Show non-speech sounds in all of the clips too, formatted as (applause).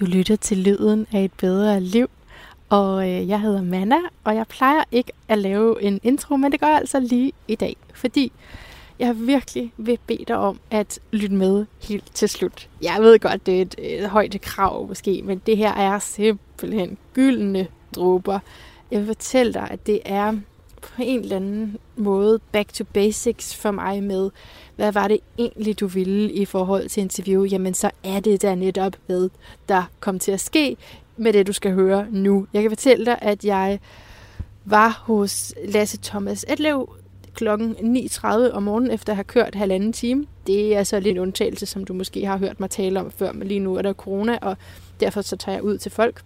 Du lytter til lyden af et bedre liv, og øh, jeg hedder Manna, og jeg plejer ikke at lave en intro, men det gør jeg altså lige i dag, fordi jeg virkelig vil bede dig om at lytte med helt til slut. Jeg ved godt, det er et, et højt krav måske, men det her er simpelthen gyldne dråber. Jeg vil fortælle dig, at det er på en eller anden måde back to basics for mig med, hvad var det egentlig, du ville i forhold til interview, jamen så er det da netop ved, der kom til at ske med det, du skal høre nu. Jeg kan fortælle dig, at jeg var hos Lasse Thomas Etlev klokken 9.30 om morgenen, efter at have kørt halvanden time. Det er altså lidt en undtagelse, som du måske har hørt mig tale om før, men lige nu er der corona, og derfor så tager jeg ud til folk.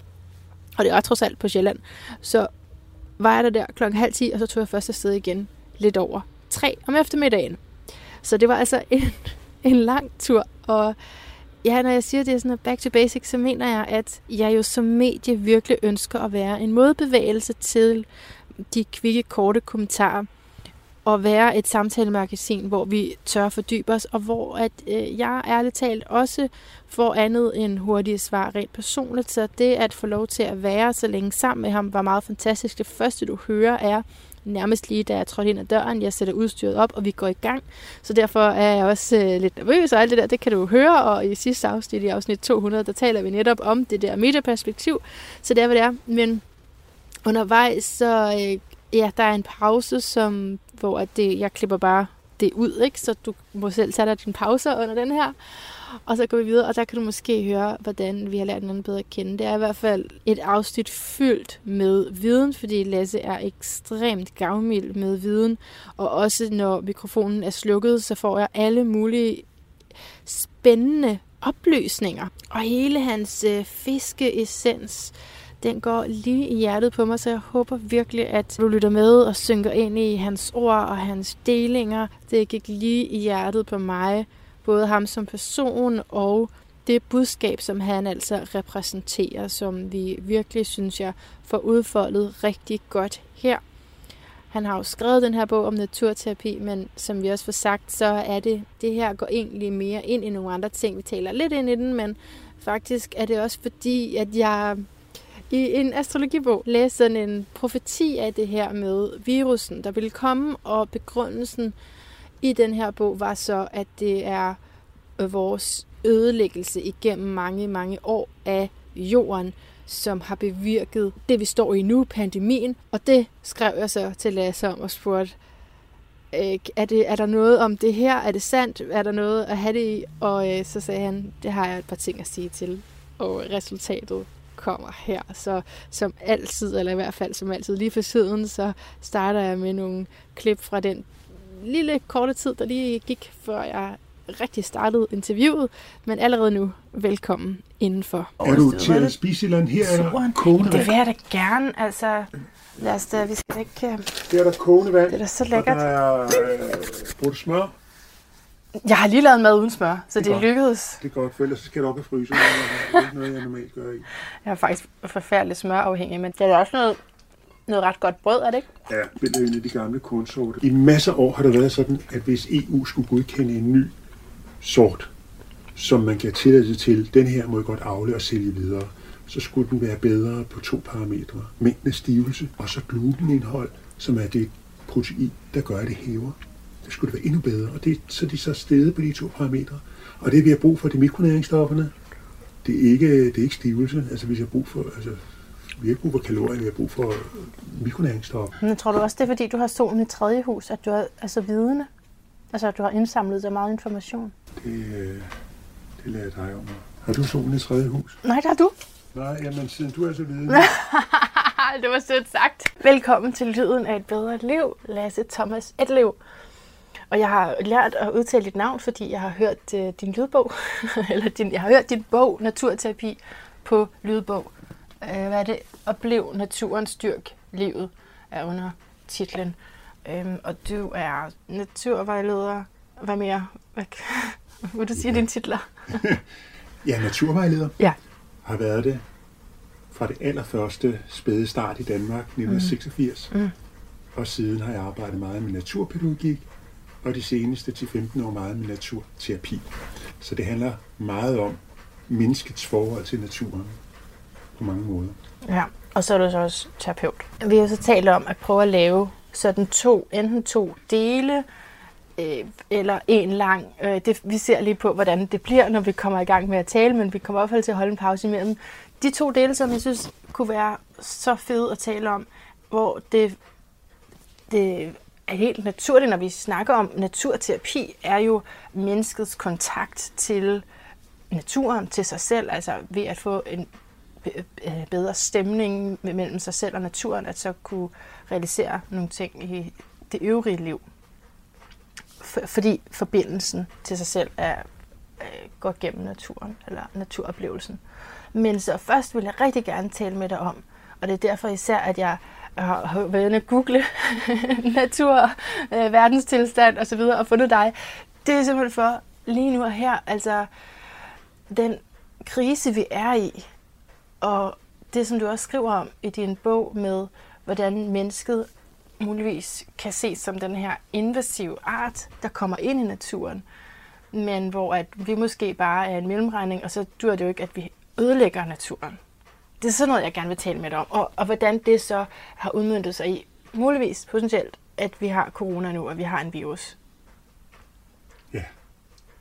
Og det er trods alt på Sjælland. Så var jeg der der klokken halv 10, og så tog jeg først afsted igen lidt over tre om eftermiddagen. Så det var altså en, (laughs) en lang tur, og ja, når jeg siger, det er sådan back to basics, så mener jeg, at jeg jo som medie virkelig ønsker at være en modbevægelse til de kvikke, korte kommentarer, og være et samtalemagasin, hvor vi tør fordybe os, og hvor at øh, jeg ærligt talt også får andet end hurtige svar rent personligt. Så det at få lov til at være så længe sammen med ham var meget fantastisk. Det første du hører er nærmest lige da jeg trådte ind ad døren. Jeg sætter udstyret op, og vi går i gang. Så derfor er jeg også øh, lidt nervøs, og alt det der, det kan du høre. Og i sidste afsnit, i afsnit 200, der taler vi netop om det der medieperspektiv. Så det er, hvad det er. Men undervejs, så øh, ja, der er en pause, som, hvor at det, jeg klipper bare det ud, ikke? så du må selv tage dig din pauser under den her. Og så går vi videre, og der kan du måske høre, hvordan vi har lært hinanden bedre at kende. Det er i hvert fald et afsnit fyldt med viden, fordi Lasse er ekstremt gavmild med viden. Og også når mikrofonen er slukket, så får jeg alle mulige spændende oplysninger. Og hele hans øh, fiskeessens, den går lige i hjertet på mig, så jeg håber virkelig, at du lytter med og synker ind i hans ord og hans delinger. Det gik lige i hjertet på mig både ham som person og det budskab, som han altså repræsenterer, som vi virkelig, synes jeg, får udfoldet rigtig godt her. Han har jo skrevet den her bog om naturterapi, men som vi også får sagt, så er det, det her går egentlig mere ind i nogle andre ting. Vi taler lidt ind i den, men faktisk er det også fordi, at jeg i en astrologibog læse sådan en profeti af det her med virusen, der ville komme, og begrundelsen i den her bog var så, at det er øh, vores ødelæggelse igennem mange, mange år af jorden, som har bevirket det, vi står i nu, pandemien. Og det skrev jeg så til Lasse om og spurgte, øh, er, det, er der noget om det her? Er det sandt? Er der noget at have det i? Og øh, så sagde han, det har jeg et par ting at sige til. Og resultatet kommer her. Så som altid, eller i hvert fald som altid lige for siden, så starter jeg med nogle klip fra den lille korte tid, der lige gik, før jeg rigtig startede interviewet, men allerede nu velkommen indenfor. Er du til at spise eller her er der kogende Det vil jeg da gerne, altså lad os da, vi skal ikke... Det er der kogende vand. Det er da så lækkert. Og der er øh, smør. Jeg har lige lavet mad uden smør, så det, det lykkedes. Det er godt, for ellers skal det op i frysen. Det er ikke noget, jeg normalt gør i. Jeg er faktisk forfærdelig smørafhængig, men det er også noget noget ret godt brød, er det ikke? Ja, det er en af de gamle kornsorter. I masser af år har det været sådan, at hvis EU skulle godkende en ny sort, som man kan tillade til, den her må jeg godt afle og sælge videre, så skulle den være bedre på to parametre. Mængden af stivelse og så glutenindhold, som er det protein, der gør, at det hæver. Det skulle det være endnu bedre, og det, så de så stedet på de to parametre. Og det vi har brug for, det er mikronæringsstofferne. Det er ikke, det er ikke stivelse. Altså hvis jeg har brug for, altså vi har ikke brug for kalorier, vi har brug for mikronæringsstoffer. Men tror du også, det er fordi, du har solen i tredje hus, at du er altså vidende? Altså, at du har indsamlet så meget information? Det, øh, det lader jeg dig om. Har du solen i tredje hus? Nej, det har du. Nej, jamen siden du er så vidende. (laughs) det var sødt sagt. Velkommen til Lyden af et bedre liv, Lasse Thomas Etlev. Og jeg har lært at udtale dit navn, fordi jeg har hørt uh, din lydbog, (laughs) eller din, jeg har hørt din bog, Naturterapi, på lydbog øh, hvad er det? Oplev naturen styrk livet er under titlen. Øhm, og du er naturvejleder. Hvad mere? Hvad, (laughs) vil du sige ja. dine titler? (laughs) ja, naturvejleder. Ja. Har været det fra det allerførste spæde start i Danmark, 1986. Mm. Mm. Og siden har jeg arbejdet meget med naturpædagogik, og de seneste til 15 år meget med naturterapi. Så det handler meget om menneskets forhold til naturen på mange måder. Ja, og så er du så også terapeut. Vi har så talt om at prøve at lave sådan to, enten to dele, øh, eller en lang. Øh, det, vi ser lige på, hvordan det bliver, når vi kommer i gang med at tale, men vi kommer i hvert fald til at holde en pause imellem. De to dele, som jeg synes kunne være så fede at tale om, hvor det, det er helt naturligt, når vi snakker om naturterapi, er jo menneskets kontakt til naturen, til sig selv, altså ved at få en øh, øh, bedre stemning mellem sig selv og naturen, at så kunne realisere nogle ting i det øvrige liv. Fordi forbindelsen til sig selv er, øh, går gennem naturen, eller naturoplevelsen. Men så først vil jeg rigtig gerne tale med dig om, og det er derfor især, at jeg har været inde at google (laughs) natur, øh, verdenstilstand osv. og fundet dig. Det er simpelthen for lige nu og her, altså den krise, vi er i, og det, som du også skriver om i din bog med, hvordan mennesket muligvis kan ses som den her invasive art, der kommer ind i naturen, men hvor at vi måske bare er en mellemregning, og så dur det jo ikke, at vi ødelægger naturen. Det er sådan noget, jeg gerne vil tale med dig om, og, og hvordan det så har udmyndtet sig i, muligvis potentielt, at vi har corona nu, og vi har en virus. Ja. Det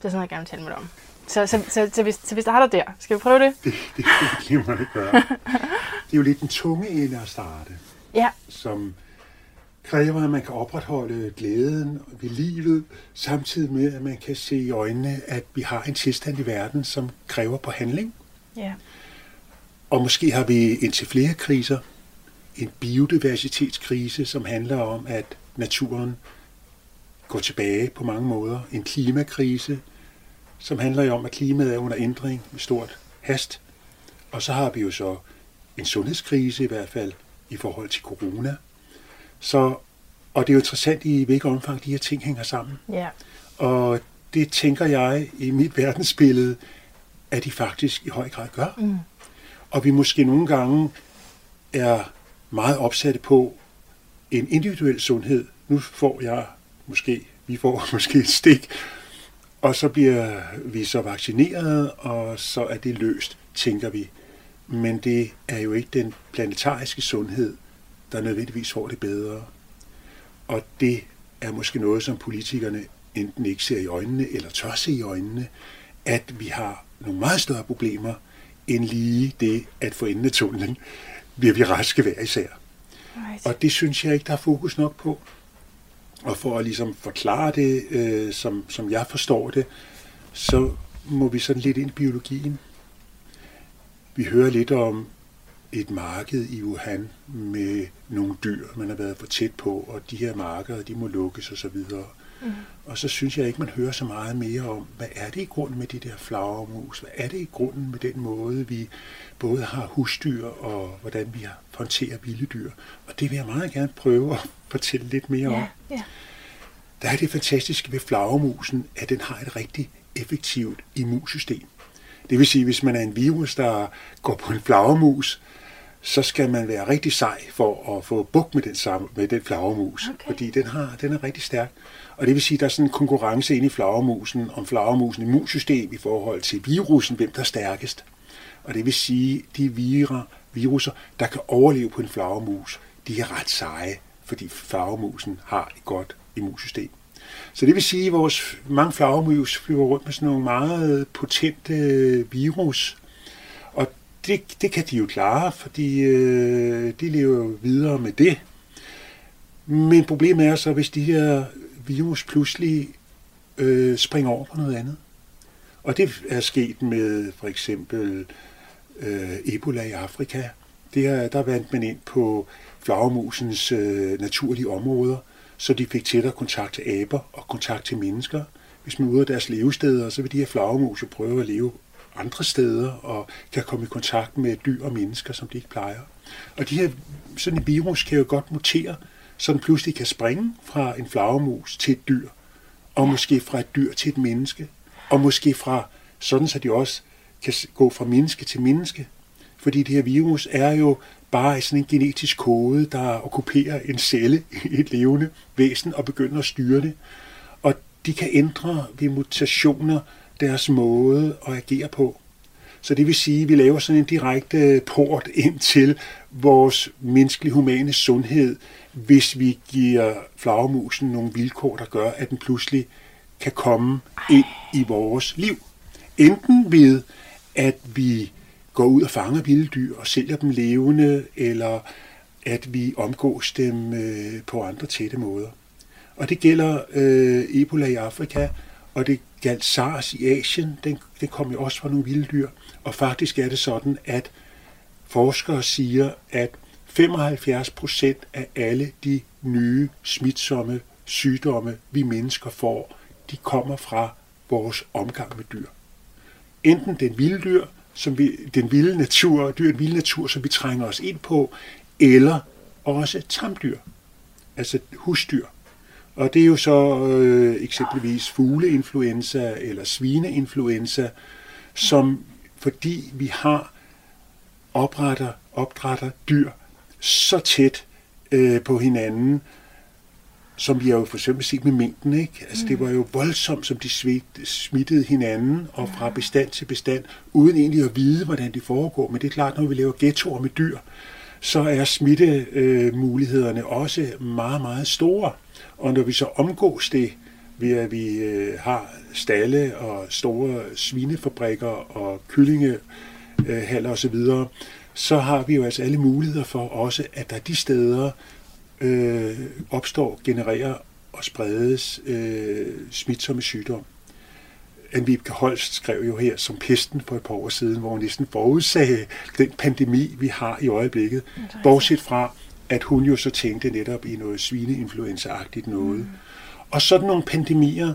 er sådan noget, jeg gerne vil tale med dig om. Så, så, så, så, vi, så vi starter der. Skal vi prøve det? Det, det kan vi det gøre. (laughs) Det er jo lidt den tunge ende at starte. Ja. Som kræver, at man kan opretholde glæden ved livet, samtidig med, at man kan se i øjnene, at vi har en tilstand i verden, som kræver på handling. Ja. Og måske har vi indtil flere kriser. En biodiversitetskrise, som handler om, at naturen går tilbage på mange måder. En klimakrise, som handler om, at klimaet er under ændring med stort hast. Og så har vi jo så en sundhedskrise i hvert fald i forhold til corona. Så, og det er jo interessant i hvilket omfang de her ting hænger sammen. Ja. Og det tænker jeg i mit verdensbillede, at de faktisk i høj grad gør. Mm. Og vi måske nogle gange er meget opsatte på en individuel sundhed. Nu får jeg måske, vi får (laughs) måske et stik og så bliver vi så vaccineret, og så er det løst, tænker vi. Men det er jo ikke den planetariske sundhed, der nødvendigvis får det bedre. Og det er måske noget, som politikerne enten ikke ser i øjnene, eller tør se i øjnene, at vi har nogle meget større problemer, end lige det at få enden af tunnelen, bliver vi raske hver især. Right. Og det synes jeg ikke, der er fokus nok på. Og for at ligesom forklare det, øh, som, som jeg forstår det, så må vi sådan lidt ind i biologien. Vi hører lidt om et marked i Wuhan med nogle dyr, man har været for tæt på, og de her markeder, de må lukkes osv. Mm. Og så synes jeg ikke, man hører så meget mere om, hvad er det i grunden med de der flagermus? Hvad er det i grunden med den måde, vi både har husdyr og hvordan vi håndterer vilde dyr? Og det vil jeg meget gerne prøve at (laughs) fortælle lidt mere ja, om. Ja. Der er det fantastiske ved flagermusen, at den har et rigtig effektivt immunsystem. Det vil sige, hvis man er en virus, der går på en flagermus, så skal man være rigtig sej for at få bukt med den, samme, med den flagermus, okay. fordi den, har, den er rigtig stærk. Og det vil sige, at der er sådan en konkurrence inde i flagermusen om flagermusen immunsystem i forhold til virusen, hvem der er stærkest. Og det vil sige, at de virer, viruser, der kan overleve på en flagermus, de er ret seje, fordi flagermusen har et godt immunsystem. Så det vil sige, at vores mange flagermus flyver rundt med sådan nogle meget potente virus, og det, det kan de jo klare, fordi øh, de lever videre med det. Men problemet er så, hvis de her virus pludselig øh, springer over på noget andet. Og det er sket med for eksempel øh, Ebola i Afrika. Det er, der vandt man ind på flagermusens øh, naturlige områder, så de fik tættere kontakt til aber og kontakt til mennesker. Hvis man er ude af deres levesteder, så vil de her flagermus jo prøve at leve andre steder og kan komme i kontakt med dyr og mennesker, som de ikke plejer. Og de her, sådan en virus kan jo godt mutere, så pludselig kan springe fra en flagermus til et dyr, og måske fra et dyr til et menneske, og måske fra, sådan så de også kan gå fra menneske til menneske. Fordi det her virus er jo bare sådan en genetisk kode, der okkuperer en celle i et levende væsen og begynder at styre det. Og de kan ændre ved mutationer deres måde at agere på. Så det vil sige, at vi laver sådan en direkte port ind til vores menneskelige humane sundhed, hvis vi giver flagermusen nogle vilkår, der gør, at den pludselig kan komme ind i vores liv. Enten ved, at vi går ud og fanger vilde dyr og sælger dem levende, eller at vi omgås dem øh, på andre tætte måder. Og det gælder øh, Ebola i Afrika, og det galt SARS i Asien. Den, det kom jo også fra nogle vilde dyr. Og faktisk er det sådan, at forskere siger, at 75 procent af alle de nye smitsomme sygdomme, vi mennesker får, de kommer fra vores omgang med dyr. Enten den vilde dyr, som vi, den vilde natur, dyr, den vilde natur, som vi trænger os ind på, eller også tamdyr, altså husdyr. Og det er jo så øh, eksempelvis fugleinfluenza eller svineinfluenza, som fordi vi har opretter, opdrætter dyr så tæt øh, på hinanden, som vi har jo for eksempel set med mængden. Ikke? Altså, mm. Det var jo voldsomt, som de smittede hinanden, og fra bestand til bestand, uden egentlig at vide, hvordan det foregår. Men det er klart, når vi laver ghettoer med dyr, så er smittemulighederne øh, også meget, meget store. Og når vi så omgås det, ved at vi øh, har stalle og store svinefabrikker og kyllingehaller osv., så har vi jo altså alle muligheder for også, at der de steder øh, opstår, genererer og spredes øh, smitsomme sygdom. Anvib Holst skrev jo her som pesten for et par år siden, hvor hun næsten forudsagde den pandemi, vi har i øjeblikket. Bortset fra, at hun jo så tænkte netop i noget svineinfluenza-agtigt noget. Mm. Og sådan nogle pandemier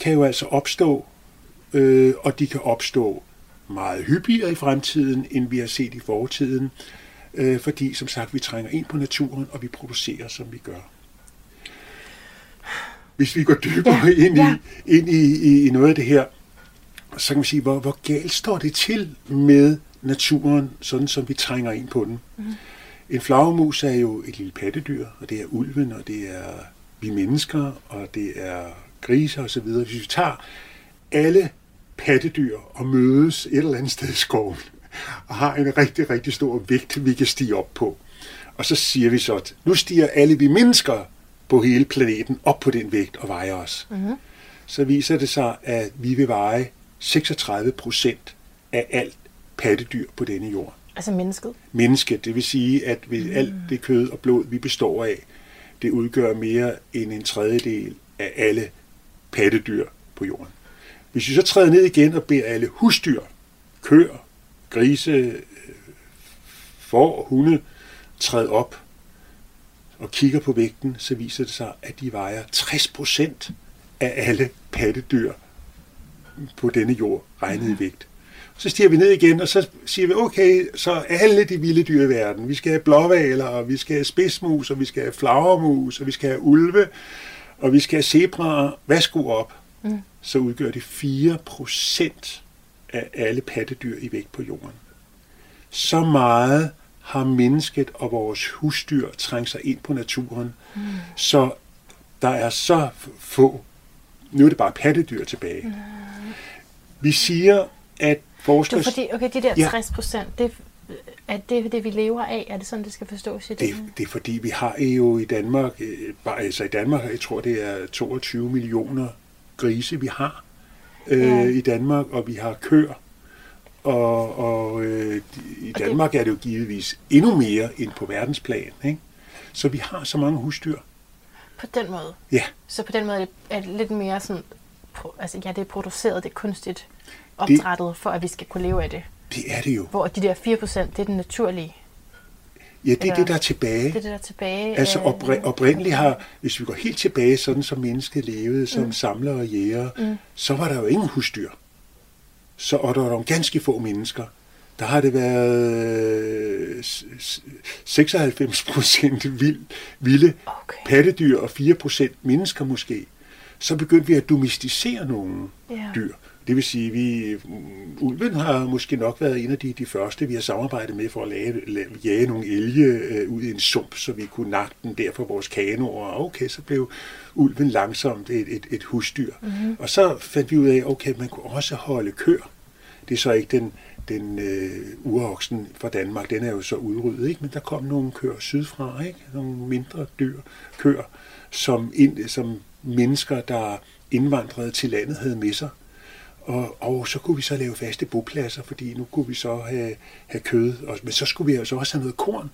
kan jo altså opstå, øh, og de kan opstå meget hyppigere i fremtiden, end vi har set i fortiden, øh, fordi som sagt, vi trænger ind på naturen, og vi producerer, som vi gør. Hvis vi går dybere ja, ind, ja. I, ind i, i, i noget af det her, så kan man sige, hvor, hvor galt står det til med naturen, sådan som vi trænger ind på den. Mm. En flagermus er jo et lille pattedyr, og det er ulven, og det er vi mennesker, og det er griser osv. Hvis vi tager alle pattedyr og mødes et eller andet sted i skoven, og har en rigtig, rigtig stor vægt, vi kan stige op på. Og så siger vi så, at nu stiger alle vi mennesker på hele planeten op på den vægt og vejer os. Mm-hmm. Så viser det sig, at vi vil veje 36 procent af alt pattedyr på denne jord. Altså mennesket? Mennesket, det vil sige, at vi, mm. alt det kød og blod, vi består af, det udgør mere end en tredjedel af alle pattedyr på jorden. Hvis vi så træder ned igen og beder alle husdyr, køer, grise, øh, får, hunde, træde op og kigger på vægten, så viser det sig, at de vejer 60 procent af alle pattedyr på denne jord regnet i vægt. Så stiger vi ned igen, og så siger vi, okay, så alle de vilde dyr i verden, vi skal have blåvaler, og vi skal have spidsmus, og vi skal have flagermus, og vi skal have ulve, og vi skal have zebraer, værsgo op. Mm. Så udgør det 4 procent af alle pattedyr i vægt på jorden. Så meget har mennesket og vores husdyr trængt sig ind på naturen, mm. så der er så få, nu er det bare pattedyr tilbage. Mm. Vi siger, at forskere... Det er fordi, okay, de der 60 procent, ja. det, er det det, vi lever af? Er det sådan, det skal forstås i det? Det er fordi, vi har jo i Danmark, øh, bare altså i Danmark, jeg tror, det er 22 millioner grise, vi har øh, ja. i Danmark, og vi har køer. Og, og øh, i Danmark er det jo givetvis endnu mere end på verdensplan. Ikke? Så vi har så mange husdyr. På den måde? Ja. Så på den måde er det lidt mere sådan, altså ja, det er produceret, det er kunstigt opdrettet, det, for at vi skal kunne leve af det. Det er det jo. Hvor de der 4%, det er den naturlige. Ja, det er det, der er tilbage. Det er det, der er tilbage. Altså opri- oprindeligt har, hvis vi går helt tilbage, sådan som mennesket levede som mm. samlere og jæger, mm. så var der jo ingen husdyr. Så, og der var nogle ganske få mennesker. Der har det været 96 procent vild, vilde okay. pattedyr og 4 procent mennesker måske. Så begyndte vi at domesticere nogle yeah. dyr. Det vil sige, vi ulven har måske nok været en af de, de første, vi har samarbejdet med for at lave, lave, jage nogle elge øh, ud i en sump, så vi kunne nakke den der for vores kanoer. Og okay, så blev ulven langsomt et, et, et husdyr. Mm-hmm. Og så fandt vi ud af, okay, man kunne også holde køer. Det er så ikke den, den øh, uroksen fra Danmark, den er jo så udryddet, ikke? men der kom nogle køer sydfra, ikke? nogle mindre dyr, køer, som, ind, som mennesker, der indvandrede til landet, havde med sig. Og, og så kunne vi så lave faste bopladser, fordi nu kunne vi så have, have kød, og, men så skulle vi altså også have noget korn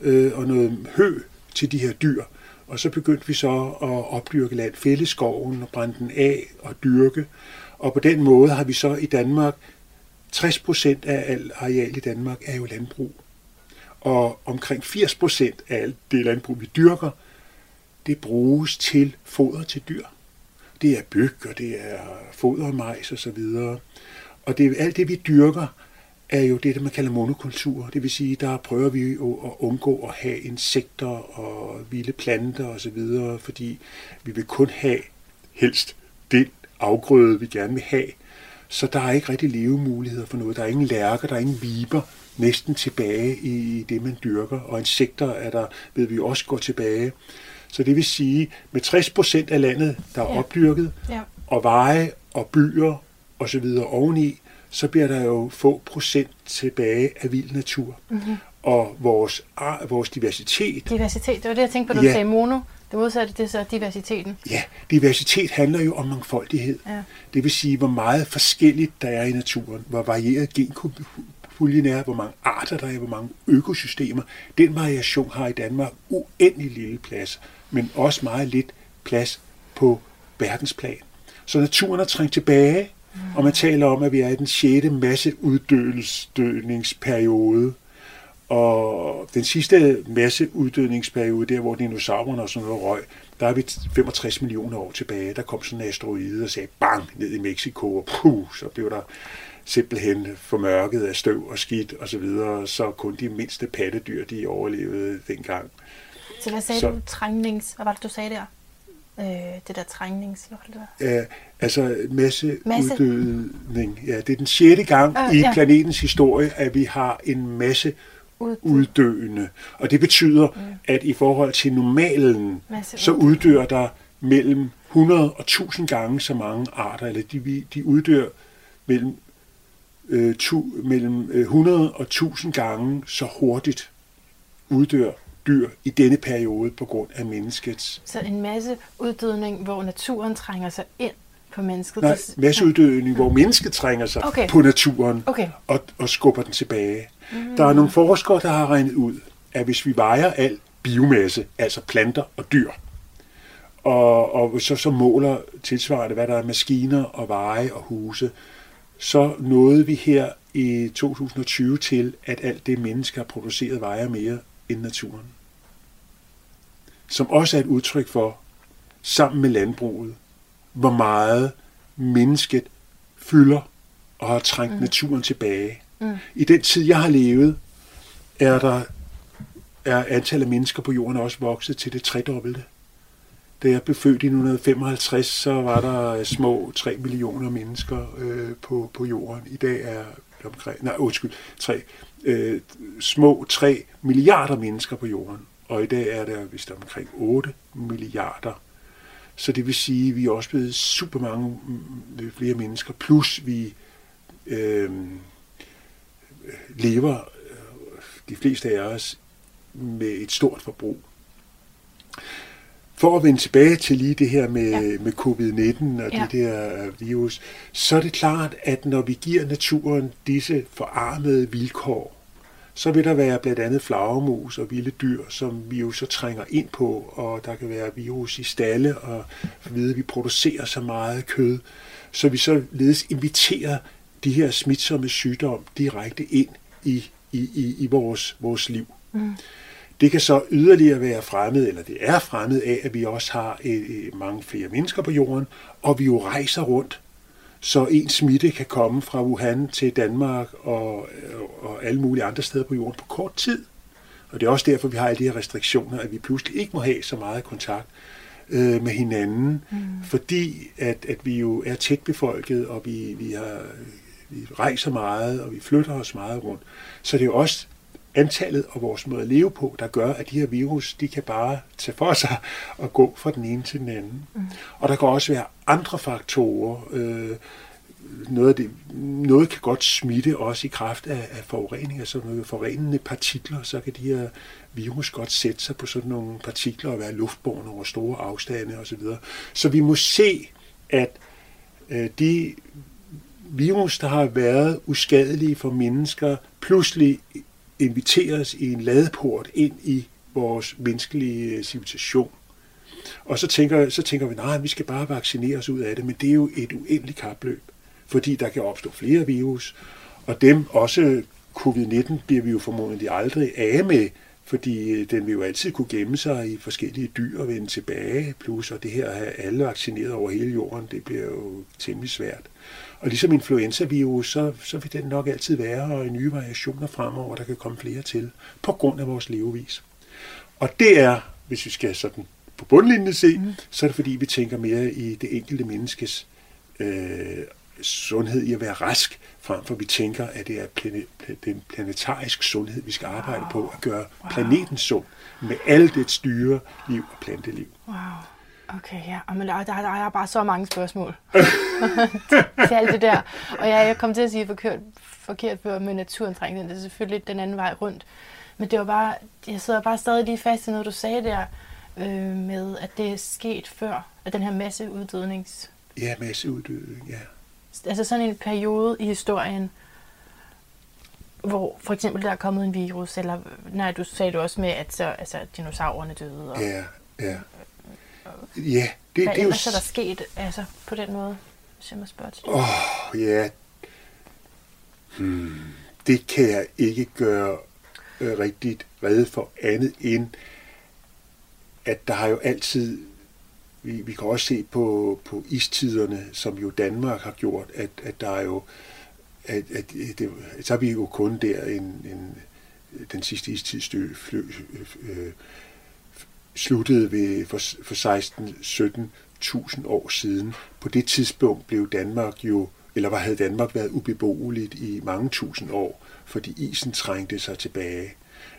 øh, og noget hø til de her dyr. Og så begyndte vi så at opdyrke land, fælde skoven og brænde den af og dyrke. Og på den måde har vi så i Danmark, 60 procent af al areal i Danmark er jo landbrug. Og omkring 80 procent af alt det landbrug, vi dyrker, det bruges til foder til dyr. Det er byg, og det er foder, majs og så videre. Og det, alt det, vi dyrker, er jo det, man kalder monokultur. Det vil sige, der prøver vi jo at undgå at have insekter og vilde planter og så videre, fordi vi vil kun have helst den afgrøde, vi gerne vil have. Så der er ikke rigtig levemuligheder for noget. Der er ingen lærker, der er ingen viber næsten tilbage i det, man dyrker. Og insekter er der, ved vi også, går tilbage. Så det vil sige, med 60 procent af landet, der er ja. opdyrket, ja. og veje og byer og så videre oveni, så bliver der jo få procent tilbage af vild natur. Mm-hmm. Og vores, vores diversitet... Diversitet, det var det, jeg tænkte på, du ja, sagde mono. Det modsatte, det er så diversiteten. Ja, diversitet handler jo om mangfoldighed. Ja. Det vil sige, hvor meget forskelligt der er i naturen, hvor varieret genpuljen er, hvor mange arter der er, hvor mange økosystemer. Den variation har i Danmark uendelig lille plads, men også meget lidt plads på verdensplan. Så naturen er trængt tilbage, mm. og man taler om, at vi er i den 6. masseuddødningsperiode. Og den sidste masseuddødningsperiode, der hvor dinosaurerne og sådan noget røg, der er vi 65 millioner år tilbage. Der kom sådan en asteroide og sagde bang ned i Mexico, og puh, så blev der simpelthen formørket af støv og skidt og så videre, så kun de mindste pattedyr, de overlevede dengang. Så hvad sagde så, du? Trængnings... Hvad var det, du sagde der? Øh, det der trængnings... Hvad var det der? Altså masseuddødning. Ja, det er den sjette gang øh, i ja. planetens historie, at vi har en masse uddøende. Og det betyder, mm. at i forhold til normalen, så uddør der mellem 100 og 1000 gange så mange arter, eller de, de uddør mellem, øh, tu, mellem 100 og 1000 gange så hurtigt uddør dyr i denne periode på grund af menneskets. Så en masse uddødning, hvor naturen trænger sig ind på mennesket? Nej, masse uddødning, hvor mennesket trænger sig okay. på naturen okay. og, og skubber den tilbage. Mm. Der er nogle forskere, der har regnet ud, at hvis vi vejer al biomasse, altså planter og dyr, og, og så, så måler tilsvarende, hvad der er maskiner og veje og huse, så nåede vi her i 2020 til, at alt det, mennesker har produceret, vejer mere end naturen. Som også er et udtryk for, sammen med landbruget, hvor meget mennesket fylder og har trængt mm. naturen tilbage. Mm. I den tid, jeg har levet, er der er antallet af mennesker på jorden også vokset til det tredobbelte. Da jeg blev født i 1955, så var der små 3 millioner mennesker øh, på, på jorden. I dag er omkring, nej undskyld, 3, øh, små 3 milliarder mennesker på jorden. Og i dag er der vist omkring 8 milliarder. Så det vil sige, at vi er også blevet super mange mm, mm, flere mennesker, plus vi øh, lever, øh, de fleste af os, med et stort forbrug. For at vende tilbage til lige det her med, ja. med covid-19 og ja. det der virus, så er det klart, at når vi giver naturen disse forarmede vilkår, så vil der være blandt andet flagermus og vilde dyr, som vi jo så trænger ind på, og der kan være virus i stalle, og at vide, at vi producerer så meget kød, så vi så ledes inviterer de her smitsomme sygdomme direkte ind i, i, i, i vores, vores liv. Mm. Det kan så yderligere være fremmed, eller det er fremmed af, at vi også har øh, mange flere mennesker på jorden, og vi jo rejser rundt, så en smitte kan komme fra Wuhan til Danmark og, og alle mulige andre steder på jorden på kort tid. Og det er også derfor, vi har alle de her restriktioner, at vi pludselig ikke må have så meget kontakt øh, med hinanden, mm. fordi at, at vi jo er tæt befolket, og vi, vi, har, vi rejser meget, og vi flytter os meget rundt. Så det er jo også antallet og vores måde at leve på, der gør, at de her virus, de kan bare tage for sig og gå fra den ene til den anden. Mm. Og der kan også være andre faktorer. Øh, noget, af det, noget kan godt smitte også i kraft af, af forurening, altså nogle forurenende partikler, så kan de her virus godt sætte sig på sådan nogle partikler og være luftborne over store afstande osv. Så, så vi må se, at øh, de virus, der har været uskadelige for mennesker, pludselig inviteres i en ladeport ind i vores menneskelige øh, civilisation. Og så tænker, så tænker vi, nej, vi skal bare vaccinere os ud af det, men det er jo et uendeligt kapløb, fordi der kan opstå flere virus, og dem også øh, covid-19 bliver vi jo formodentlig aldrig af med, fordi øh, den vil jo altid kunne gemme sig i forskellige dyr og vende tilbage, plus og det her at have alle vaccineret over hele jorden, det bliver jo temmelig svært. Og ligesom influenzavirus, så, så vil den nok altid være, og i nye variationer fremover, der kan komme flere til, på grund af vores levevis. Og det er, hvis vi skal sådan på bundlinjen se, mm. så er det fordi, vi tænker mere i det enkelte menneskes øh, sundhed i at være rask, frem for vi tænker, at det er den planetarisk sundhed, vi skal arbejde wow. på, at gøre wow. planeten sund med alt det styre, liv og planteliv. Wow. Okay, ja. Men der, der, der er bare så mange spørgsmål (laughs) til alt det der. Og ja, jeg kom til at sige forkert, forkert før med naturen trængte. Det er selvfølgelig den anden vej rundt. Men det var bare, jeg sidder bare stadig lige fast i noget, du sagde der, øh, med at det er sket før, at den her masseuddødnings... Ja, masseuddødning, ja. Altså sådan en periode i historien, hvor for eksempel der er kommet en virus, eller nej, du sagde du også med, at så, altså, dinosaurerne døde. Og, ja, ja. Ja, det, Hvad det er jo... Er der sket altså, på den måde, hvis jeg må spørge til Åh, oh, ja. Hmm. Det kan jeg ikke gøre øh, rigtigt redde for andet end, at der har jo altid, vi, vi kan også se på, på istiderne, som jo Danmark har gjort, at, at der er jo, at, at det, så er vi jo kun der en, en den sidste istid stø, flø, øh, sluttede ved, for, for 16-17.000 år siden. På det tidspunkt blev Danmark jo, eller var, havde Danmark været ubeboeligt i mange tusind år, fordi isen trængte sig tilbage.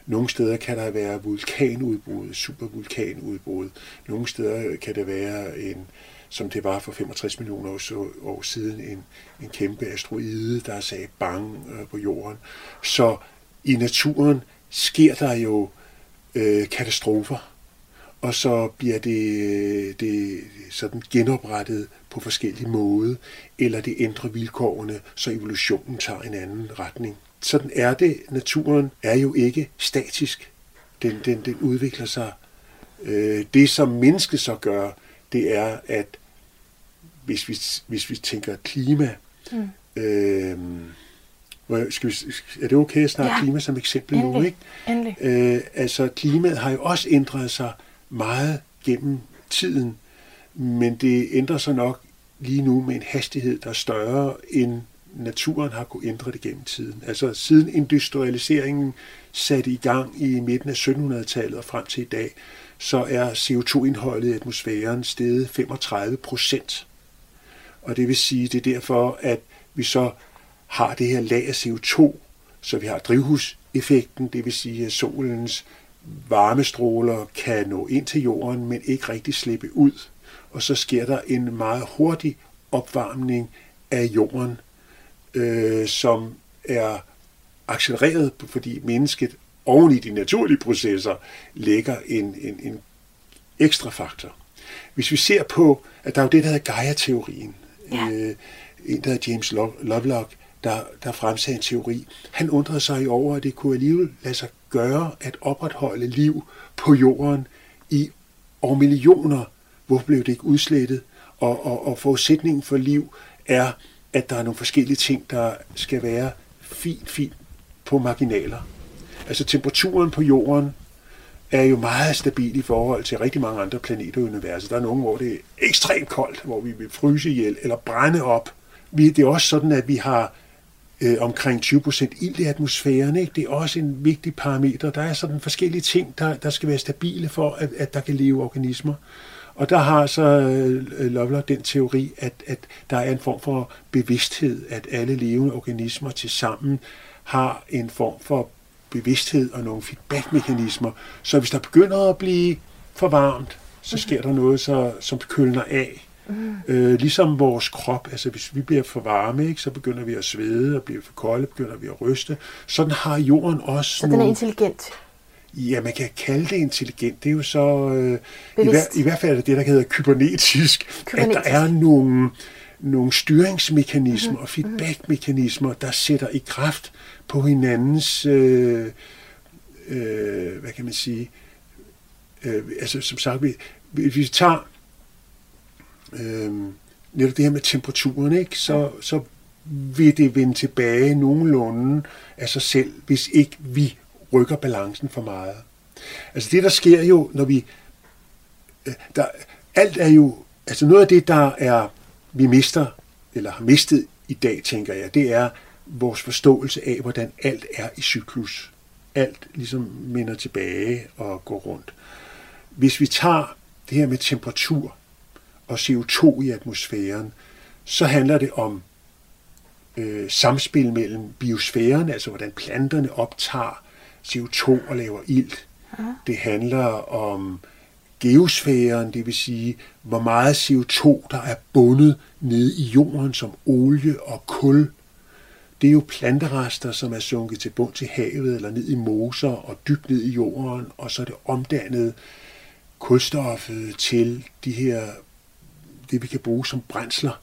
Nogle steder kan der være vulkanudbrud, supervulkanudbrud. Nogle steder kan det være en, som det var for 65 millioner år, år siden, en, en kæmpe asteroide, der sagde bang øh, på jorden. Så i naturen sker der jo øh, katastrofer og så bliver det, det sådan genoprettet på forskellige måder, eller det ændrer vilkårene, så evolutionen tager en anden retning. Sådan er det. Naturen er jo ikke statisk. Den, den, den udvikler sig. Øh, det, som mennesket så gør, det er, at hvis vi, hvis vi tænker klima, mm. øh, skal vi, er det okay at snakke ja. klima som eksempel Endelig. nu? Ikke? Endelig. Øh, altså klimaet har jo også ændret sig meget gennem tiden, men det ændrer sig nok lige nu med en hastighed, der er større end naturen har kunnet ændre det gennem tiden. Altså siden industrialiseringen satte i gang i midten af 1700-tallet og frem til i dag, så er CO2-indholdet i atmosfæren steget 35 procent. Og det vil sige, det er derfor, at vi så har det her lag af CO2, så vi har drivhuseffekten, det vil sige, at solens varmestråler kan nå ind til jorden, men ikke rigtig slippe ud. Og så sker der en meget hurtig opvarmning af jorden, øh, som er accelereret, fordi mennesket oven i de naturlige processer lægger en, en, en ekstra faktor. Hvis vi ser på, at der er jo det, der hedder Gaia-teorien. Ja. Øh, en, der hedder James Lovelock, der, der fremsagde en teori. Han undrede sig over, at det kunne alligevel lade sig gøre at opretholde liv på jorden i år millioner. Hvorfor blev det ikke udslettet? Og, og, og forudsætningen for liv er, at der er nogle forskellige ting, der skal være fint, fint på marginaler. Altså temperaturen på jorden er jo meget stabil i forhold til rigtig mange andre planeter i universet. Der er nogle, hvor det er ekstremt koldt, hvor vi vil fryse ihjel eller brænde op. Det er også sådan, at vi har øh, omkring 20 procent ild i atmosfæren. Ikke? Det er også en vigtig parameter. Der er sådan forskellige ting, der, der skal være stabile for, at, at der kan leve organismer. Og der har så øh, Lovelock den teori, at, at der er en form for bevidsthed, at alle levende organismer til sammen har en form for bevidsthed og nogle feedbackmekanismer. Så hvis der begynder at blive for varmt, så sker der noget, så, som kølner af. Mm. Øh, ligesom vores krop, altså hvis vi bliver for varme, ikke, så begynder vi at svede, og bliver for kolde, begynder vi at ryste. Sådan har jorden også Så nogle... den er intelligent? Ja, man kan kalde det intelligent. Det er jo så... Øh, i, hver, I hvert fald er det det, der hedder kybernetisk. kybernetisk. At der er nogle, nogle styringsmekanismer mm-hmm. og feedbackmekanismer, der sætter i kraft på hinandens... Øh, øh, hvad kan man sige? Øh, altså, som sagt, vi, hvis vi tager øh, netop det her med temperaturen, ikke? Så, så vil det vende tilbage nogenlunde af sig selv, hvis ikke vi rykker balancen for meget. Altså det, der sker jo, når vi... Øh, der, alt er jo... Altså noget af det, der er, vi mister, eller har mistet i dag, tænker jeg, det er vores forståelse af, hvordan alt er i cyklus. Alt ligesom minder tilbage og går rundt. Hvis vi tager det her med temperatur og CO2 i atmosfæren, så handler det om øh, samspil mellem biosfæren, altså hvordan planterne optager CO2 og laver ilt. Ja. Det handler om geosfæren, det vil sige, hvor meget CO2, der er bundet nede i jorden som olie og kul. Det er jo planterester, som er sunket til bund til havet eller ned i moser og dybt ned i jorden, og så er det omdannet kulstoffet til de her, det vi kan bruge som brændsler.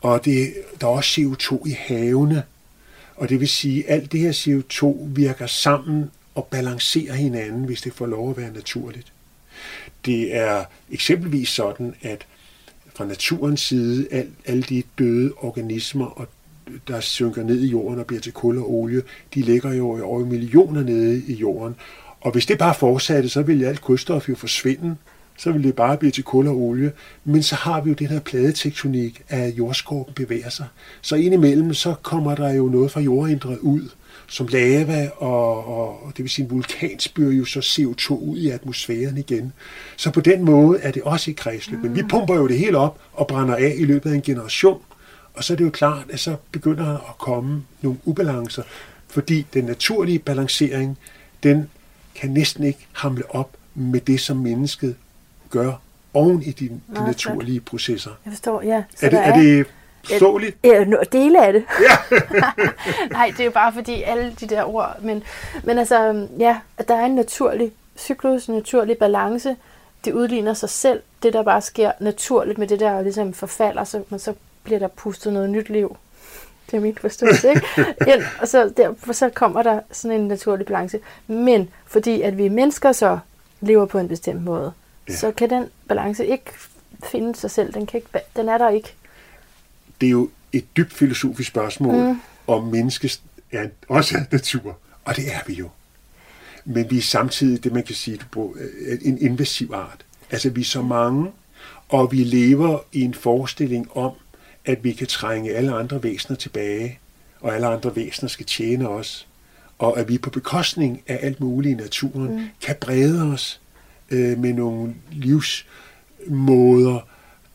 Og det, der er også CO2 i havene, og det vil sige, at alt det her CO2 virker sammen og balancerer hinanden, hvis det får lov at være naturligt. Det er eksempelvis sådan, at fra naturens side, al, alle de døde organismer, og der synker ned i jorden og bliver til kul og olie, de ligger jo over millioner nede i jorden. Og hvis det bare fortsatte, så ville alt kulstof jo forsvinde, så vil det bare blive til kul og olie. Men så har vi jo det her pladetektonik, at jordskorpen bevæger sig. Så indimellem, så kommer der jo noget fra jordindret ud, som lava, og, og det vil sige, en vulkan spyrer jo så CO2 ud i atmosfæren igen. Så på den måde er det også i kredsløb. Men vi mm. pumper jo det hele op og brænder af i løbet af en generation. Og så er det jo klart, at så begynder der at komme nogle ubalancer, fordi den naturlige balancering, den kan næsten ikke hamle op med det, som mennesket gør oven i de, de naturlige klart. processer. Jeg forstår, ja. Så er, det, er, er det forståeligt? Ja, dele af det. (laughs) Ja. (laughs) Nej, det er jo bare fordi alle de der ord, men, men altså, ja, at der er en naturlig cyklus, en naturlig balance, det udligner sig selv. Det, der bare sker naturligt med det der ligesom forfalder, så, men så bliver der pustet noget nyt liv. Det er min forståelse, ikke? (laughs) Ind, og så, der, så kommer der sådan en naturlig balance. Men fordi at vi mennesker så lever på en bestemt måde, ja. så kan den balance ikke finde sig selv. Den, kan ikke, den er der ikke. Det er jo et dybt filosofisk spørgsmål, mm. om mennesket er også er natur. Og det er vi jo. Men vi er samtidig det, man kan sige, en invasiv art. Altså, vi er så mange, og vi lever i en forestilling om, at vi kan trænge alle andre væsener tilbage, og alle andre væsener skal tjene os, og at vi på bekostning af alt muligt i naturen mm. kan brede os øh, med nogle livsmåder,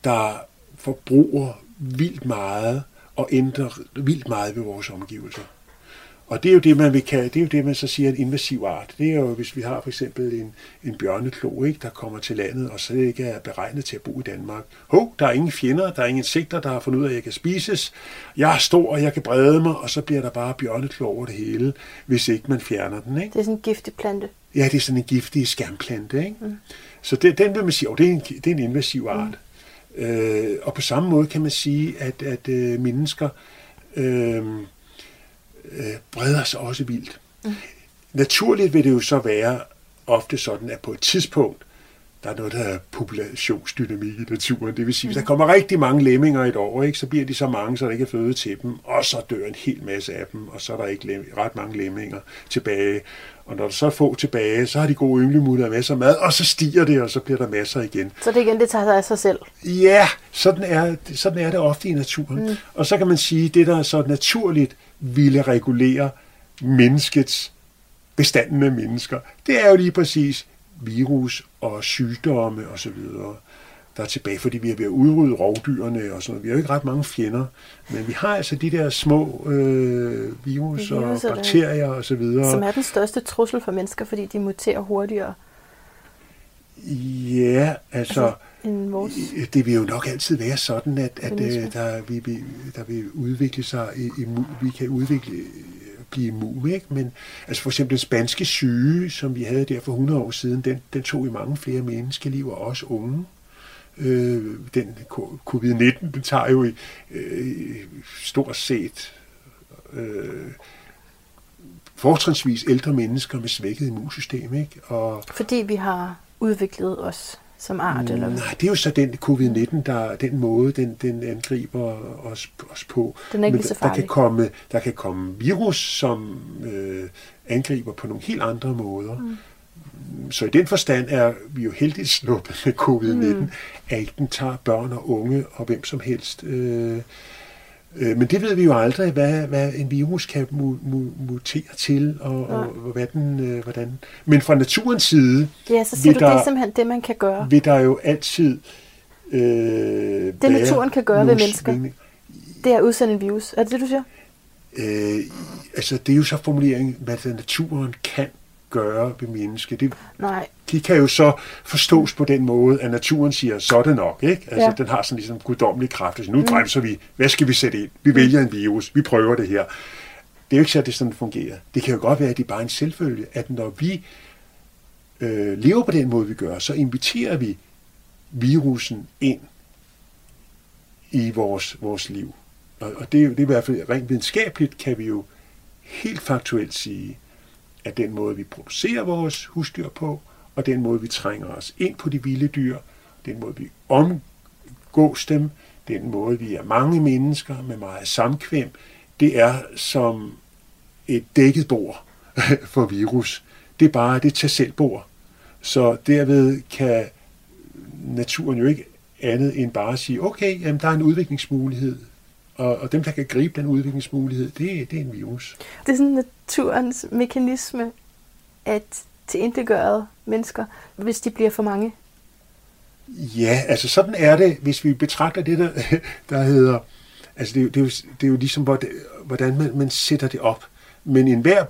der forbruger vildt meget og ændrer vildt meget ved vores omgivelser. Og det er jo det, man vil kalde, det er jo det, man så siger en invasiv art. Det er jo, hvis vi har for eksempel en, en bjørneklo, ikke, der kommer til landet, og så ikke er beregnet til at bo i Danmark. Hov, der er ingen fjender, der er ingen insekter, der har fundet ud af, at jeg kan spises. Jeg er stor, og jeg kan brede mig, og så bliver der bare bjørneklo over det hele, hvis ikke man fjerner den. Ikke? Det er sådan en giftig plante. Ja, det er sådan en giftig skærmplante. Ikke? Mm. Så det, den vil man sige, oh, det, er en, det er en invasiv art. Mm. Øh, og på samme måde kan man sige, at, at øh, mennesker... Øh, øh, breder sig også vildt. Mm. Naturligt vil det jo så være ofte sådan, at på et tidspunkt, der er noget, der er populationsdynamik i naturen. Det vil sige, hvis der mm. kommer rigtig mange lemminger i et år, ikke, så bliver de så mange, så der ikke er føde til dem, og så dør en hel masse af dem, og så er der ikke ret mange lemminger tilbage. Og når der så er få tilbage, så har de gode ynglemutter masser af mad, og så stiger det, og så bliver der masser igen. Så det igen, det tager sig af sig selv? Ja, sådan er, sådan er det ofte i naturen. Mm. Og så kan man sige, det der er så naturligt, ville regulere menneskets bestanden af mennesker. Det er jo lige præcis virus og sygdomme osv., der er tilbage, fordi vi er ved at udrydde rovdyrene og sådan noget. Vi har jo ikke ret mange fjender, men vi har altså de der små øh, virus og bakterier og så videre. Som er den største trussel for mennesker, fordi de muterer hurtigere. Ja, altså, altså? Det vil jo nok altid være sådan, at, at øh, der, vi, vi, der vil udvikle sig, immun, vi kan udvikle blive immun, ikke? Men altså for eksempel den spanske syge, som vi havde der for 100 år siden, den, den tog i mange flere menneskeliv, og også unge. Øh, den covid-19, den tager jo i øh, stort set øh, fortrinsvis ældre mennesker med svækket immunsystem. Ikke? Og, Fordi vi har udviklet os som art? Eller? Nej, det er jo så den covid-19, der den måde, den, den angriber os, os på. Den er ikke Men så der, kan komme, der kan komme virus, som øh, angriber på nogle helt andre måder. Mm. Så i den forstand er vi jo heldigt sluppet med covid-19, mm. at den tager børn og unge og hvem som helst. Øh, øh, men det ved vi jo aldrig, hvad, hvad en virus kan mu, mu, mutere til, og, ja. og, hvad den, øh, hvordan. Men fra naturens side... Ja, så siger du, der, det er simpelthen det, man kan gøre. Vil der jo altid... Øh, det naturen kan gøre ved mennesker, det er at udsende en virus. Er det det, du siger? Øh, altså, det er jo så formuleringen, hvad naturen kan gøre ved mennesket. Det, Nej. De kan jo så forstås på den måde, at naturen siger, så er det nok. Ikke? Altså, ja. Den har sådan ligesom guddommelig kraft. Altså, nu mm. bremser vi. Hvad skal vi sætte ind? Vi vælger en virus. Vi prøver det her. Det er jo ikke så, at det sådan fungerer. Det kan jo godt være, at det er bare en selvfølge, at når vi øh, lever på den måde, vi gør, så inviterer vi virusen ind i vores, vores liv. Og, og det, det er i hvert fald rent videnskabeligt, kan vi jo helt faktuelt sige, af den måde, vi producerer vores husdyr på, og den måde, vi trænger os ind på de vilde dyr, den måde, vi omgås dem, den måde, vi er mange mennesker med meget samkvem, det er som et dækket bord (laughs) for virus. Det er bare det til selv bord. Så derved kan naturen jo ikke andet end bare sige, okay, jamen, der er en udviklingsmulighed, og, og dem, der kan gribe den udviklingsmulighed, det, det er en virus. Det er sådan naturens mekanisme at tilintetgøre mennesker, hvis de bliver for mange. Ja, altså sådan er det, hvis vi betragter det, der, (laughs) der hedder... Altså det, det, er, jo, det er jo ligesom, hvordan man, man sætter det op. Men enhver,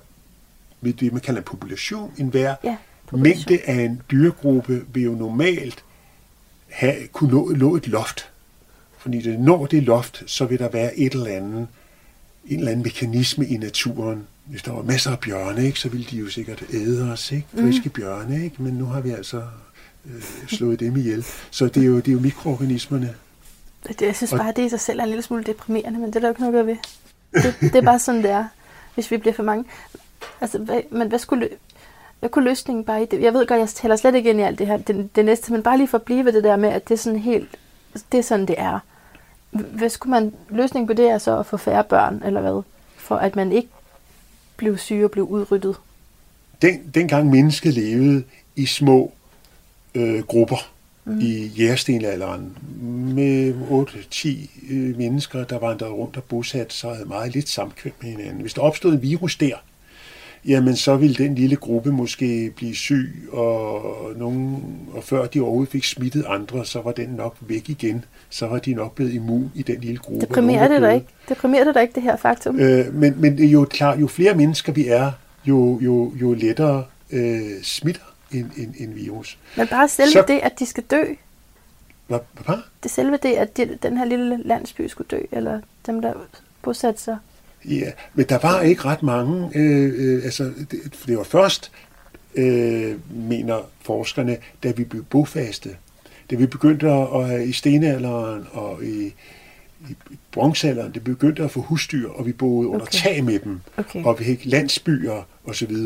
det man kalder en population, enhver ja, population. mængde af en dyregruppe vil jo normalt have, kunne nå, nå et loft. Fordi det når det loft, så vil der være et eller andet, en eller anden mekanisme i naturen. Hvis der var masser af bjørne, ikke, så ville de jo sikkert æde os, ikke? Mm. friske mm. bjørne, ikke? men nu har vi altså øh, slået dem ihjel. Så det er jo, det er jo mikroorganismerne. Det, jeg synes bare, at det i sig selv er en lille smule deprimerende, men det er der jo ikke noget at gøre ved. Det, det er bare sådan, det er, hvis vi bliver for mange. Altså, hvad, men hvad skulle, hvad kunne løsningen bare i det? Jeg ved godt, jeg taler slet ikke ind i alt det her, det, det næste, men bare lige for at blive ved det der med, at det er sådan helt, det er sådan, det er. Hvad skulle man, løsningen på det er så at få færre børn, eller hvad? For at man ikke blev syge og blev udryddet. Den, dengang mennesket levede i små øh, grupper mm. i jægerstenalderen med 8-10 øh, mennesker, der vandrede rundt og bosat sig havde meget lidt samkvem med hinanden. Hvis der opstod en virus der, jamen så ville den lille gruppe måske blive syg, og, nogen, og før de overhovedet fik smittet andre, så var den nok væk igen. Så var de nok blevet immun i den lille gruppe. Deprimerer det dig ikke? Deprimerer det dig ikke, det her faktum? Øh, men, men det jo klart, jo flere mennesker vi er, jo, jo, jo lettere øh, smitter en, en, en virus. Men bare selve så, det, at de skal dø, hvad, hvad? Det selve det, at de, den her lille landsby skulle dø, eller dem, der bosatte sig Ja, men der var ikke ret mange. Øh, øh, altså, det, det var først, øh, mener forskerne, da vi blev bofaste. Da vi begyndte at, at i stenalderen og i, i bronzealderen, det begyndte at få husdyr, og vi boede under okay. tag med dem, okay. og vi fik landsbyer osv.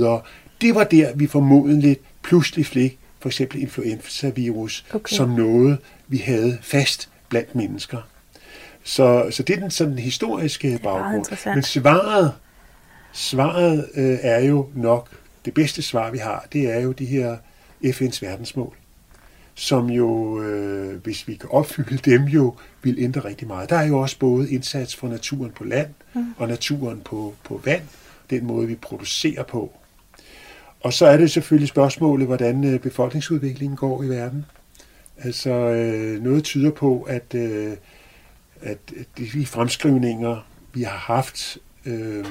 Det var der, vi formodentlig pludselig fik for eksempel influenza-virus okay. som noget, vi havde fast blandt mennesker. Så, så det er den sådan historiske baggrund. Men svaret, svaret øh, er jo nok, det bedste svar vi har, det er jo de her FN's verdensmål, som jo, øh, hvis vi kan opfylde dem, jo vil ændre rigtig meget. Der er jo også både indsats for naturen på land mm. og naturen på, på vand, den måde vi producerer på. Og så er det selvfølgelig spørgsmålet, hvordan øh, befolkningsudviklingen går i verden. Altså øh, noget tyder på, at øh, at de fremskrivninger, vi har haft, øh,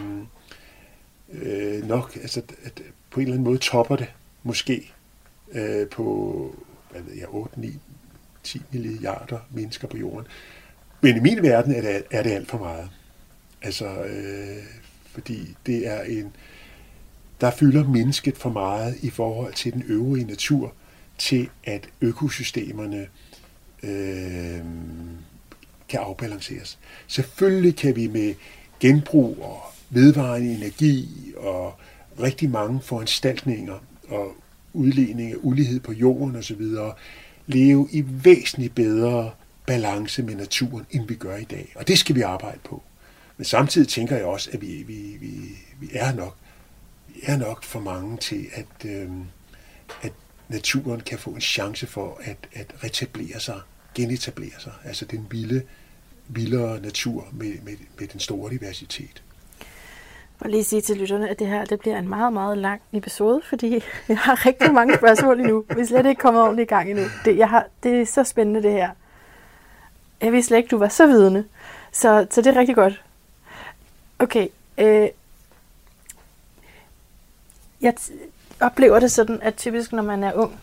øh, nok, altså at på en eller anden måde topper det måske øh, på hvad ved jeg, 8, 9, 10 milliarder mennesker på jorden. Men i min verden er det, er det alt for meget. Altså, øh, fordi det er en, der fylder mennesket for meget i forhold til den øvrige natur, til at økosystemerne øh, kan afbalanceres. Selvfølgelig kan vi med genbrug og vedvarende energi og rigtig mange foranstaltninger og udligning af ulighed på jorden osv. leve i væsentligt bedre balance med naturen, end vi gør i dag. Og det skal vi arbejde på. Men samtidig tænker jeg også, at vi, vi, vi, vi er nok vi er nok for mange til, at, øh, at naturen kan få en chance for at, at retablere sig, genetablere sig. Altså den vilde, vildere natur med, med, med den store diversitet. Og lige sige til lytterne, at det her det bliver en meget, meget lang episode, fordi (laughs) jeg har rigtig mange spørgsmål endnu. Vi er slet ikke kommet ordentligt i gang endnu. Det, jeg har, det er så spændende, det her. Jeg vidste slet ikke, du var så vidende. Så, så det er rigtig godt. Okay. Øh, jeg oplever det sådan, at typisk når man er ung,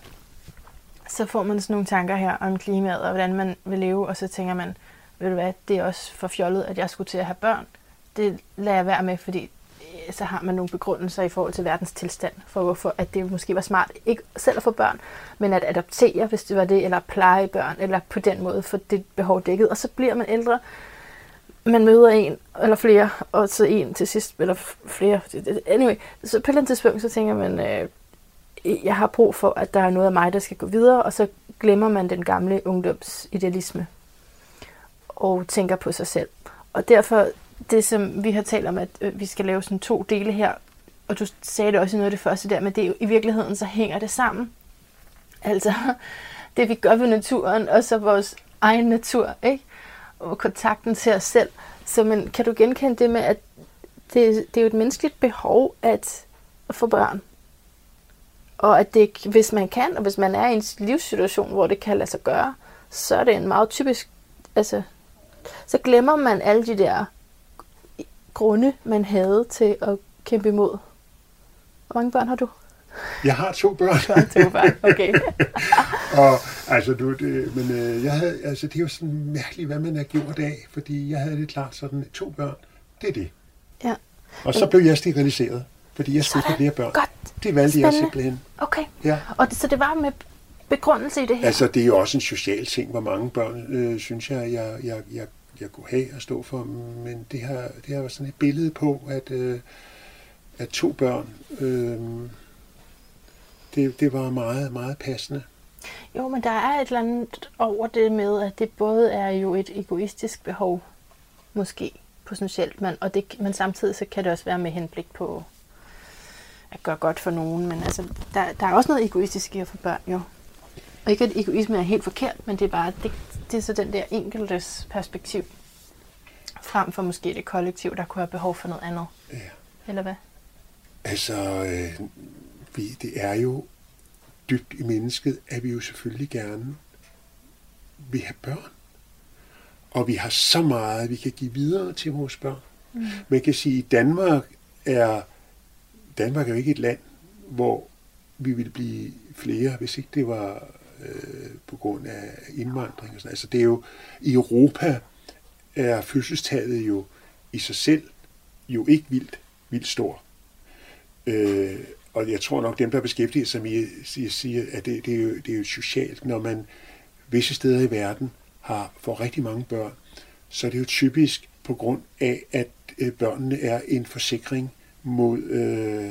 så får man sådan nogle tanker her om klimaet og hvordan man vil leve, og så tænker man, ved du hvad, det er også for fjollet, at jeg skulle til at have børn. Det lader jeg være med, fordi øh, så har man nogle begrundelser i forhold til verdens tilstand, for hvorfor at det måske var smart, ikke selv at få børn, men at adoptere, hvis det var det, eller pleje børn, eller på den måde få det behov dækket. Og så bliver man ældre, man møder en eller flere, og så en til sidst, eller flere. Anyway, så på et eller andet tidspunkt, så tænker man, øh, jeg har brug for, at der er noget af mig, der skal gå videre, og så glemmer man den gamle ungdomsidealisme og tænker på sig selv. Og derfor, det som vi har talt om, at øh, vi skal lave sådan to dele her, og du sagde det også i noget af det første der, men det er jo, i virkeligheden, så hænger det sammen. Altså, (laughs) det vi gør ved naturen, og så vores egen natur, ikke? og kontakten til os selv. Så men, kan du genkende det med, at det, det er jo et menneskeligt behov at få børn? Og at det, hvis man kan, og hvis man er i en livssituation, hvor det kan lade sig gøre, så er det en meget typisk, altså, så glemmer man alle de der grunde, man havde til at kæmpe imod. Hvor mange børn har du? Jeg har to børn. Du har to børn, okay. (laughs) og altså, du, det, men øh, jeg havde, altså, det er jo sådan mærkeligt, hvad man har gjort af, fordi jeg havde det klart sådan, to børn, det er det. Ja. Og så blev jeg steriliseret, fordi jeg skulle have flere børn. Godt. Det valgte Spændende. jeg simpelthen. Okay. Ja. Og det, så det var med begrundelse i det her? Altså, det er jo også en social ting, hvor mange børn, øh, synes jeg, jeg, jeg, jeg, jeg kunne have at stå for. Men det har, det har sådan et billede på, at, øh, at to børn, øh, det, det var meget, meget passende. Jo, men der er et eller andet over det med, at det både er jo et egoistisk behov, måske potentielt, men, og det, men samtidig så kan det også være med henblik på at gøre godt for nogen. Men altså, der, der er også noget egoistisk i at få børn, jo. Og ikke at egoisme er helt forkert, men det er bare, det, det er så den der enkeltes perspektiv, frem for måske det kollektiv, der kunne have behov for noget andet. Ja. Eller hvad? Altså, øh, vi, det er jo dybt i mennesket, at vi jo selvfølgelig gerne vil have børn. Og vi har så meget, vi kan give videre til vores børn. Mm. Man kan sige, at Danmark er, Danmark er jo ikke et land, hvor vi ville blive flere, hvis ikke det var øh, på grund af indvandring. Og sådan. Altså det er jo, i Europa er fødselstallet jo i sig selv jo ikke vildt, vildt stor. Øh, og jeg tror nok, dem, der beskæftiger sig med, siger, at det, det, er jo, det er jo socialt. Når man visse steder i verden har for rigtig mange børn, så er det jo typisk på grund af, at øh, børnene er en forsikring mod, øh,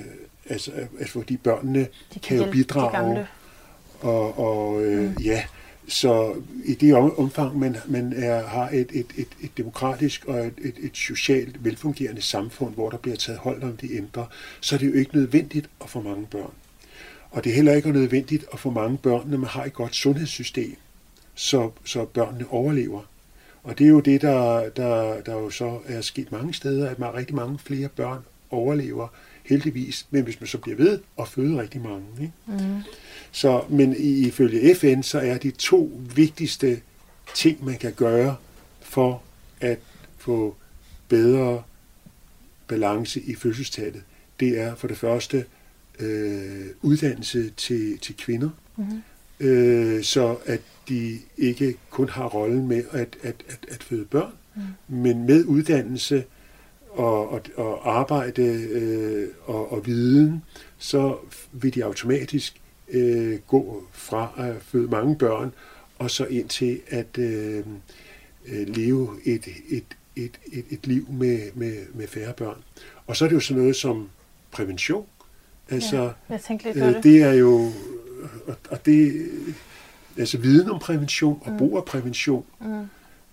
altså, altså fordi børnene de kan, kan jo bidrage. Og, og øh, mm. ja, så i det omfang, man, man er, har et, et, et, et demokratisk og et, et, et socialt velfungerende samfund, hvor der bliver taget hold om de ældre, så er det jo ikke nødvendigt at få mange børn. Og det er heller ikke nødvendigt at få mange børn, når man har et godt sundhedssystem, så, så børnene overlever. Og det er jo det, der, der, der jo så er sket mange steder, at man rigtig mange flere børn overlever, heldigvis, men hvis man så bliver ved at føde rigtig mange. Ikke? Mm. Så, men ifølge FN, så er de to vigtigste ting, man kan gøre for at få bedre balance i fødselstallet, det er for det første øh, uddannelse til, til kvinder. Mm-hmm. øh, så at de ikke kun har rollen med at, at, at, at føde børn, mm. men med uddannelse og, og, og arbejde øh, og, og viden, så vil de automatisk øh, gå fra at føde mange børn og så ind til at øh, øh, leve et, et, et, et, et liv med, med, med færre børn. Og så er det jo sådan noget som prævention. Altså, ja, jeg tænkte lidt øh, det. det er jo, og, og det, altså viden om prævention og mm. brug af prævention. Mm.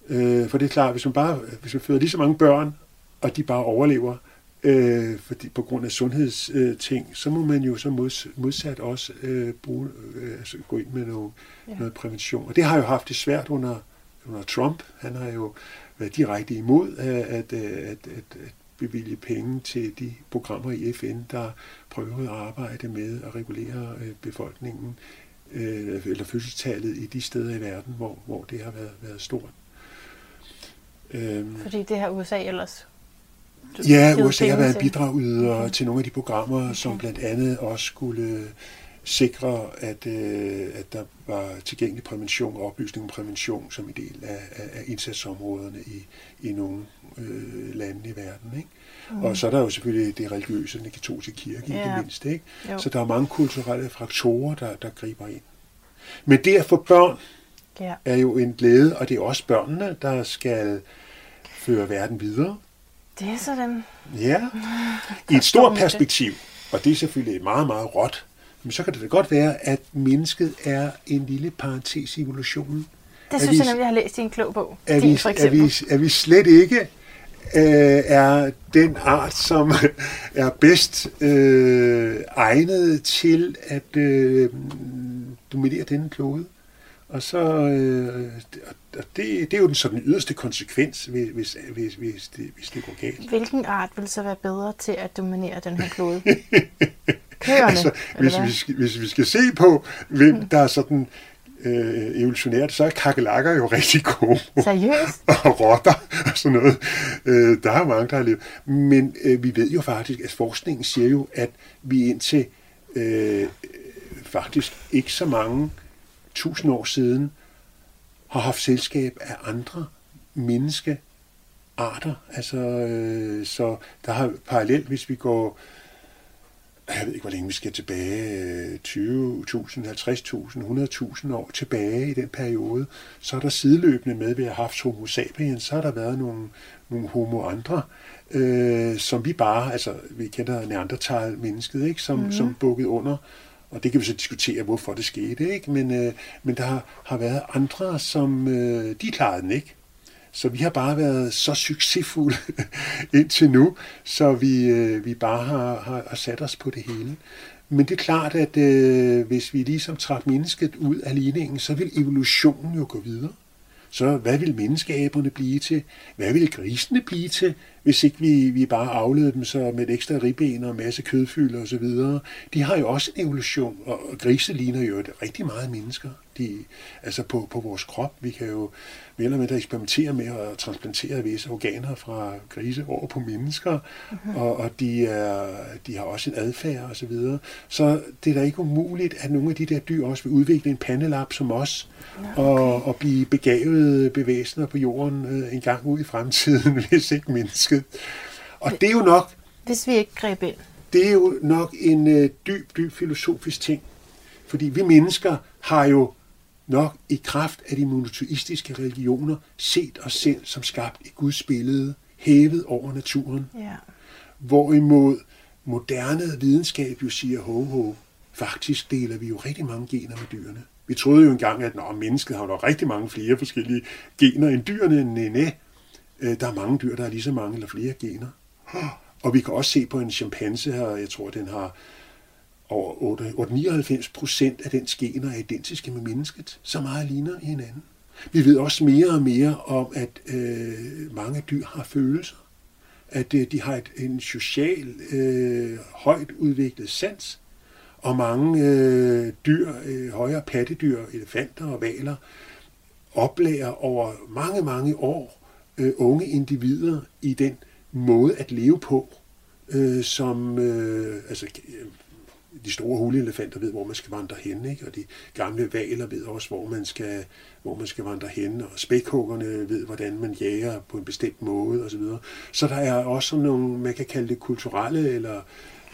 Øh, for det er klart, hvis man bare hvis man føder lige så mange børn, og de bare overlever, øh, fordi på grund af sundhedsting, øh, så må man jo så mods, modsat også øh, bruge, øh, altså gå ind med noget, ja. noget prævention. Og det har jo haft det svært under, under Trump. Han har jo været direkte imod at, at, at, at, at bevilge penge til de programmer i FN, der prøvede at arbejde med at regulere øh, befolkningen øh, eller fødselstallet i de steder i verden, hvor, hvor det har været, været stort. Øhm, Fordi det har USA ellers Ja, USA har været bidragyder okay. til nogle af de programmer, okay. som blandt andet også skulle sikre, at, øh, at der var tilgængelig prævention og oplysning om prævention som en del af, af, af indsatsområderne i, i nogle øh, lande i verden. Ikke? Mm. Og så er der jo selvfølgelig det religiøse, den katolske kirke, ja. ikke mindst. Ikke? Så der er mange kulturelle faktorer, der, der griber ind. Men det at få børn ja. er jo en glæde, og det er også børnene, der skal føre verden videre. Det er sådan. Ja, i et stort perspektiv, og det er selvfølgelig meget, meget råt, men så kan det da godt være, at mennesket er en lille parentes i evolutionen. Det synes vi, jeg nemlig, jeg har læst i en klog bog. Er vi, for er, vi, er vi slet ikke øh, er den art, som (laughs) er bedst øh, egnet til at øh, dominere denne klode? Og så, øh, og det, det er jo den sådan yderste konsekvens, hvis, hvis, hvis, hvis, det, hvis det går galt. Hvilken art vil så være bedre til at dominere den her klode? (laughs) Køerne, altså, hvis, vi skal, hvis vi skal se på, hvem hmm. der er sådan øh, evolutionært, så er kakelakker jo rigtig gode. Seriøst? (laughs) og rotter og sådan noget. Øh, der er mange, der har levet. Men øh, vi ved jo faktisk, at forskningen siger jo, at vi indtil øh, faktisk ikke så mange tusind år siden har haft selskab af andre menneskearter. Altså, øh, så der har parallelt, hvis vi går jeg ved ikke, hvor længe vi skal tilbage, 20.000, 50.000, 100.000 år tilbage i den periode, så er der sideløbende med, at vi har haft homo sapiens, så har der været nogle, nogle homo andre, øh, som vi bare, altså vi kender neandertal-mennesket, ikke, som, mm. som bukket under og det kan vi så diskutere, hvorfor det skete, ikke? Men, øh, men der har, har været andre, som øh, de klarede den ikke. Så vi har bare været så succesfulde (laughs) indtil nu, så vi, øh, vi bare har, har, har sat os på det hele. Men det er klart, at øh, hvis vi ligesom trak mennesket ud af ligningen, så vil evolutionen jo gå videre. Så hvad vil menneskeaberne blive til? Hvad vil grisene blive til? Hvis ikke vi, vi bare afleder dem så med et ekstra ribben og en masse kødfylder osv. De har jo også en evolution, og grise ligner jo rigtig meget mennesker. De, altså på, på vores krop. Vi kan jo mere eller mindre eksperimentere med at transplantere visse organer fra grise over på mennesker, mm-hmm. og, og de, er, de har også en adfærd osv. Så, videre. så det er da ikke umuligt, at nogle af de der dyr også vil udvikle en pandelap som os, okay. og, og blive begavede bevæsener på jorden øh, en gang ud i fremtiden, (laughs) hvis ikke mennesket. Og det er jo nok... Hvis vi ikke greb ind. Det er jo nok en øh, dyb, dyb filosofisk ting. Fordi vi mennesker har jo nok i kraft af de monoteistiske religioner set os selv som skabt i Guds billede, hævet over naturen. Ja. Hvorimod moderne videnskab jo siger, ho, ho, faktisk deler vi jo rigtig mange gener med dyrene. Vi troede jo engang, at når mennesket har jo rigtig mange flere forskellige gener end dyrene. Nej, nej. Øh, der er mange dyr, der har lige så mange eller flere gener. Og vi kan også se på en chimpanse her, jeg tror, den har over 99 procent af den gener er identiske med mennesket. Så meget ligner hinanden. Vi ved også mere og mere om, at øh, mange dyr har følelser. At øh, de har et, en social, øh, højt udviklet sans. Og mange øh, dyr, øh, højere pattedyr, elefanter og valer, oplærer over mange, mange år øh, unge individer i den måde at leve på, øh, som øh, altså, øh, de store hulelefanter ved, hvor man skal vandre hen, ikke? og de gamle valer ved også, hvor man skal, hvor man skal vandre hen, og spækhuggerne ved, hvordan man jager på en bestemt måde osv. Så, så der er også nogle, man kan kalde det kulturelle eller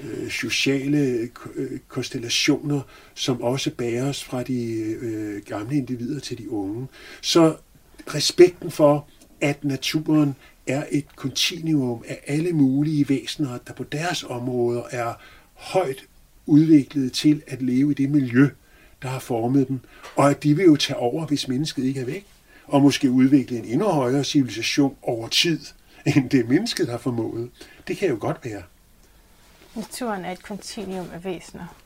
øh, sociale øh, konstellationer, som også bæres fra de øh, gamle individer til de unge. Så respekten for, at naturen er et kontinuum af alle mulige væsener, der på deres områder er højt udviklet til at leve i det miljø, der har formet dem, og at de vil jo tage over, hvis mennesket ikke er væk, og måske udvikle en endnu højere civilisation over tid, end det mennesket har formået. Det kan jo godt være. Naturen er et kontinuum af væsener.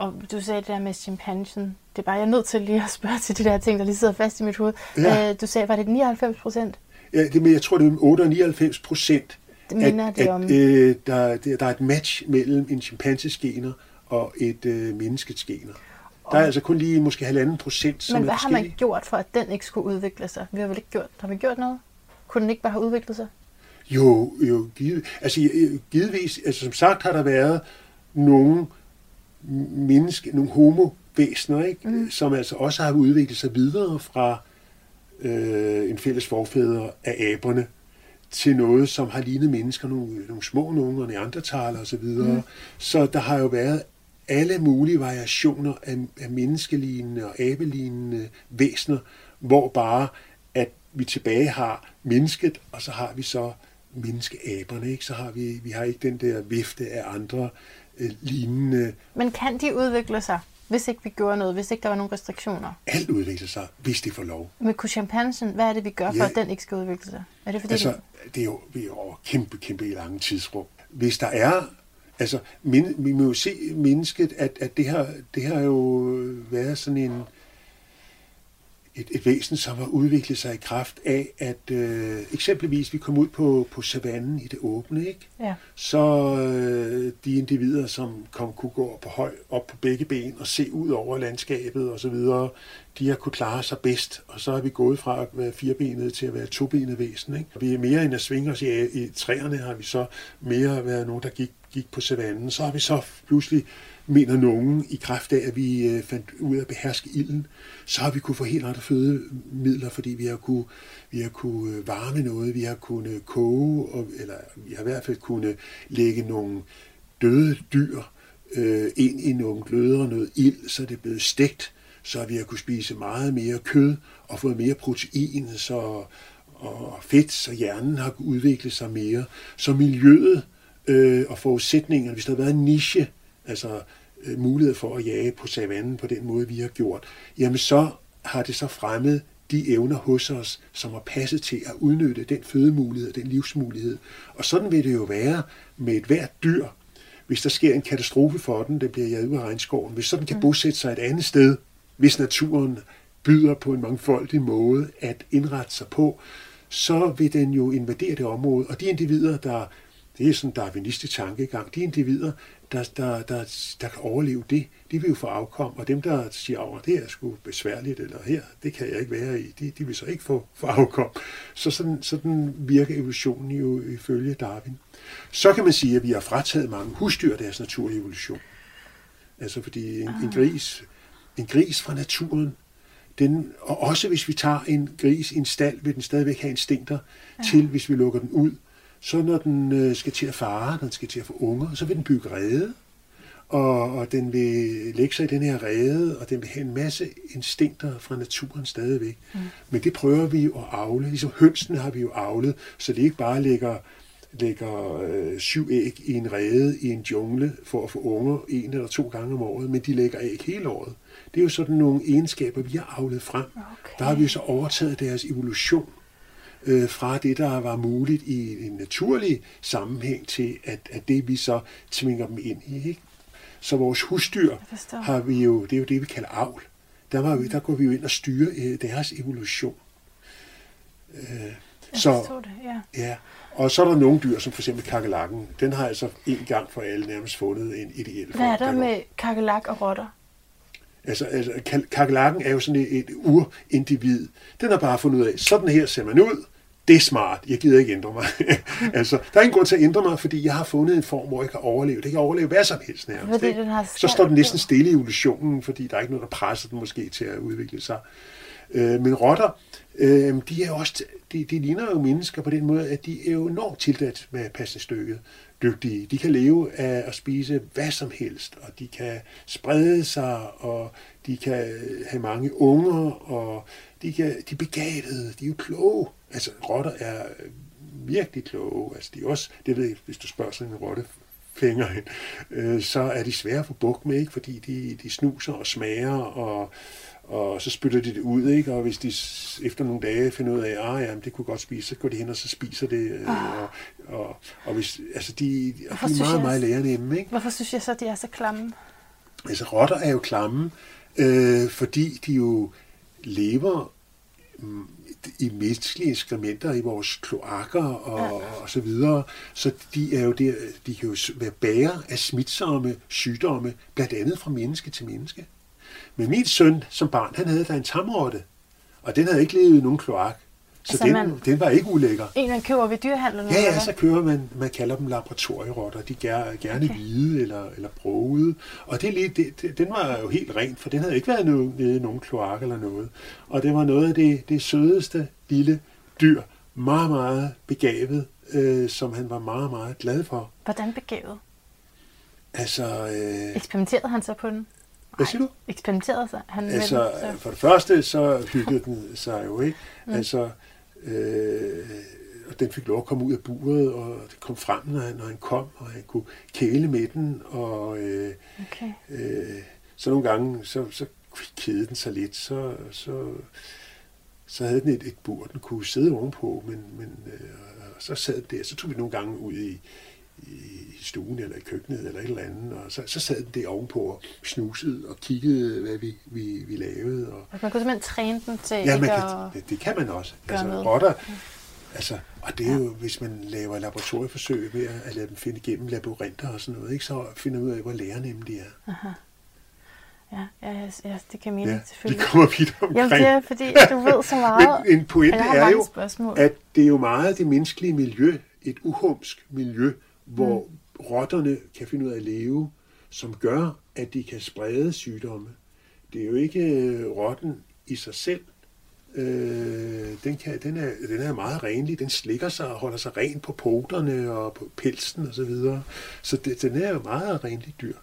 Og du sagde det der med chimpansen. Det er bare, jeg er nødt til lige at spørge til de der ting, der lige sidder fast i mit hoved. Ja. Øh, du sagde, var det 99 procent? Ja, det, men jeg tror, det er 98 procent. At, det om... At, øh, der, der er et match mellem en chimpanses gener og et øh, menneskets gener. Der er altså kun lige måske halvanden procent, som Men hvad har man gjort for, at den ikke skulle udvikle sig? Vi har vel ikke gjort, har vi gjort noget? Kunne den ikke bare have udviklet sig? Jo, jo, givet, altså givetvis, altså som sagt har der været nogle menneske, nogle homovæsener, ikke? Mm. som altså også har udviklet sig videre fra øh, en fælles forfædre af aberne til noget, som har lignet mennesker, nogle, nogle små nogle og neandertaler osv. Mm. Så der har jo været alle mulige variationer af, af menneskelignende og abelignende væsener, hvor bare at vi tilbage har mennesket, og så har vi så menneskeaberne, ikke? Så har vi, vi har ikke den der vifte af andre øh, lignende... Men kan de udvikle sig, hvis ikke vi gjorde noget, hvis ikke der var nogle restriktioner? Alt udvikler sig, hvis det får lov. Men kunne chimpansen, hvad er det, vi gør, for ja. at den ikke skal udvikle sig? Er det fordi, altså, det er jo, vi er jo kæmpe, kæmpe lange tidsrum. Hvis der er Altså, men, vi må jo se mennesket, at, at det, har, det har jo været sådan en, et, et væsen, som har udviklet sig i kraft af, at øh, eksempelvis vi kom ud på, på savannen i det åbne, ikke? Ja. så øh, de individer, som kom, kunne gå på høj, op på begge ben og se ud over landskabet og så videre, de har kunne klare sig bedst, og så er vi gået fra at være firebenet til at være tobenet væsen. Ikke? Vi er mere end at svinge os i, i træerne, har vi så mere været nogen, der gik, gik på savannen. Så har vi så pludselig mener nogen, i kraft af, at vi øh, fandt ud af at beherske ilden, så har vi kunne få helt andre fødemidler, fordi vi har kunne, vi har kunne øh, varme noget, vi har kunnet øh, koge, og, eller vi har i hvert fald kunnet lægge nogle døde dyr øh, ind i nogle gløder og noget ild, så det er blevet stegt, så vi har kunne spise meget mere kød og fået mere protein, så og fedt, så hjernen har udviklet udvikle sig mere. Så miljøet øh, og forudsætningerne, hvis der har været en niche, altså øh, mulighed for at jage på savannen på den måde, vi har gjort, jamen så har det så fremmet de evner hos os, som har passet til at udnytte den fødemulighed, den livsmulighed. Og sådan vil det jo være med et hvert dyr, hvis der sker en katastrofe for den, det bliver jaget ud af regnskoven, hvis sådan kan mm. bosætte sig et andet sted, hvis naturen byder på en mangfoldig måde at indrette sig på, så vil den jo invadere det område, og de individer, der det er sådan en darwinistisk tankegang. De individer, der, der, der, der kan overleve det, de vil jo få afkom, og dem, der siger, at det er sgu besværligt, eller her, det kan jeg ikke være i, de, de vil så ikke få, få afkom. Så sådan, sådan virker evolutionen jo ifølge Darwin. Så kan man sige, at vi har frataget mange husdyr deres naturlige evolution. Altså fordi en, en ah. gris, en gris fra naturen, den, og også hvis vi tager en gris i en stald, vil den stadigvæk have instinkter ja. til, hvis vi lukker den ud, så når den øh, skal til at fare, når den skal til at få unger, så vil den bygge rede, og, og den vil lægge sig i den her rede, og den vil have en masse instinkter fra naturen stadigvæk. Mm. Men det prøver vi jo at afle. Ligesom hønsene har vi jo avlet, så det ikke bare lægger, lægger øh, syv æg i en rede i en jungle for at få unger en eller to gange om året, men de lægger æg hele året. Det er jo sådan nogle egenskaber, vi har avlet frem. Okay. Der har vi så overtaget deres evolution øh, fra det, der var muligt i en naturlig sammenhæng til, at, at det vi så tvinger dem ind i. Ikke? Så vores husdyr har vi jo, det er jo det, vi kalder avl. Der, var vi, der går vi jo ind og styrer øh, deres evolution. Øh, så, det, ja. ja. Og så er der nogle dyr, som for eksempel kakelakken. Den har altså en gang for alle nærmest fundet en ideel form. Hvad er der med kakelak og rotter? Altså, altså kakelakken er jo sådan et, et urindivid. Den har bare fundet ud af, sådan her ser man ud, det er smart, jeg gider ikke ændre mig. (laughs) altså, der er ingen grund til at ændre mig, fordi jeg har fundet en form, hvor jeg kan overleve. Det kan overleve hvad som helst nærmest. Fordi den har Så står den næsten stille i evolutionen, fordi der er ikke noget, der presser den måske til at udvikle sig. Øh, men rotter, øh, de er også, de, de ligner jo mennesker på den måde, at de er jo enormt tildat med passestykket dygtige. De kan leve af at spise hvad som helst, og de kan sprede sig, og de kan have mange unger, og de, kan, de er begavede, de er jo kloge. Altså, rotter er virkelig kloge. Altså, de er også, det ved jeg, hvis du spørger sådan en rotte, fænger hen, øh, så er de svære at få bukt med, ikke? fordi de, de snuser og smager, og, og så spytter de det ud, ikke? og hvis de efter nogle dage finder ud af, at ah, jamen, det kunne godt spise, så går de hen og så spiser det, øh, og, og, og hvis, altså, de, og de er meget, jeg- meget lærernemme, ikke? Hvorfor synes jeg så, de er så klamme? Altså, rotter er jo klamme, øh, fordi de jo lever mm, i menneskelige ekskrementer i vores kloakker og, ja. og så videre. Så de er jo der, de kan jo være bærer af smitsomme sygdomme, blandt andet fra menneske til menneske. Men min søn som barn, han havde da en tamrotte, og den havde ikke levet i nogen kloak. Så Altså, den, man- den var ikke ulækker. En, man køber ved dyrehandlen? Ja, ja, så kører man, man kalder dem laboratorierotter. De er gerne Okay. hvide eller, eller brogede. Og det, er lige- det, det, den var jo helt ren, for den havde ikke været nede i nogen kloak eller noget. Og det var noget af det, det sødeste lille dyr, meget, meget begavet, øh, som han var meget, meget glad for. Hvordan begavet? Altså, øh, Eksperimenterede han så på den? hvad siger du? Eksperimenterede sig han med Altså, den? Så? for det første, så hyggede den sig jo, ikke? Mm. Altså, øh, og den fik lov at komme ud af buret, og det kom frem, når han, når han kom, og han kunne kæle med den, og øh, Okay. øh, så nogle gange, så, så kedede den sig lidt, så, så, så havde den et, et bur, den kunne sidde ovenpå, men, men øh, så sad den der, så tog vi nogle gange ud i, i stuen eller i køkkenet eller et eller andet, og så, så sad den der ovenpå og snusede og kiggede, hvad vi, vi, vi lavede. Og, Altså, man kunne simpelthen træne den til ja, man at... kan, det, det kan man også. Altså, noget. rotter, altså, og det er jo, hvis man laver laboratorieforsøg ved at, at lade dem finde igennem labyrinter og sådan noget, ikke, så finder ud af, hvor lærernemme de er. Ja, ja, ja, ja, det kan mening Ja, selvfølgelig. kommer vidt omkring. Jamen, det er fordi, du ved så (laughs) meget. Men en pointe er jo, spørgsmål. at det er jo meget det menneskelige miljø, et uhumsk miljø, hvor mm. rotterne kan finde ud af at leve, som gør, at de kan sprede sygdomme. Det er jo ikke øh, rotten i sig selv. Øh, den, kan, den, er, den er meget renlig. Den slikker sig og holder sig ren på poterne og på pelsen osv. Så, videre. så det, den er jo meget renlig dyr.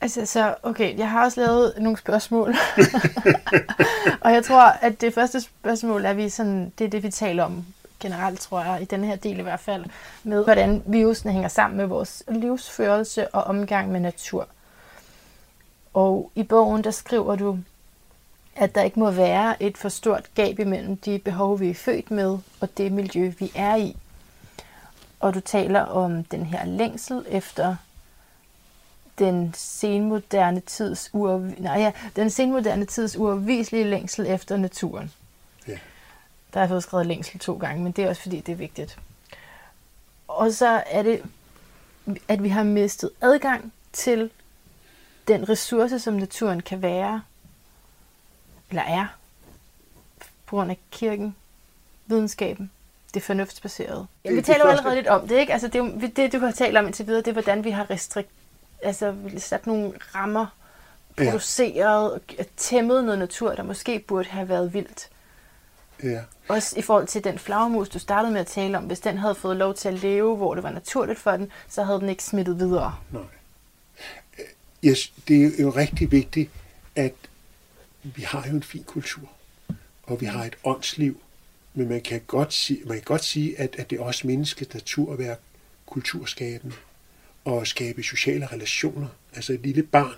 Altså, så, okay, jeg har også lavet nogle spørgsmål. (laughs) (laughs) og jeg tror, at det første spørgsmål er, vi sådan, det er det, vi taler om generelt, tror jeg, i den her del i hvert fald, med hvordan virusen hænger sammen med vores livsførelse og omgang med natur. Og i bogen, der skriver du, at der ikke må være et for stort gab imellem de behov, vi er født med, og det miljø, vi er i. Og du taler om den her længsel efter den senmoderne tids uafv- nej, ja, den senmoderne tids uafviselige længsel efter naturen. Ja. Der har jeg fået skrevet længsel to gange, men det er også fordi, det er vigtigt. Og så er det, at vi har mistet adgang til den ressource, som naturen kan være, eller er, på grund af kirken, videnskaben, det fornuftsbaserede. Ja, vi taler jo allerede lidt om det, ikke? Altså, det, det, du har talt om indtil videre, det er, hvordan vi har restrikt, altså, sat nogle rammer, Ja. produceret og tæmmet noget natur, der måske burde have været vildt. Ja. Også i forhold til den flagermus, du startede med at tale om. Hvis den havde fået lov til at leve, hvor det var naturligt for den, så havde den ikke smittet videre. Nej. Yes, det er jo rigtig vigtigt, at vi har jo en fin kultur, og vi har et åndsliv, men man kan godt sige, man kan godt sige at, at det er også menneskets natur at være kulturskabende og skabe sociale relationer. Altså et lille barn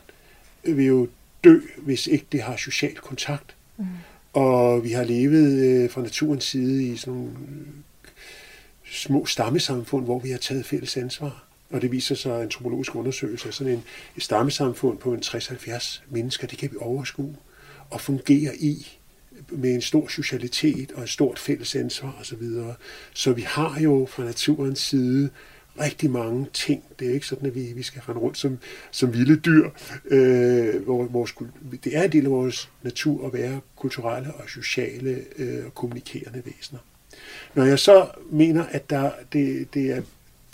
vil jo dø, hvis ikke det har social kontakt. Mm. Og vi har levet øh, fra naturens side i sådan nogle øh, små stammesamfund, hvor vi har taget fælles ansvar. Og det viser sig en antropologisk undersøgelser, af sådan en, et stammesamfund på en 60-70 mennesker, det kan vi overskue og fungere i med en stor socialitet og et stort fælles ansvar osv. Så vi har jo fra naturens side rigtig mange ting. Det er ikke sådan, at vi, vi skal rende rundt som, som vilde dyr. Øh, vores, det er en del af vores natur at være kulturelle og sociale øh, og kommunikerende væsener. Når jeg så mener, at der, det, det er,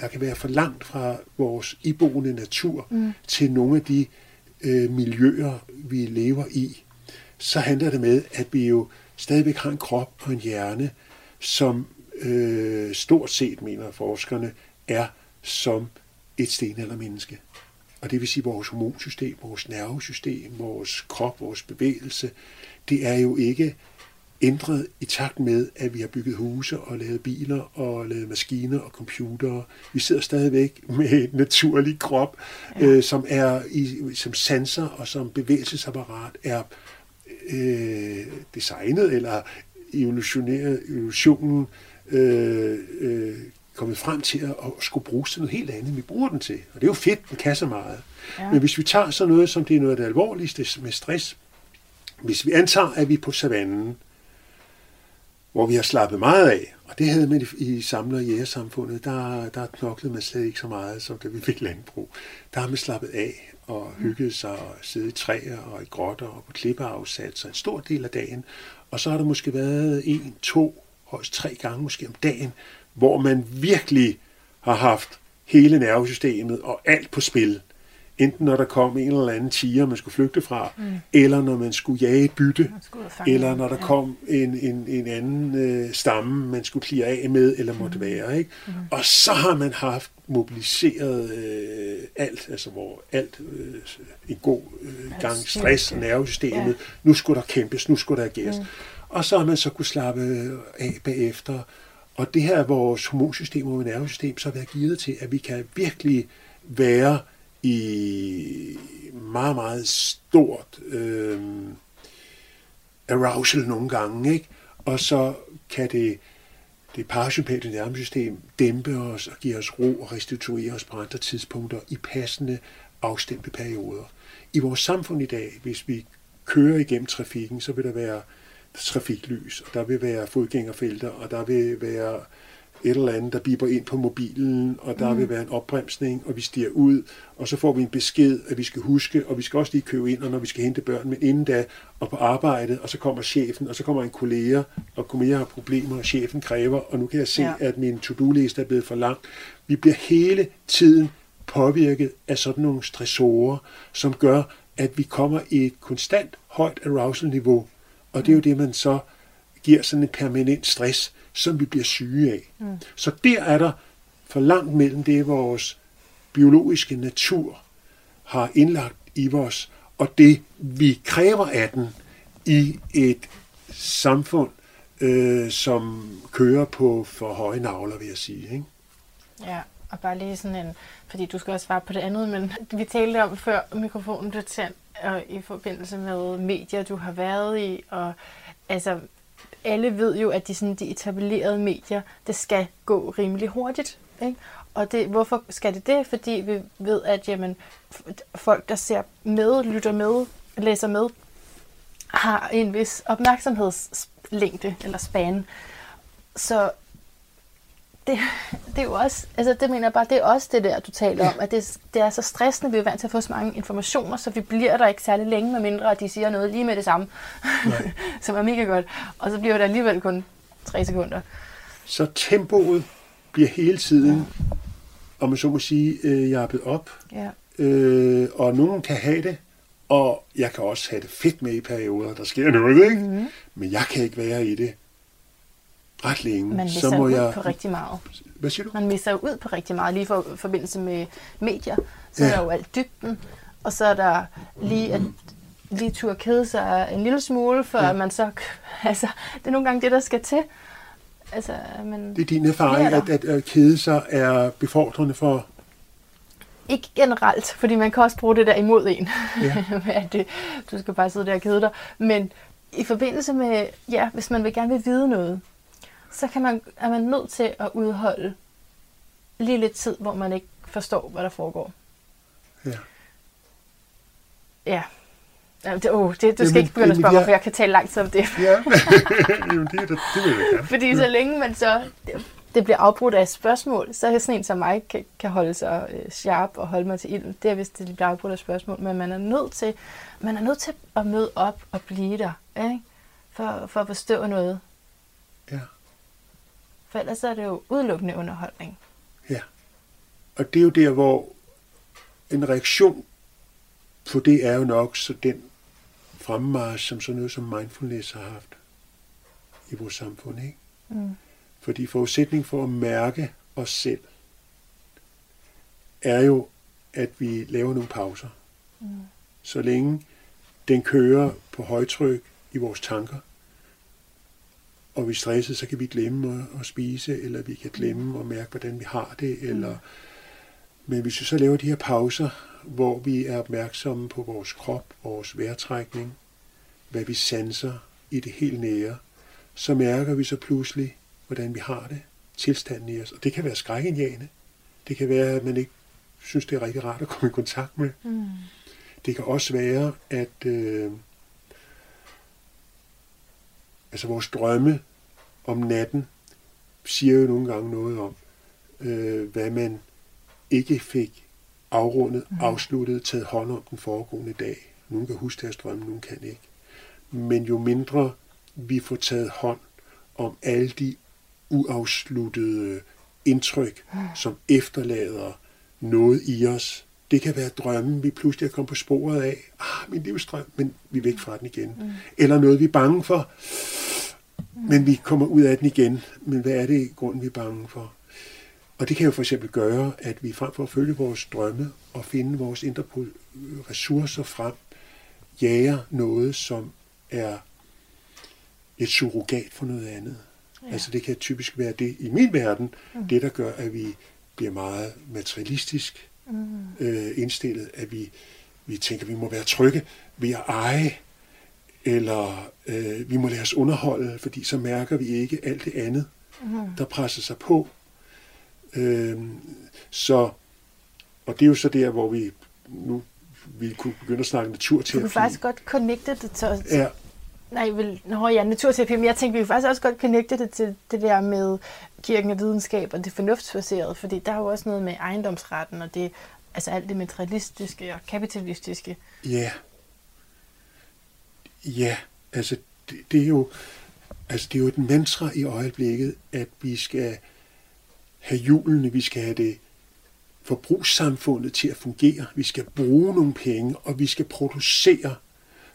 der kan være for langt fra vores iboende natur mm. til nogle af de øh, miljøer, vi lever i, så handler det med, at vi jo stadigvæk har en krop og en hjerne, som øh, stort set, mener forskerne, er som et stenaldermenneske. Og det vil sige, at vores hormonsystem, vores nervesystem, vores krop, vores bevægelse, det er jo ikke ændret i takt med, at vi har bygget huse og lavet biler og lavet maskiner og computere. Vi sidder stadigvæk med et naturligt krop, ja. øh, som er i, som sanser og som bevægelsesapparat er øh, designet eller evolutioneret, evolutionen øh, øh, kommet frem til at, at skulle bruges til noget helt andet, vi bruger den til. Og det er jo fedt, den kan så meget. Ja. Men hvis vi tager sådan noget, som det er noget af det alvorligste med stress, hvis vi antager, at vi er på savannen, hvor vi har slappet meget af, og det havde man i samler- og jægersamfundet, der, der knoklede man slet ikke så meget, som det vi fik landbrug. Der har man slappet af og hygget sig og siddet i træer og i grotter og på klipper afsat sig en stor del af dagen. Og så har der måske været en, to, højst tre gange måske om dagen, hvor man virkelig har haft hele nervesystemet og alt på spil. Enten når der kom en eller anden tiger, man skulle flygte fra, mm. eller når man skulle jage et bytte, eller når der ja. kom en, en, en anden øh, stamme, man skulle klire af med, eller måtte mm. være. Ikke? Mm. Og så har man haft mobiliseret øh, alt, altså hvor alt, øh, en god øh, gang stress og nervesystemet, ja. nu skulle der kæmpes, nu skulle der ageres. Mm. Og så har man så kunne slappe af bagefter. Og det her er vores hormonsystem og nervesystem så har været givet til, at vi kan virkelig være i meget, meget stort øh, arousal nogle gange, ikke? Og så kan det, det parasympatiske nervesystem dæmpe os og give os ro og restituere os på andre tidspunkter i passende afstemte perioder. I vores samfund i dag, hvis vi kører igennem trafikken, så vil der være trafiklys, og der vil være fodgængerfelter, og der vil være et eller andet, der biber ind på mobilen, og der mm. vil være en opbremsning, og vi stiger ud, og så får vi en besked, at vi skal huske, og vi skal også lige købe ind, og når vi skal hente børn, men inden da, og på arbejdet, og så kommer chefen, og så kommer en kollega, og kollega har problemer, og chefen kræver, og nu kan jeg se, ja. at min to-do-liste er blevet for lang. Vi bliver hele tiden påvirket af sådan nogle stressorer, som gør, at vi kommer i et konstant højt arousal-niveau, og det er jo det, man så giver sådan en permanent stress, som vi bliver syge af. Mm. Så der er der for langt mellem det, vores biologiske natur har indlagt i os, og det, vi kræver af den i et samfund, øh, som kører på for høje navler, vil jeg sige. Ikke? Ja, og bare lige sådan en, fordi du skal også svare på det andet, men vi talte om før mikrofonen blev tændt, og i forbindelse med medier, du har været i, og altså, alle ved jo, at de, sådan, de etablerede medier, det skal gå rimelig hurtigt. Ikke? Og det, hvorfor skal det det? Fordi vi ved, at jamen, folk, der ser med, lytter med, læser med, har en vis opmærksomhedslængde eller span. Så det, det er jo også, altså det mener jeg bare, det er også det der, du taler om, at det, det er så stressende, vi er vant til at få så mange informationer, så vi bliver der ikke særlig længe, med mindre at de siger noget lige med det samme, (laughs) som er mega godt, og så bliver det alligevel kun tre sekunder. Så tempoet bliver hele tiden, ja. og man så må sige, øh, jappet op, ja. øh, og nogen kan have det, og jeg kan også have det fedt med i perioder, der sker noget, ikke? Mm-hmm. men jeg kan ikke være i det ret længe. Man så må ud jeg... på rigtig meget. Hvad siger du? Man misser ud på rigtig meget, lige for forbindelse med medier. Så ja. er der jo alt dybden, og så er der lige at lige tur kede sig en lille smule, før ja. man så... (laughs) Altså, det er nogle gange det, der skal til. Altså, men det er din erfaring, at, at, at kede sig er befordrende for... Ikke generelt, fordi man kan også bruge det der imod en. Ja. (laughs) at det, du skal bare sidde der og kede dig. Men i forbindelse med, ja, hvis man vil gerne vil vide noget, så kan man, er man nødt til at udholde lige lidt tid, hvor man ikke forstår, hvad der foregår. Ja. Ja. Det, oh, det, du skal jamen, ikke begynde at spørge mig, for jeg kan tale lang tid om det. Ja, (laughs) (laughs) jamen, det, det, det vil jeg gerne. Fordi så længe man så... det bliver afbrudt af et spørgsmål, så er sådan en som mig kan, kan holde sig øh, sharp og holde mig til ilden. Det er, hvis det bliver afbrudt af spørgsmål. Men man er nødt til, man er nødt til at møde op og blive der, ikke? For, for at forstå noget. For ellers er det jo udelukkende underholdning. Ja. Og det er jo der, hvor en reaktion på det er jo nok så den fremmarsch, som sådan noget som mindfulness har haft i vores samfund. Ikke? Mm. Fordi forudsætning for at mærke os selv, er jo, at vi laver nogle pauser. Mm. Så længe den kører på højtryk i vores tanker, og vi er stresset, så kan vi glemme at, at spise, eller vi kan glemme at mærke, hvordan vi har det. Eller... Men hvis vi så laver de her pauser, hvor vi er opmærksomme på vores krop, vores vejrtrækning, hvad vi sanser i det helt nære, så mærker vi så pludselig, hvordan vi har det, tilstanden i os. Og det kan være skrækindjagende. Det kan være, at man ikke synes, det er rigtig rart at komme i kontakt med. Mm. Det kan også være, at øh, altså vores drømme om natten siger jo nogle gange noget om, øh, hvad man ikke fik afrundet, Mhm. afsluttet, taget hånd om den foregående dag. Nogle kan huske deres drømme, nogle kan ikke. Men jo mindre vi får taget hånd om alle de uafsluttede indtryk, som efterlader noget i os. Det kan være drømmen, vi pludselig er kommet på sporet af. Ah, min livsdrøm, men vi er væk fra den igen. Mm. Eller noget, vi er bange for, men vi kommer ud af den igen. Men hvad er det i grunden, vi er bange for? Og det kan jo for eksempel gøre, at vi frem for at følge vores drømme og finde vores indre ressourcer frem, jager noget, som er et surrogat for noget andet. Ja. Altså det kan typisk være det i min verden, mm. det der gør, at vi bliver meget materialistisk Mm. øh, indstillet, at vi, vi tænker, at vi må være trygge ved at eje, eller øh, vi må lade os underholde, fordi så mærker vi ikke alt det andet, Mm. der presser sig på. Øh, så, og det er jo så der, hvor vi nu vi kunne begynde at snakke Du naturterapi. kan faktisk godt connecte det til... Ja, Nej, vel, nå ja, naturterapi, men jeg tænkte, vi kan faktisk også godt connecte det til det der med kirken og videnskab og det fornuftsbaserede, fordi der er jo også noget med ejendomsretten og det, altså alt det materialistiske og kapitalistiske. Ja. Ja, altså det, det er jo altså det er jo et mantra i øjeblikket, at vi skal have hjulene, vi skal have det forbrugssamfundet til at fungere, vi skal bruge nogle penge, og vi skal producere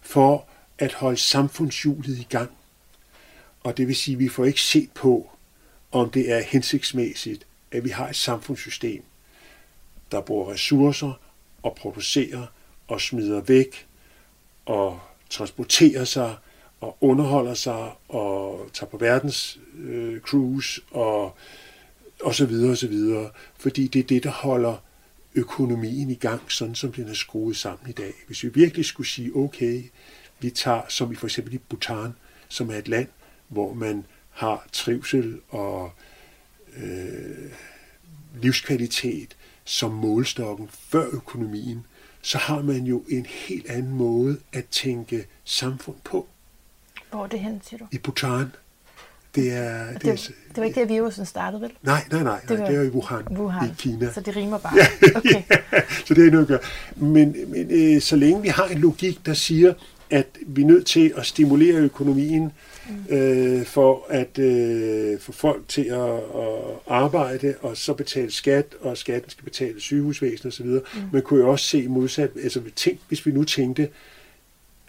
for at holde samfundshjulet i gang. Og det vil sige, at vi får ikke set på, om det er hensigtsmæssigt, at vi har et samfundssystem, der bruger ressourcer og producerer og smider væk og transporterer sig og underholder sig og tager på verdens øh, cruise og, og så videre og så videre. Fordi det er det, der holder økonomien i gang, sådan som den er skruet sammen i dag. Hvis vi virkelig skulle sige, okay, vi tager, som i for eksempel i Bhutan, som er et land, hvor man har trivsel og øh, livskvalitet som målstokken før økonomien, så har man jo en helt anden måde at tænke samfund på Hvor er det hen, siger du? i Bhutan. Det er, Det, det er, det, var ikke der, virusen startede, vel? nej, nej, nej, Det var det er i Wuhan, Wuhan. i Kina. Så det rimer bare. (laughs) Okay. så det er noget at gøre. Men, men øh, så længe vi har en logik, der siger, at vi er nødt til at stimulere økonomien øh, for at øh, få folk til at, at arbejde og så betale skat, og skatten skal betale sygehusvæsen osv. Mm. Man kunne jo også se modsat, altså tænk, hvis vi nu tænkte,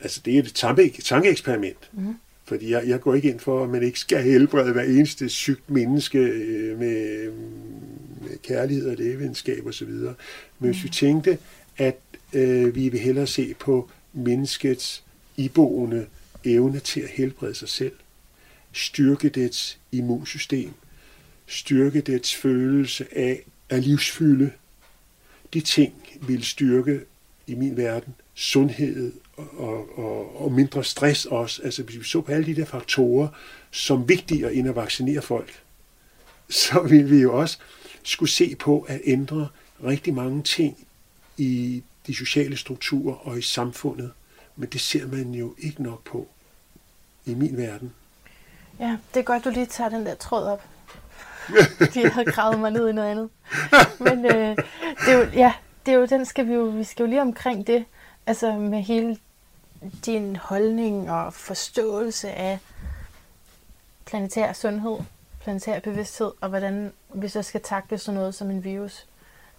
altså det er et tanke- tankeeksperiment, Mm. fordi jeg, jeg går ikke ind for, at man ikke skal helbrede hver eneste sygt menneske øh, med, med kærlighed og lægevidenskab osv. Men hvis vi tænkte, at øh, vi vil hellere se på menneskets iboende evne til at helbrede sig selv, styrke dets immunsystem, styrke dets følelse af at livsfylde. De ting vil styrke i min verden sundhed og, og, og mindre stress også. Altså hvis vi så på alle de der faktorer som vigtigere end at vaccinere folk, så vil vi jo også skulle se på at ændre rigtig mange ting i de sociale strukturer og i samfundet. Men det ser man jo ikke nok på i min verden. Ja, det er godt, du lige tager den der tråd op. (laughs) jeg havde gravet mig ned i noget andet. Men øh, det er jo, ja, det er jo, den skal vi jo, vi skal jo lige omkring det, altså med hele din holdning og forståelse af planetær sundhed, planetær bevidsthed, og hvordan vi så skal takle sådan noget som en virus.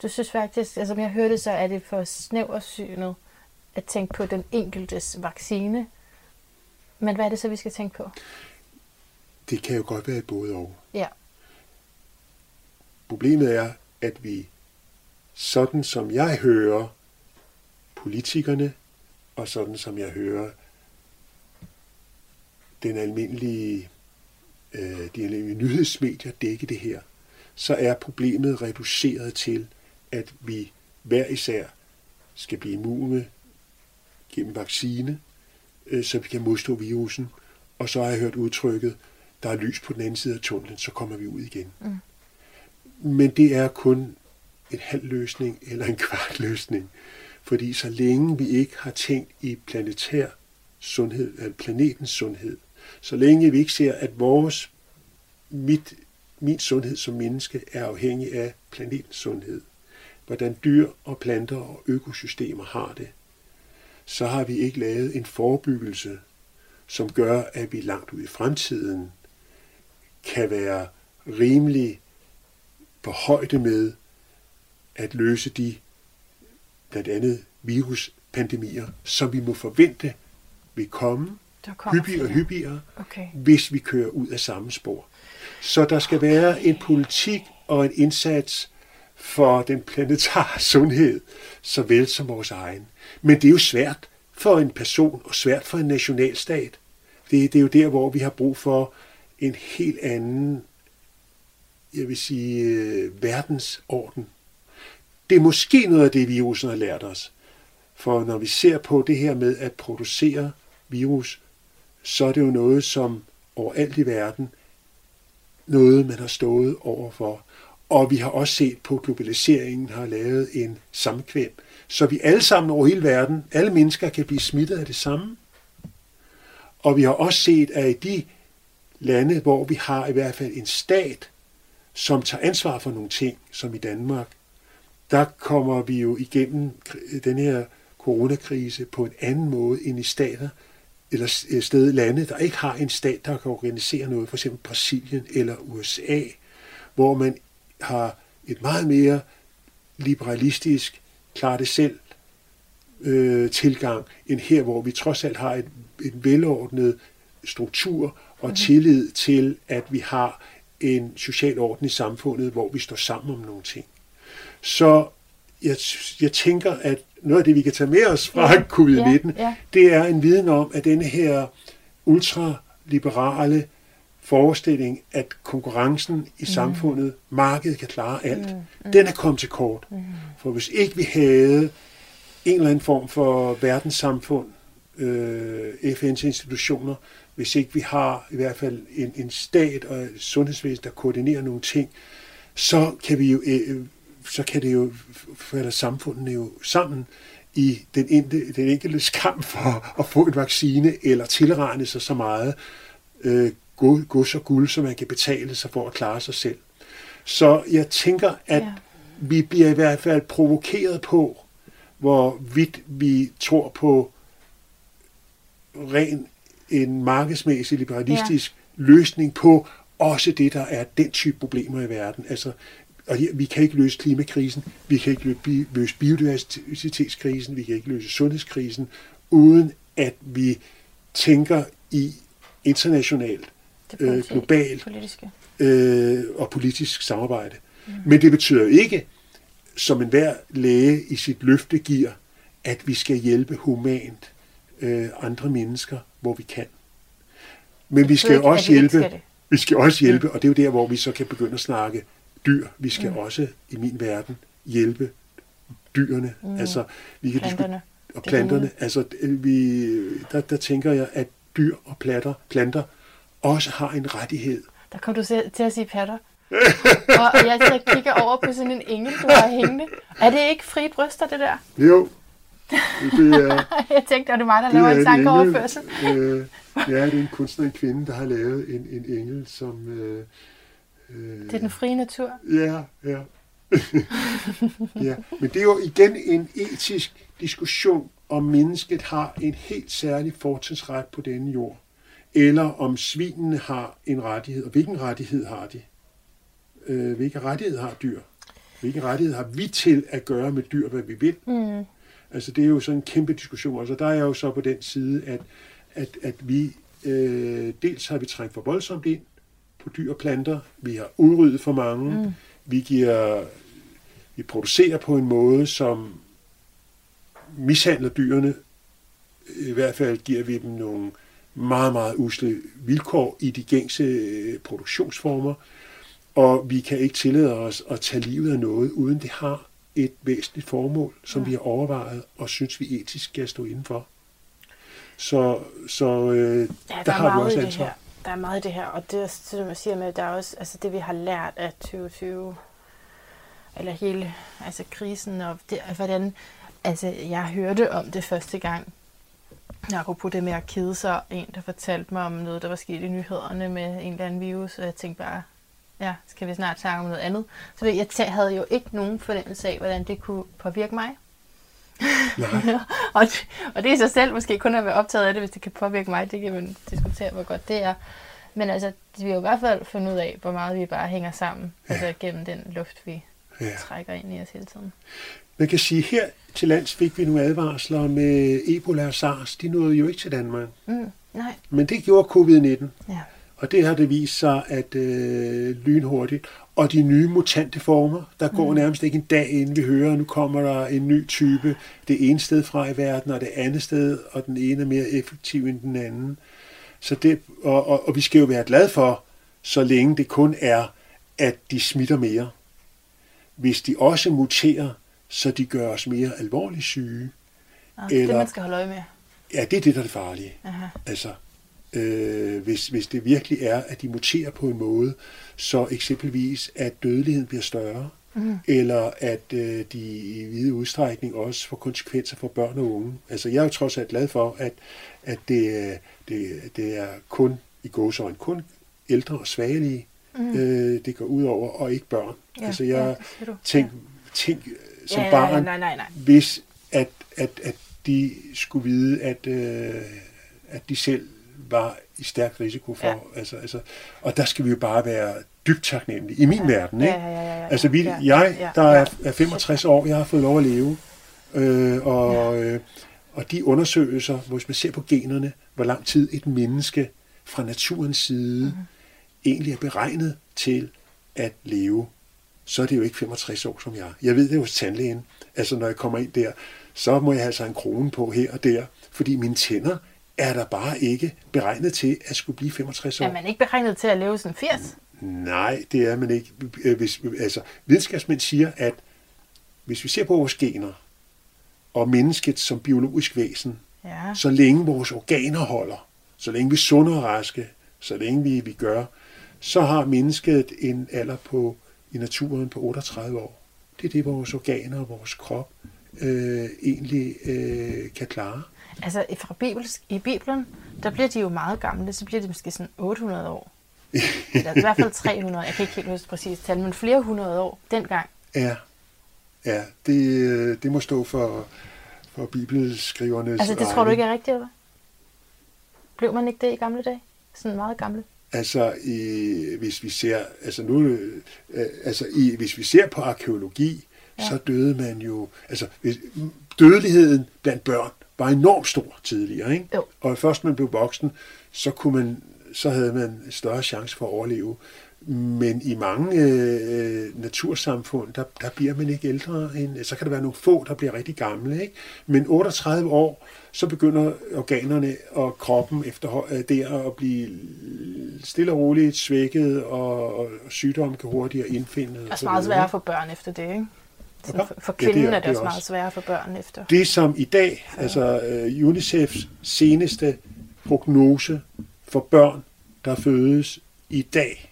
Du synes faktisk, altså som jeg hørte, så er det for snæversynet at tænke på den enkeltes vaccine. Men hvad er det så, vi skal tænke på? Det kan jo godt være både og. Ja. Problemet er, at vi, sådan som jeg hører politikerne, og sådan som jeg hører den almindelige, øh, de almindelige nyhedsmedier dække det her, så er problemet reduceret til, at vi hver især skal blive immune gennem vaccine, øh, så vi kan modstå virusen. Og så har jeg hørt udtrykket, der er lys på den anden side af tunnelen, så kommer vi ud igen. Mm. Men det er kun en halv løsning eller en kvart (laughs) løsning. Fordi så længe vi ikke har tænkt i planetær sundhed, eller planetens sundhed, så længe vi ikke ser, at vores, mit, min sundhed som menneske er afhængig af planetens sundhed, hvordan dyr og planter og økosystemer har det, så har vi ikke lavet en forebyggelse, som gør, at vi langt ud i fremtiden kan være rimelig på højde med at løse de blandt andet viruspandemier, som vi må forvente vil komme hyppigere og hyppigere, okay. hvis vi kører ud af samme spor. Så der skal være en politik og en indsats for den planetare (laughs) sundhed, såvel som vores egen. Men det er jo svært for en person og svært for en nationalstat. Det, det er jo der, hvor vi har brug for en helt anden, jeg vil sige, øh, verdensorden. Det er måske noget af det, virusen har lært os. For når vi ser på det her med at producere virus, så er det jo noget, som overalt i verden, noget man har stået overfor. Og vi har også set på, at globaliseringen har lavet en samkvem, så vi alle sammen over hele verden, alle mennesker kan blive smittet af det samme. Og vi har også set, at i de lande, hvor vi har i hvert fald en stat, som tager ansvar for nogle ting, som i Danmark, der kommer vi jo igennem den her coronakrise på en anden måde end i stater, eller øh, sted lande, der ikke har en stat, der kan organisere noget, for eksempel Brasilien eller USA, hvor man har et meget mere liberalistisk, klar det selv øh, tilgang, end her, hvor vi trods alt har et, et velordnet struktur og mm. tillid til, at vi har en social orden i samfundet, hvor vi står sammen om nogle ting. Så jeg, jeg tænker, at noget af det, vi kan tage med os fra ja. covid-19, ja. Ja. det er en viden om, at denne her ultraliberale forestilling, at konkurrencen i mm. samfundet, markedet kan klare alt, mm. Mm. den er kommet til kort. Mm. For hvis ikke vi havde en eller anden form for verdenssamfund, øh, FN's institutioner, hvis ikke vi har i hvert fald en, en stat og et sundhedsvæsen, der koordinerer nogle ting, så kan vi jo, øh, så kan det jo, falder samfundet jo sammen i den, enkelte, den enkelte skam for at få en vaccine eller tilregne sig så meget øh, gods og guld, som man kan betale sig for at klare sig selv. Så jeg tænker, at ja. vi bliver i hvert fald provokeret på, hvor vidt vi tror på ren en markedsmæssig liberalistisk ja. løsning på også det, der er den type problemer i verden. Altså, og vi kan ikke løse klimakrisen, vi kan ikke løse biodiversitetskrisen, vi kan ikke løse sundhedskrisen, uden at vi tænker i internationalt, øh, globalt politiske. Øh, og politisk samarbejde. Mm. Men det betyder ikke, som enhver læge i sit løfte giver, at vi skal hjælpe humant øh, andre mennesker, hvor vi kan. Men vi skal ikke, også hjælpe, skal vi skal også hjælpe, mm. og det er jo der, hvor vi så kan begynde at snakke dyr. Vi skal mm. også i min verden hjælpe dyrene, mm. altså vi kan planterne. og planterne. Altså vi, der, der tænker jeg, at dyr og planter, planter også har en rettighed. Der kom du til at sige patter. (laughs) og jeg så kigger over på sådan en engel, du har hængende. Er det ikke fri bryster, det der? Jo. (laughs) Det er, jeg tænkte, at det mig, der laver en sangoverførsel. Øh, ja, det er en kunstner, en kvinde, der har lavet en, en engel, som, øh, Øh, Det er den frie natur. Ja, ja. (laughs) ja. Men det er jo igen en etisk diskussion, om mennesket har en helt særlig fortrinsret på denne jord, eller om svinene har en rettighed, og hvilken rettighed har de? Øh, hvilken rettighed har dyr? Hvilken rettighed har vi til at gøre med dyr, hvad vi vil? Mm. Altså det er jo sådan en kæmpe diskussion. Altså der er jeg jo så på den side, at, at, at vi øh, dels har vi trængt for voldsomt ind på dyr og planter. Vi har udryddet for mange. Mm. Vi giver vi producerer på en måde, som mishandler dyrene. I hvert fald giver vi dem nogle meget, meget usle vilkår i de gængse øh, produktionsformer, og vi kan ikke tillade os at tage livet af noget, uden det har et væsentligt formål, som ja. vi har overvejet og synes, vi etisk skal stå indenfor. Så, så øh, Ja, der, der, er har vi også ansvar. her. Der er meget i det her, og det er som jeg siger med, der er også altså det, vi har lært af 2020, eller hele altså krisen, og det, hvordan, altså jeg hørte om det første gang, apropos det med at kede sig, en der fortalte mig om noget, der var sket i nyhederne med en eller anden virus, og jeg tænkte bare, ja, skal vi snart snakke om noget andet? Så jeg havde jo ikke nogen fornemmelse af, hvordan det kunne påvirke mig. Nej. (laughs) og, det, og det i sig selv måske kun at være optaget af det, hvis det kan påvirke mig. Det kan man diskutere, hvor godt det er. Men altså, vi har jo i hvert fald fundet ud af, hvor meget vi bare hænger sammen. Ja. Altså gennem den luft, vi Ja. trækker ind i os hele tiden. Man kan sige, her til lands fik vi nogle advarsler med Ebola og SARS. De nåede jo ikke til Danmark. Mm, nej, Men det gjorde covid-19. ja. Og det har det vist sig, at øh, lynhurtigt. Og de nye mutante former, der går Mm. nærmest ikke en dag, inden vi hører, at nu kommer der en ny type det ene sted fra i verden, og det andet sted, og den ene er mere effektiv end den anden. Så det, og, og, og vi skal jo være glade for, så længe det kun er, at de smitter mere. Hvis de også muterer, så de gør os mere alvorligt syge, Nå, det er det, Eller- man skal holde øje med. ja, det er det, der er det farlige. Aha. Altså, øh, hvis, hvis det virkelig er, at de muterer på en måde, så eksempelvis, at dødeligheden bliver større, Mm. eller at øh, de i vide udstrækning også får konsekvenser for børn og unge. Altså, jeg er jo trods alt glad for, at, at det, det, det er kun, i gåsøjne, kun ældre og svagelige, Mm. øh, det går ud over, og ikke børn. Ja, altså, ja, jeg det siger du. tænk, tænk som ja, barn, Ja, nej, nej, nej. hvis at, at, at de skulle vide, at, øh, at de selv var i stærk risiko for. Ja. Ja. Altså, altså, og der skal vi jo bare være dybt taknemmelige. I min ja. verden, ikke? Ja, ja, ja, ja, ja. Altså, vi, ja, jeg, ja, der ja. er, er 65 år, jeg har fået lov at leve. Øh, og, øh, og de undersøgelser, hvis man ser på generne, hvor lang tid et menneske fra naturens side mm. egentlig er beregnet til at leve, så er det jo ikke 65 år som jeg. Jeg ved det hos tandlægen. Altså, når jeg kommer ind der, så må jeg have altså en krone på her og der, fordi mine tænder er der bare ikke beregnet til at skulle blive 65 år. Er man ikke beregnet til at leve sådan 80? Nej, det er man ikke. Hvis, altså, videnskabsmænd siger, at hvis vi ser på vores gener og mennesket som biologisk væsen, Ja. så længe vores organer holder, så længe vi er sunde og raske, så længe vi, vi gør, så har mennesket en alder på i naturen på 38 år. Det er det, vores organer og vores krop øh, egentlig øh, kan klare. Altså fra Bibels, i Bibelen, der bliver de jo meget gamle. Så bliver de måske sådan 800 år. (laughs) Eller i hvert fald 300. Jeg kan ikke helt huske præcis tal, men flere hundrede år dengang. Ja, ja det, øh, det må stå for, for bibelskrivernes Altså det tror du ikke er rigtigt, eller? Blev man ikke det i gamle dage? Sådan meget gamle? Altså, i, hvis vi ser, altså nu, øh, altså i, hvis vi ser på arkeologi, Ja. så døde man jo, altså hvis, dødeligheden blandt børn var enormt stor tidligere, ikke? Jo. Og først man blev voksen, så kunne man, så havde man større chance for at overleve. Men i mange øh, natursamfund, der, der bliver man ikke ældre end, så kan der være nogle få, der bliver rigtig gamle, ikke? Men 38 år, så begynder organerne og kroppen efter øh, der at blive stille og roligt svækket, og, og sygdomme kan hurtigere indfinde. Det er og også så meget sværere for børn efter det, ikke? Ja. for, for Ja, det er- kvinden er det også meget sværere for børn efter. Det som i dag, altså øh, UNICEFs seneste prognose for børn, der fødes i dag,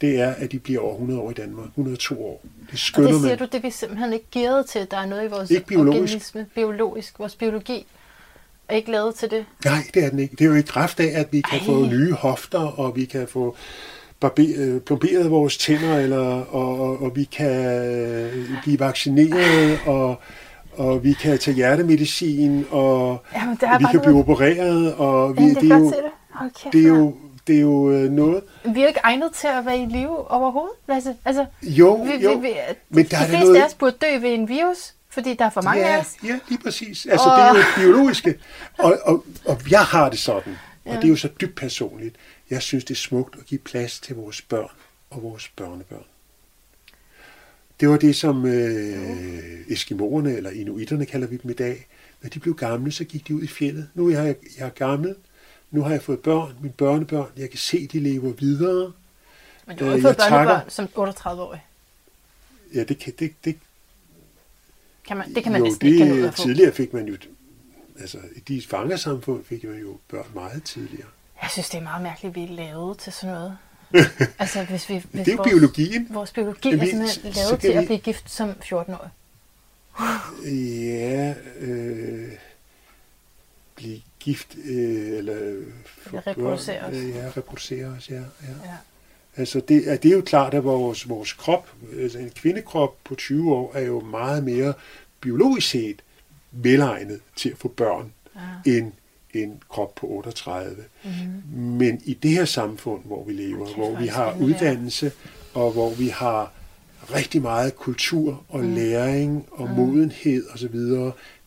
det er, at de bliver over 100 år i Danmark. 102 år. Det Og skønner det siger man. du, det er vi simpelthen ikke gearet til. Der er noget i vores Ikke biologisk. organisme, biologisk, vores biologi er ikke lavet til det. Nej, det er den ikke. Det er jo i kraft af, at vi kan Ej. få nye hofter, og vi kan få barber, øh, plomberet vores tænder, eller, og, og, og vi kan øh, blive vaccineret, og, og vi kan tage hjertemedicin, og Jamen, er vi kan blive noget... opereret, og vi, Jamen, det det, er er jo, se det. Er jo, det er jo noget. Vi er jo ikke egnet til at være i live overhovedet, Lasse. Altså, Jo, vi, jo. vi, vi, Men de der er da fleste noget- af os burde dø ved en virus, fordi der er for mange af ja, os. ja, lige præcis. Altså, det er jo biologiske. Og, og, og jeg har det sådan, og det er jo så dybt personligt. Jeg synes, det er smukt at give plads til vores børn og vores børnebørn. Det var det, som øh, eskimoerne, eller inuiterne kalder vi dem i dag. Når de blev gamle, så gik de ud i fjellet. Nu er jeg, jeg er gammel, nu har jeg fået børn, mine børnebørn. Jeg kan se, de lever videre. Men du har Øh, fået jeg takker- børnebørn som 38-årig. Ja, det kan, det, det, Kan man, det kan man jo, næsten ikke det, at få. tidligere fik man jo, altså i de fangersamfund fik man jo børn meget tidligere. Jeg synes, det er meget mærkeligt, at vi er lavet til sådan noget. (laughs) altså, hvis vi, hvis Det er jo vores, biologien. Vores biologi Kan er simpelthen så lavet kan til at vi- blive gift som 14-årig. Ja, øh, blive gift, øh, eller... få reproducere børn, os. øh, Ja, reproducere os, ja. ja. Ja. Altså, det, er- det er jo klart, at vores, vores krop, altså en kvindekrop på 20 år, er jo meget mere biologisk set velegnet til at få børn, Ja. end en krop på 38. Mm-hmm. Men i det her samfund, hvor vi lever, hvor vi har uddannelse, og hvor vi har rigtig meget kultur og mm. læring og mm. modenhed osv.,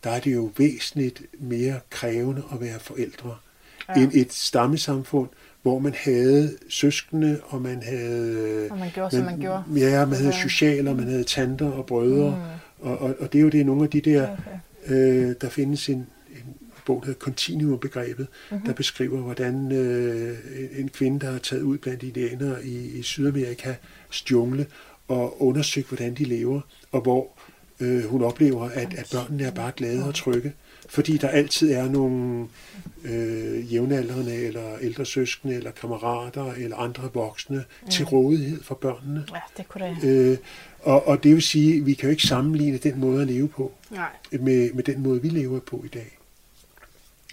der er det jo væsentligt mere krævende at være forældre, ja. end et stammesamfund, hvor man havde søskende, og man havde... Og man gjorde, som man gjorde. Ja, man havde socialer, man havde tanter og brødre, mm. og, og, og det er jo det, nogle af de der... Okay. Øh, der findes en, en bog, der hedder Continuum-begrebet, mm-hmm. der beskriver, hvordan øh, en- kvinde, der har taget ud blandt indianere i, i Sydamerikas jungle, og undersøgt, hvordan de lever, og hvor øh, hun oplever, at, at børnene er bare glade og trygge, fordi der altid er nogle øh, jævnaldrende, eller ældre søskende, eller kammerater, eller andre voksne mm. til rådighed for børnene. Ja, det kunne det. Øh, og, og det vil sige, at vi kan jo ikke sammenligne den måde at leve på, Nej. med, med den måde, vi lever på i dag.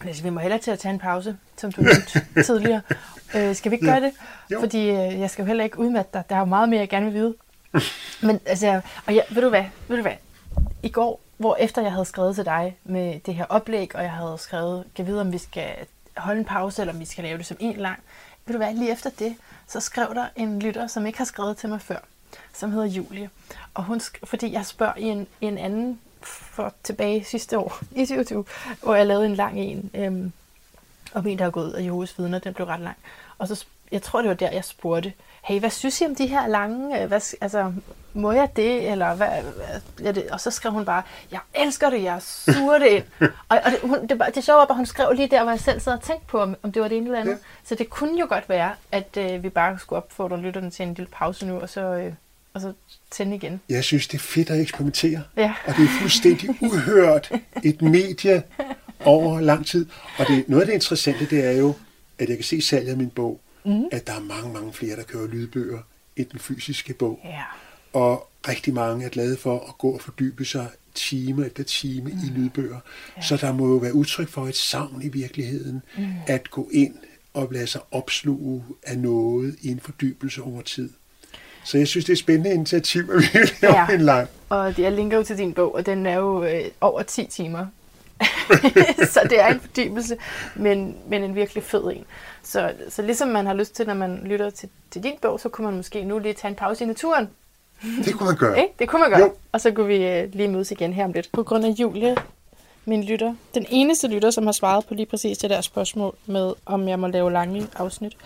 Altså, vi må hellere til at tage en pause, som du nævnte (laughs) tidligere. Øh, skal vi ikke gøre det? Jo. Fordi øh, jeg skal jo heller ikke udmatte dig. Der er jo meget mere, jeg gerne vil vide. (laughs) Men altså, og ja, ved du hvad? Ved du hvad? I går, hvor efter jeg havde skrevet til dig med det her oplæg, og jeg havde skrevet, kan vide, om vi skal holde en pause, eller om vi skal lave det som en lang. Ved du hvad? Lige efter det, så skrev der en lytter, som ikke har skrevet til mig før, som hedder Julie. Og hun, sk- fordi jeg spørger i en, i en anden for tilbage sidste år, (laughs) i 2020, hvor jeg lavede en lang en, øhm, om en, der er gået af Jehovas vidner, den blev ret lang. Og så, jeg tror, det var der, jeg spurgte, hey, hvad synes I om de her lange, øh, hvad, altså, må jeg det, eller hvad, hvad det? Og så skrev hun bare, jeg elsker det, jeg suger det ind. (laughs) og, og det, hun, det, det sjove var, at hun skrev lige der, hvor jeg selv sad og tænkte på, om, om det var det ene eller andet. Ja. Så det kunne jo godt være, at øh, vi bare skulle opfordre lytterne til en lille pause nu, og så, øh, og så tænde igen. Jeg synes, det er fedt at eksperimentere, Ja. og det er fuldstændig (laughs) uhørt et medie over lang tid. Og det, noget af det interessante, det er jo, at jeg kan se salget af min bog, mm. at der er mange, mange flere, der kører lydbøger end den fysiske bog. Ja. Og rigtig mange er glade for at gå og fordybe sig time efter time mm. i lydbøger. Ja. Så der må jo være udtryk for et savn i virkeligheden, mm. at gå ind og lade sig opsluge af noget i en fordybelse over tid. Så jeg synes, det er et spændende initiativ, at vi (laughs) laver Ja. ja. en lang. Og jeg linker jo til din bog, og den er jo øh, over 10 timer. (laughs) så det er en fordybelse, men, men en virkelig fed en. Så, så ligesom man har lyst til, når man lytter til, til din bog, så kunne man måske nu lige tage en pause i naturen. Det kunne man gøre. Ikke? Det kunne man gøre. Jo. Og så kunne vi øh, lige mødes igen her om lidt. På grund af Julie, min lytter, den eneste lytter, som har svaret på lige præcis det der spørgsmål med, om jeg må lave lange afsnit.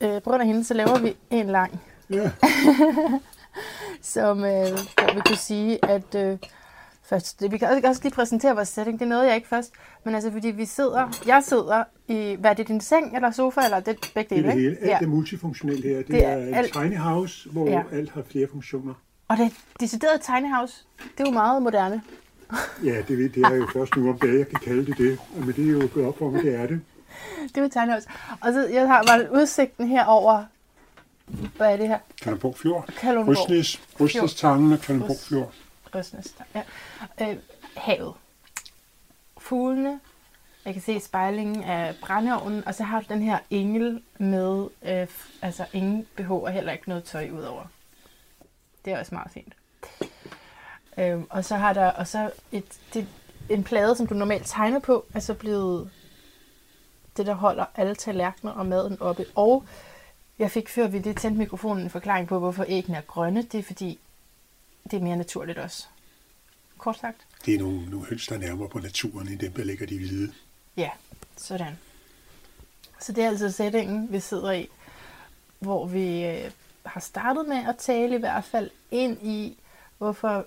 Øh, på grund af hende, så laver vi en lang Ja. (laughs) som øh, hvor vi kunne sige, at øh, først, det, vi kan også- lige præsentere vores setting, det nåede jeg ikke først, men altså fordi vi sidder, jeg sidder i, hvad er det, din seng eller sofa, eller det begge Det er dele, det hele. ikke? Alt er multifunktionelt her. Det, Det er er, alt- tiny house, hvor Ja. ja. alt har flere funktioner. Og det decideret tiny house, det er jo meget moderne. Ja, det, det er jo (laughs) først nu om dagen, jeg kan kalde det det. Men det er jo gået op for mig, det er det. Det er jo tiny house. Og så jeg har bare udsigten her over, hvad er det her? Kalundborg Fjord. Kalundborg. Rysnes, Rysnes Tangen og Kalundborg Fjord. Røsnes. Ja. Øh, havet. Fuglene. Jeg kan se spejlingen af brændeovnen, og så har du den her engel med, øh, altså ingen BH og heller ikke noget tøj udover. Det er også meget fint. Øh, og så har der og så et, det, en plade, som du normalt tegner på, er så blevet det, der holder alle tallerkener og maden oppe. Og jeg fik før vi lige tændte mikrofonen en forklaring på, hvorfor æggene er grønne. Det er fordi, det er mere naturligt også. Kort sagt. Det er nogle, nogle høns, der er nærmere på naturen, end dem, der ligger de hvide. Ja, sådan. Så det er altså sætningen, vi sidder i, hvor vi øh, har startet med at tale i hvert fald ind i, hvorfor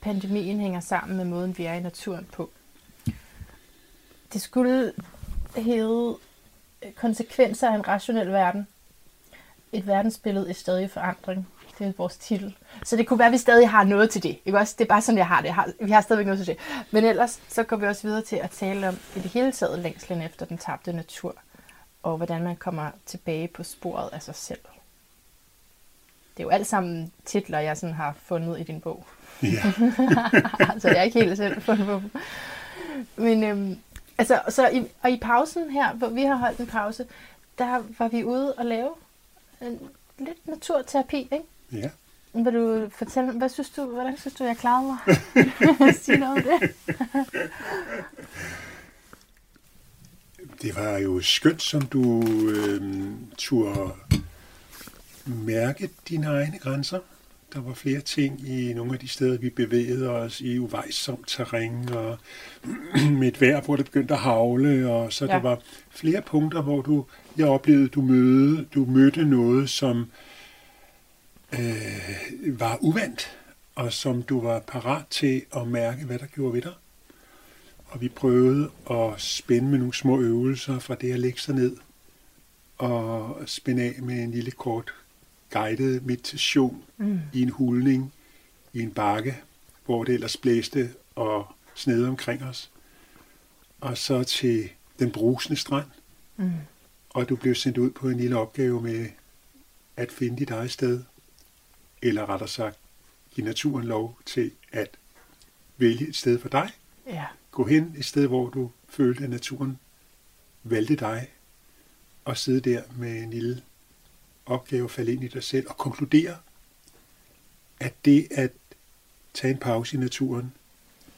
pandemien hænger sammen med måden, vi er i naturen på. Det skulle hedde øh, konsekvenser af en rationel verden. Et verdensbillede i stadig forandring. Det er vores titel. Så det kunne være, at vi stadig har noget til det. Ikke også? Det er bare sådan, jeg har det. Jeg har, vi har stadigvæk noget til det. Men ellers så går vi også videre til at tale om i det hele taget længslen efter den tabte natur. Og hvordan man kommer tilbage på sporet af sig selv. Det er jo alt sammen titler, jeg sådan har fundet i din bog. Ja. (laughs) så jeg er ikke helt selv fundet på dem. Men øhm, altså, så i, og i pausen her, hvor vi har holdt en pause, der var vi ude og lave en, lidt naturterapi, ikke? Ja. Vil du fortælle, hvad synes du, hvordan synes du, jeg klarede mig? (laughs) (laughs) Sige noget om det. Det var jo skønt, som du øh, turde mærke dine egne grænser. Der var flere ting i nogle af de steder, vi bevægede os i uvejsomt terræn, og (clears throat) med et vejr, hvor det begyndte at havle, og så ja. Der var flere punkter, hvor du, jeg oplevede, du møde, du mødte noget, som øh, var uvandt, og som du var parat til at mærke, hvad der gjorde ved dig. Og vi prøvede at spænde med nogle små øvelser fra det at lægge sig ned og spænde af med en lille kort guided meditation Mm. i en hulning i en bakke, hvor det ellers blæste og snede omkring os. Og så til den brusende strand, Mm. og du blev sendt ud på en lille opgave med at finde dit eget sted, eller rettere sagt, give naturen lov til at vælge et sted for dig. Ja. Gå hen et sted, hvor du følte, at naturen valgte dig, og sidde der med en lille opgave, falde ind i dig selv og konkludere, at det at tage en pause i naturen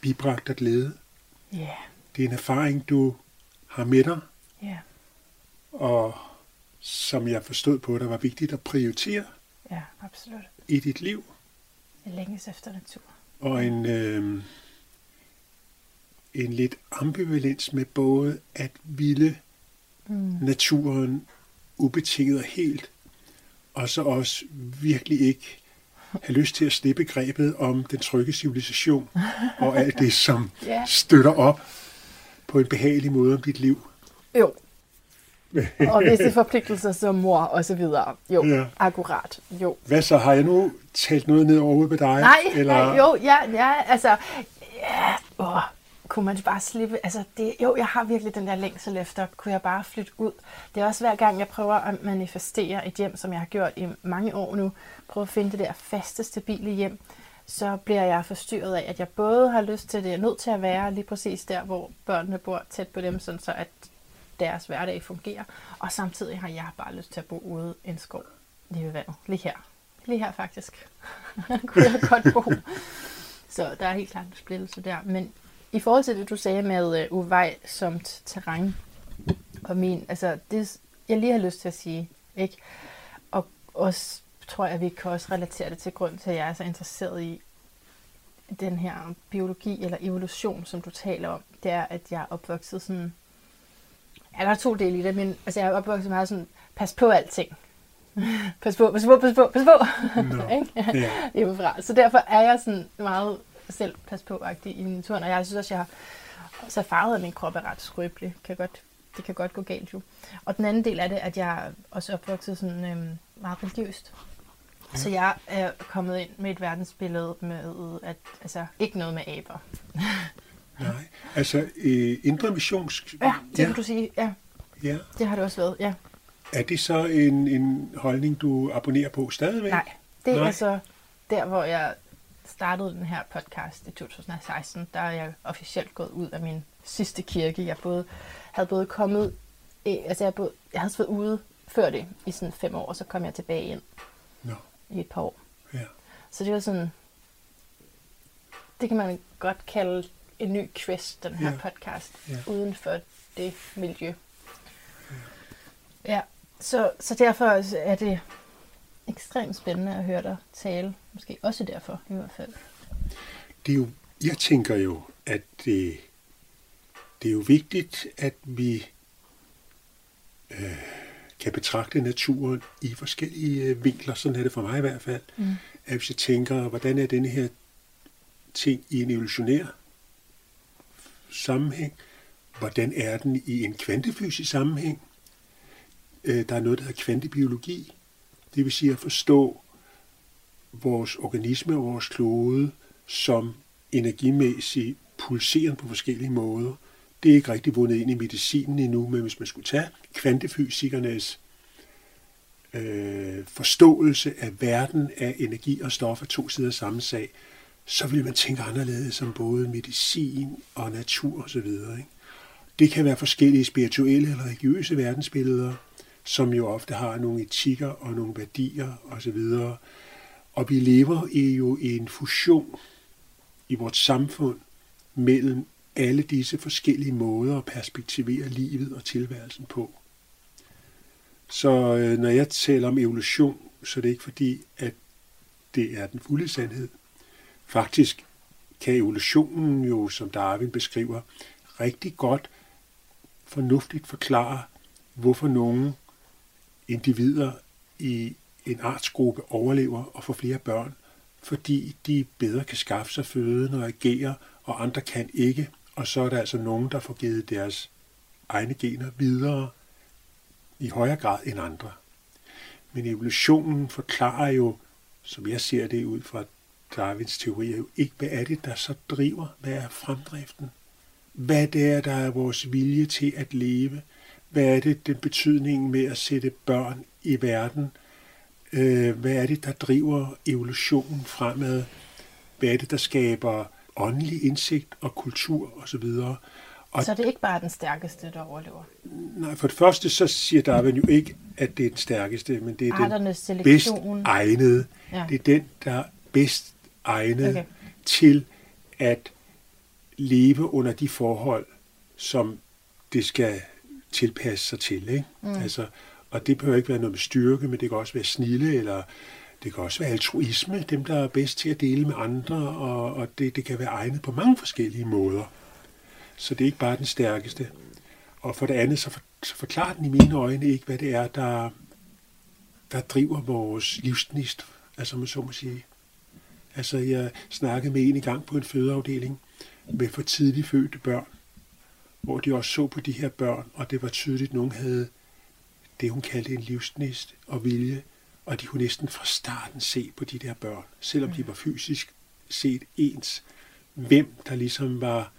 bibragte dig glæde. Ja. Det er en erfaring, du har med dig, Ja. og som jeg forstod på, der var vigtigt at prioritere Ja, absolut. I dit liv. Jeg længes efter natur. Og en, øh, en lidt ambivalens med både at ville Mm. naturen ubetinget og helt, og så også virkelig ikke have lyst til at slippe grebet om den trygge civilisation og alt det, som (laughs) Ja. støtter op på en behagelig måde om dit liv. Jo. Og visse forpligtelser som mor og så videre. Jo, Ja. akkurat. Jo. Hvad så? Har jeg nu talt noget ned over med dig? Nej, eller? nej, jo, ja, ja, altså, ja, åh, kunne man bare slippe, altså, det, jo, jeg har virkelig den der længsel efter, kunne jeg bare flytte ud. Det er også hver gang, jeg prøver at manifestere et hjem, som jeg har gjort i mange år nu, prøve at finde det der faste, stabile hjem, så bliver jeg forstyrret af, at jeg både har lyst til det, jeg er nødt til at være lige præcis der, hvor børnene bor tæt på dem, sådan så at deres hverdag fungerer, og samtidig har jeg bare lyst til at bo ude i en skov lige ved vandet, lige her. Lige her faktisk. (laughs) kunne jeg godt bo. Så der er helt klart en splittelse der. Men i forhold til det, du sagde med uh, uvejsomt terræn, og min, altså det, jeg lige har lyst til at sige, ikke? Og også tror jeg, at vi kan også relatere det til grund til, at jeg er så interesseret i den her biologi eller evolution, som du taler om. Det er, at jeg er opvokset sådan... Ja, der er to dele i det, men altså, jeg er opvokset meget sådan, pas på alting. (laughs) pas på, pas på, pas på, pas på. (laughs) Ikke? Ja. hjemmefra. Så derfor er jeg sådan meget selv pas på i naturen, og jeg synes også, jeg har også erfaret, at min krop er ret skrøbelig. Kan godt, det kan godt gå galt jo. Og den anden del af det, at jeg er også opvokset sådan øhm, meget religiøst. Ja. Så jeg er kommet ind med et verdensbillede med, at altså ikke noget med aber. Nej, altså øh, indre missionsk... Ja, det ja, kan du sige. Ja, ja. det har det også været. Ja. Er det så en, en holdning, du abonnerer på stadigvæk? Nej, det Nej. er så der, hvor jeg startede den her podcast i 2016, der er jeg officielt gået ud af min sidste kirke. Jeg både, havde både kommet, øh, altså jeg, både, jeg havde været ude før det i sådan fem år, og så kom jeg tilbage ind Nå, i et par år. ja. Så det var sådan, det kan man godt kalde en ny quest, den her Ja. podcast, Ja. uden for det miljø. Ja, så, så derfor er det ekstremt spændende at høre dig tale. Måske også derfor, i hvert fald. Det er jo, jeg tænker jo, at det, det er jo vigtigt, at vi øh, kan betragte naturen i forskellige øh, vinkler. Sådan er det for mig i hvert fald. Mm. At hvis jeg tænker, hvordan er denne her ting i en evolutionær sammenhæng? Hvordan er den i en kvantefysisk sammenhæng? Øh, der er noget, der hedder kvantebiologi. Det vil sige at forstå vores organisme og vores klode som energimæssigt pulserende på forskellige måder. Det er ikke rigtig vundet ind i medicinen endnu, men hvis man skulle tage kvantefysikernes øh, forståelse af verden af energi og stoffer, to sider af samme sag, så vil man tænke anderledes om både medicin og natur osv. Ikke? Det kan være forskellige spirituelle eller religiøse verdensbilleder, som jo ofte har nogle etikker og nogle værdier osv. Og vi lever i jo i en fusion i vores samfund mellem alle disse forskellige måder at perspektivere livet og tilværelsen på. Så øh, når jeg taler om evolution, så er det ikke fordi, at det er den fulde sandhed. Faktisk kan evolutionen jo, som Darwin beskriver, rigtig godt fornuftigt forklare, hvorfor nogle individer i en artsgruppe overlever og får flere børn, fordi de bedre kan skaffe sig føden og agere, og andre kan ikke. Og så er der altså nogen, der får givet deres egne gener videre i højere grad end andre. Men evolutionen forklarer jo, som jeg ser det ud fra Darwins teorier, jo ikke, hvad er det, der så driver, hvad er fremdriften? Hvad det er, der er vores vilje til at leve? Hvad er det, den betydning med at sætte børn i verden? Øh, hvad er det, der driver evolutionen fremad? Hvad er det, der skaber åndelig indsigt og kultur osv.? Og Så det er ikke bare den stærkeste, der overlever. nej, for det første, så siger Darwin jo ikke, at det er den stærkeste, men det er den Arternes bedst selektion. egnede. Ja. Det er den, der er bedst egnet Okay. til at leve under de forhold, som det skal tilpasse sig til. Ikke? Mm. Altså, og det behøver ikke være noget med styrke, men det kan også være snille, eller det kan også være altruisme, dem der er bedst til at dele med andre, og, og det, det kan være egnet på mange forskellige måder. Så det er ikke bare den stærkeste. Og for det andet, så, for, så forklarer den i mine øjne ikke, hvad det er, der, der driver vores livsgnist, altså man så må sige. Altså, jeg snakkede med en i gang på en fødeafdeling med for tidligt fødte børn, hvor de også så på de her børn, og det var tydeligt, at nogen havde det, hun kaldte en livsgnist og vilje, og de kunne næsten fra starten se på de der børn, selvom de var fysisk set ens, hvem der ligesom var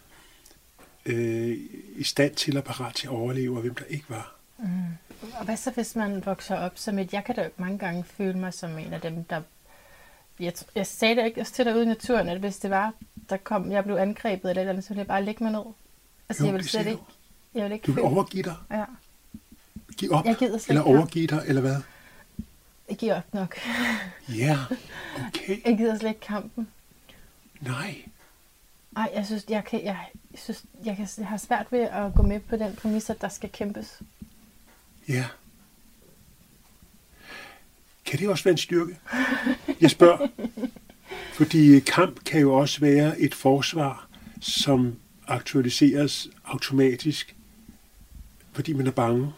øh, i stand til at parat til at overleve, og hvem der ikke var. Mm. Og hvad så, hvis man vokser op som et... Jeg kan da mange gange føle mig som en af dem, der... Jeg, jeg sagde det ikke også til dig ude i naturen, at hvis det var, der kom, jeg blev angrebet eller et eller andet, så ville jeg bare lægge mig ned. Altså, Jo, jeg vil det slet ikke... Jeg vil ikke Du vil føle- overgive dig, Ja, give op, Jeg gider slet eller overgive dig, eller hvad? jeg giver op nok. Ja, okay. Jeg gider slet ikke kampen. Nej. Ej, jeg synes, jeg, kan, jeg, synes, jeg, kan, jeg har svært ved at gå med på den præmis, at der skal kæmpes. Ja. Kan det også være en styrke? Jeg spørger. Fordi kamp kan jo også være et forsvar, som aktualiseres automatisk, fordi man er bange.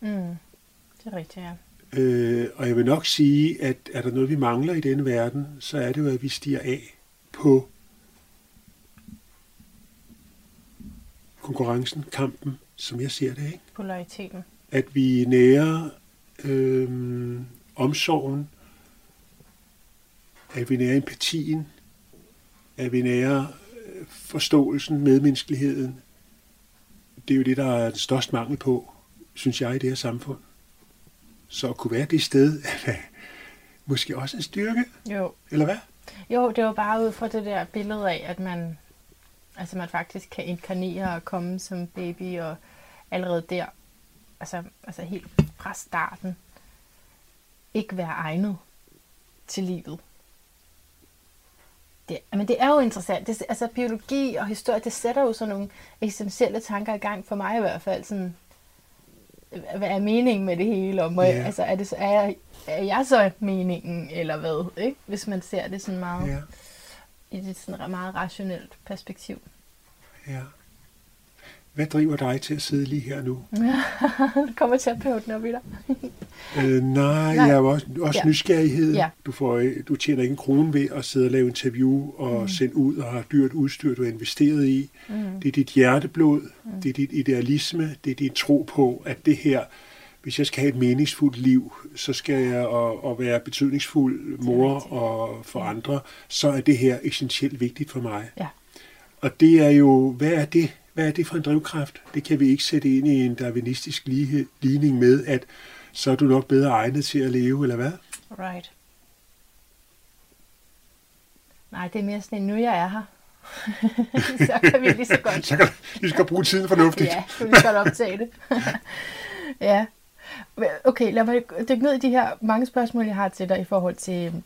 Mm. Det er rigtigt, ja. Øh, og jeg vil nok sige, at er der noget, vi mangler i denne verden, så er det jo, at vi stiger af på konkurrencen, kampen, som jeg ser det, ikke? Polariteten. at vi nærer øh, omsorgen, at vi nærer empatien, at vi nærer øh, forståelsen, medmenneskeligheden. Det er jo det, der er den største mangel på, synes jeg, i det her samfund. Så at kunne være det sted, (laughs) er måske også en styrke, Jo, eller hvad? Jo, det var bare ud fra det der billede af, at man, altså man faktisk kan inkarnere og komme som baby, og allerede der, altså, altså helt fra starten, ikke være egnet til livet. Det, men det er jo interessant. Det, altså biologi og historie, det sætter jo sådan nogle eksistentielle tanker i gang, for mig i hvert fald. Sådan, hvad er meningen med det hele? Og må jeg, altså, er, det, er, jeg, er jeg så meningen, eller hvad? Ikke? Hvis man ser det sådan meget, Ja, i et sådan meget rationelt perspektiv. ja. Hvad driver dig til at sidde lige her nu? (laughs) Kommer terapeuten op i dig? Øh, nej, Nej. jeg er også, også Ja. nysgerrighed. Ja. Du, får, øh, du tjener ikke en krone ved at sidde og lave interview og mm. sende ud og har dyrt udstyr, du har investeret i. Mm. Det er dit hjerteblod, mm. det er dit idealisme, det er din tro på, at det her, hvis jeg skal have et meningsfuldt liv, så skal jeg og, og være betydningsfuld mor og for andre, så er det her essentielt vigtigt for mig. Ja. Og det er jo, hvad er det? Hvad er det for en drivkraft? Det kan vi ikke sætte ind i en darwinistisk ligning med, at så er du nok bedre egnet til at leve, eller hvad? Right. Nej, det er mere sådan nu jeg er her. (laughs) så kan vi lige så godt (laughs) Så kan du skal bruge tiden fornuftigt. Ja, så vi skal optage det. (laughs) ja. Okay, lad mig dykke ned i de her mange spørgsmål, jeg har til dig i forhold til øhm,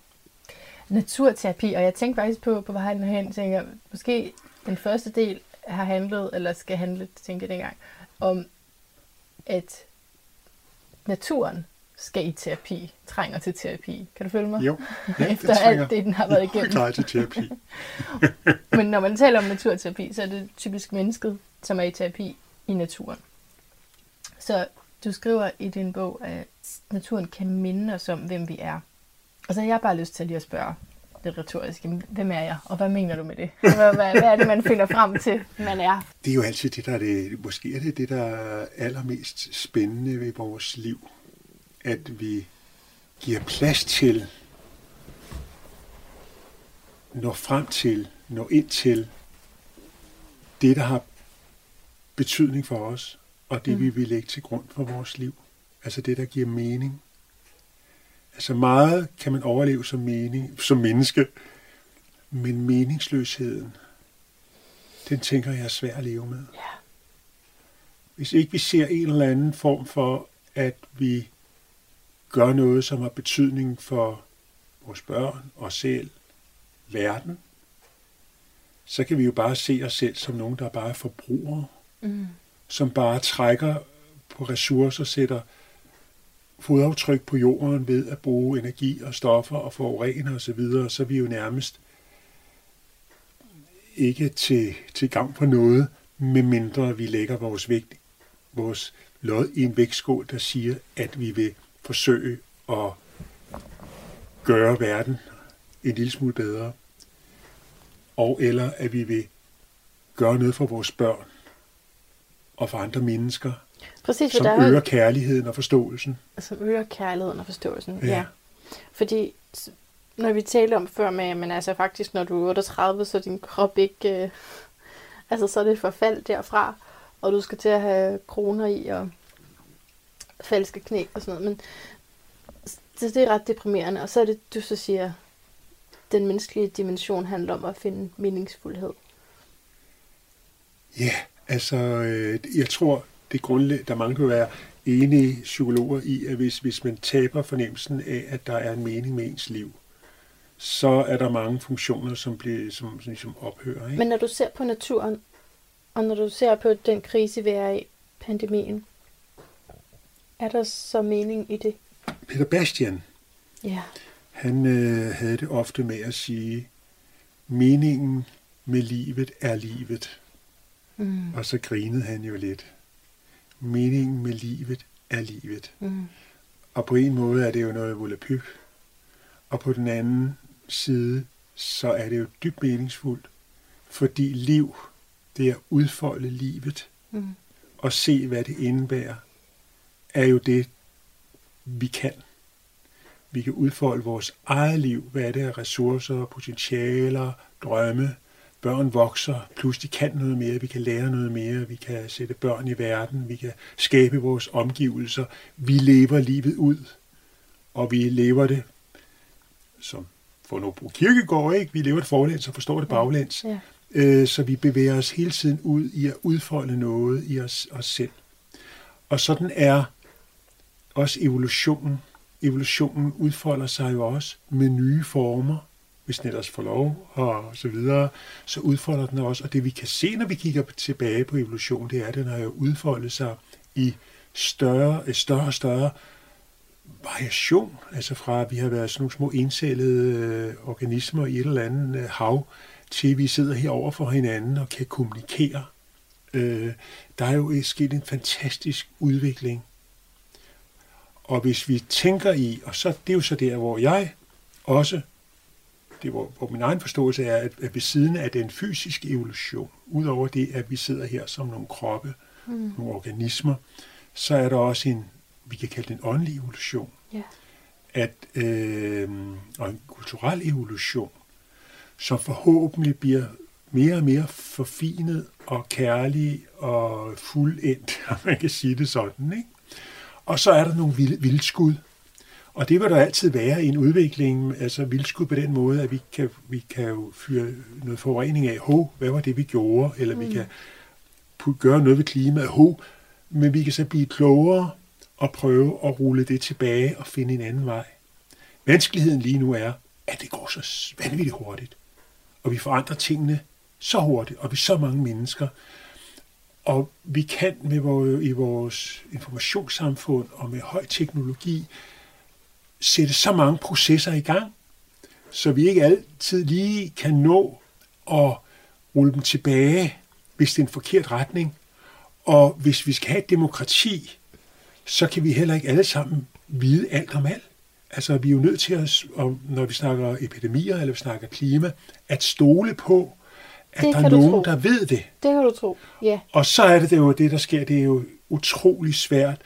naturterapi. Og jeg tænkte faktisk på, på vejen hen, tænker, måske den første del har handlet, eller skal handle, tænker jeg dengang, om at naturen skal i terapi, trænger til terapi. Kan du følge mig? Jo, (laughs) ja, Efter alt det, den har været igennem. klar til terapi. (laughs) Men når man taler om naturterapi, så er det typisk mennesket, som er i terapi i naturen. Så du skriver i din bog, at naturen kan minde os om, hvem vi er. Og så har jeg bare lyst til lige at spørge det retoriske, hvem er jeg, og hvad mener du med det? Hvad, hvad, hvad er det, man finder frem til, man er? Det er jo altid det, der er det, måske er det det, der er allermest spændende ved vores liv. At vi giver plads til, når frem til, når ind til det, der har betydning for os, og det, Mm. vi vil lægge til grund for vores liv. Altså det, der giver mening. Altså meget kan man overleve som, mening, som menneske, men meningsløsheden, den tænker jeg er svær at leve med. Ja. Hvis ikke vi ser en eller anden form for, at vi gør noget, som har betydning for vores børn, os selv, verden, så kan vi jo bare se os selv som nogen, der bare er forbrugere, Mm. som bare trækker på ressourcer, sætter fodaftryk på jorden ved at bruge energi og stoffer og forurene osv., så, så er vi jo nærmest ikke til, til gang for noget, medmindre vi lægger vores, vægt, vores lod i en vægtskål, der siger, at vi vil forsøge at gøre verden en lille smule bedre, og eller at vi vil gøre noget for vores børn og for andre mennesker, Præcis, som der er jo øger kærligheden og forståelsen. som øger kærligheden og forståelsen. Ja. ja. Fordi når vi talte om før med, men altså faktisk, når du er 38, så er din krop ikke... Øh, altså, så er det et forfald derfra, og du skal til at have kroner i og falske knæ og sådan noget. Men s- det, det er ret deprimerende. Og så er det, du så siger, den menneskelige dimension handler om at finde meningsfuldhed. Ja, altså, øh, jeg tror, det grundlæggende, der er mange, vil være enige psykologer i, at hvis, hvis man taber fornemmelsen af, at der er en mening med ens liv, så er der mange funktioner, som, bliver, som, som ligesom ophører. Ikke? Men når du ser på naturen, og når du ser på den krise, vi er i, pandemien, er der så mening i det? Peter Bastian, Ja. han øh, havde det ofte med at sige, meningen med livet er livet. Mm. Og så grinede han jo lidt. Meningen med livet er livet. Mm. Og på en måde er det jo noget volapyk. Og på den anden side, så er det jo dybt meningsfuldt. Fordi liv, det er at udfolde livet Mm. og se, hvad det indebærer, er jo det, vi kan. Vi kan udfolde vores eget liv, hvad er det af ressourcer, potentialer, drømme. Børn vokser, pludselig kan noget mere, vi kan lære noget mere, vi kan sætte børn i verden, vi kan skabe vores omgivelser. Vi lever livet ud, og vi lever det, som for nu bruge kirkegård, ikke? Vi lever et forlæns og forstår det baglæns. Ja. Øh, så vi bevæger os hele tiden ud i at udfolde noget i os, os selv. Og sådan er også evolutionen. Evolutionen udfolder sig jo også med nye former, hvis den ellers får lov, og så videre, så udfolder den også. Og det vi kan se, når vi kigger tilbage på evolution, det er, at den har jo udfoldet sig i større, større og større variation. Altså fra, at vi har været sådan nogle små encellede øh, organismer i et eller andet øh, hav, til vi sidder herover for hinanden og kan kommunikere. Øh, der er jo øh, sket en fantastisk udvikling. Og hvis vi tænker i, og så det er jo så der, hvor jeg også, det hvor, hvor min egen forståelse er, at, at ved siden af den fysiske evolution, udover det, at vi sidder her som nogle kroppe, mm. nogle organismer, så er der også en, vi kan kalde det en åndelig evolution. Ja. At, øh, og en kulturel evolution, som forhåbentlig bliver mere og mere forfinet og kærlig og fuldendt, (laughs) om man kan sige det sådan. Ikke? Og så er der nogle vild, vildskud. Og det vil der altid være i en udvikling, altså vildskud på den måde, at vi kan, vi kan jo fyre noget forurening af, ho, hvad var det, vi gjorde? Eller mm. vi kan gøre noget ved klimaet, ho, men vi kan så blive klogere og prøve at rulle det tilbage og finde en anden vej. Vanskeligheden lige nu er, at det går så vanvittigt hurtigt. Og vi forandrer tingene så hurtigt, og vi er så mange mennesker. Og vi kan med vores, i vores informationssamfund og med høj teknologi sætte så mange processer i gang, så vi ikke altid lige kan nå at rulle dem tilbage, hvis det er en forkert retning. Og hvis vi skal have et demokrati, så kan vi heller ikke alle sammen vide alt om alt. Altså, vi er jo nødt til at, når vi snakker epidemier eller vi snakker klima, at stole på, at det der er nogen, der ved det. Det kan du tro, ja. Og så er det, det jo det, der sker. Det er jo utrolig svært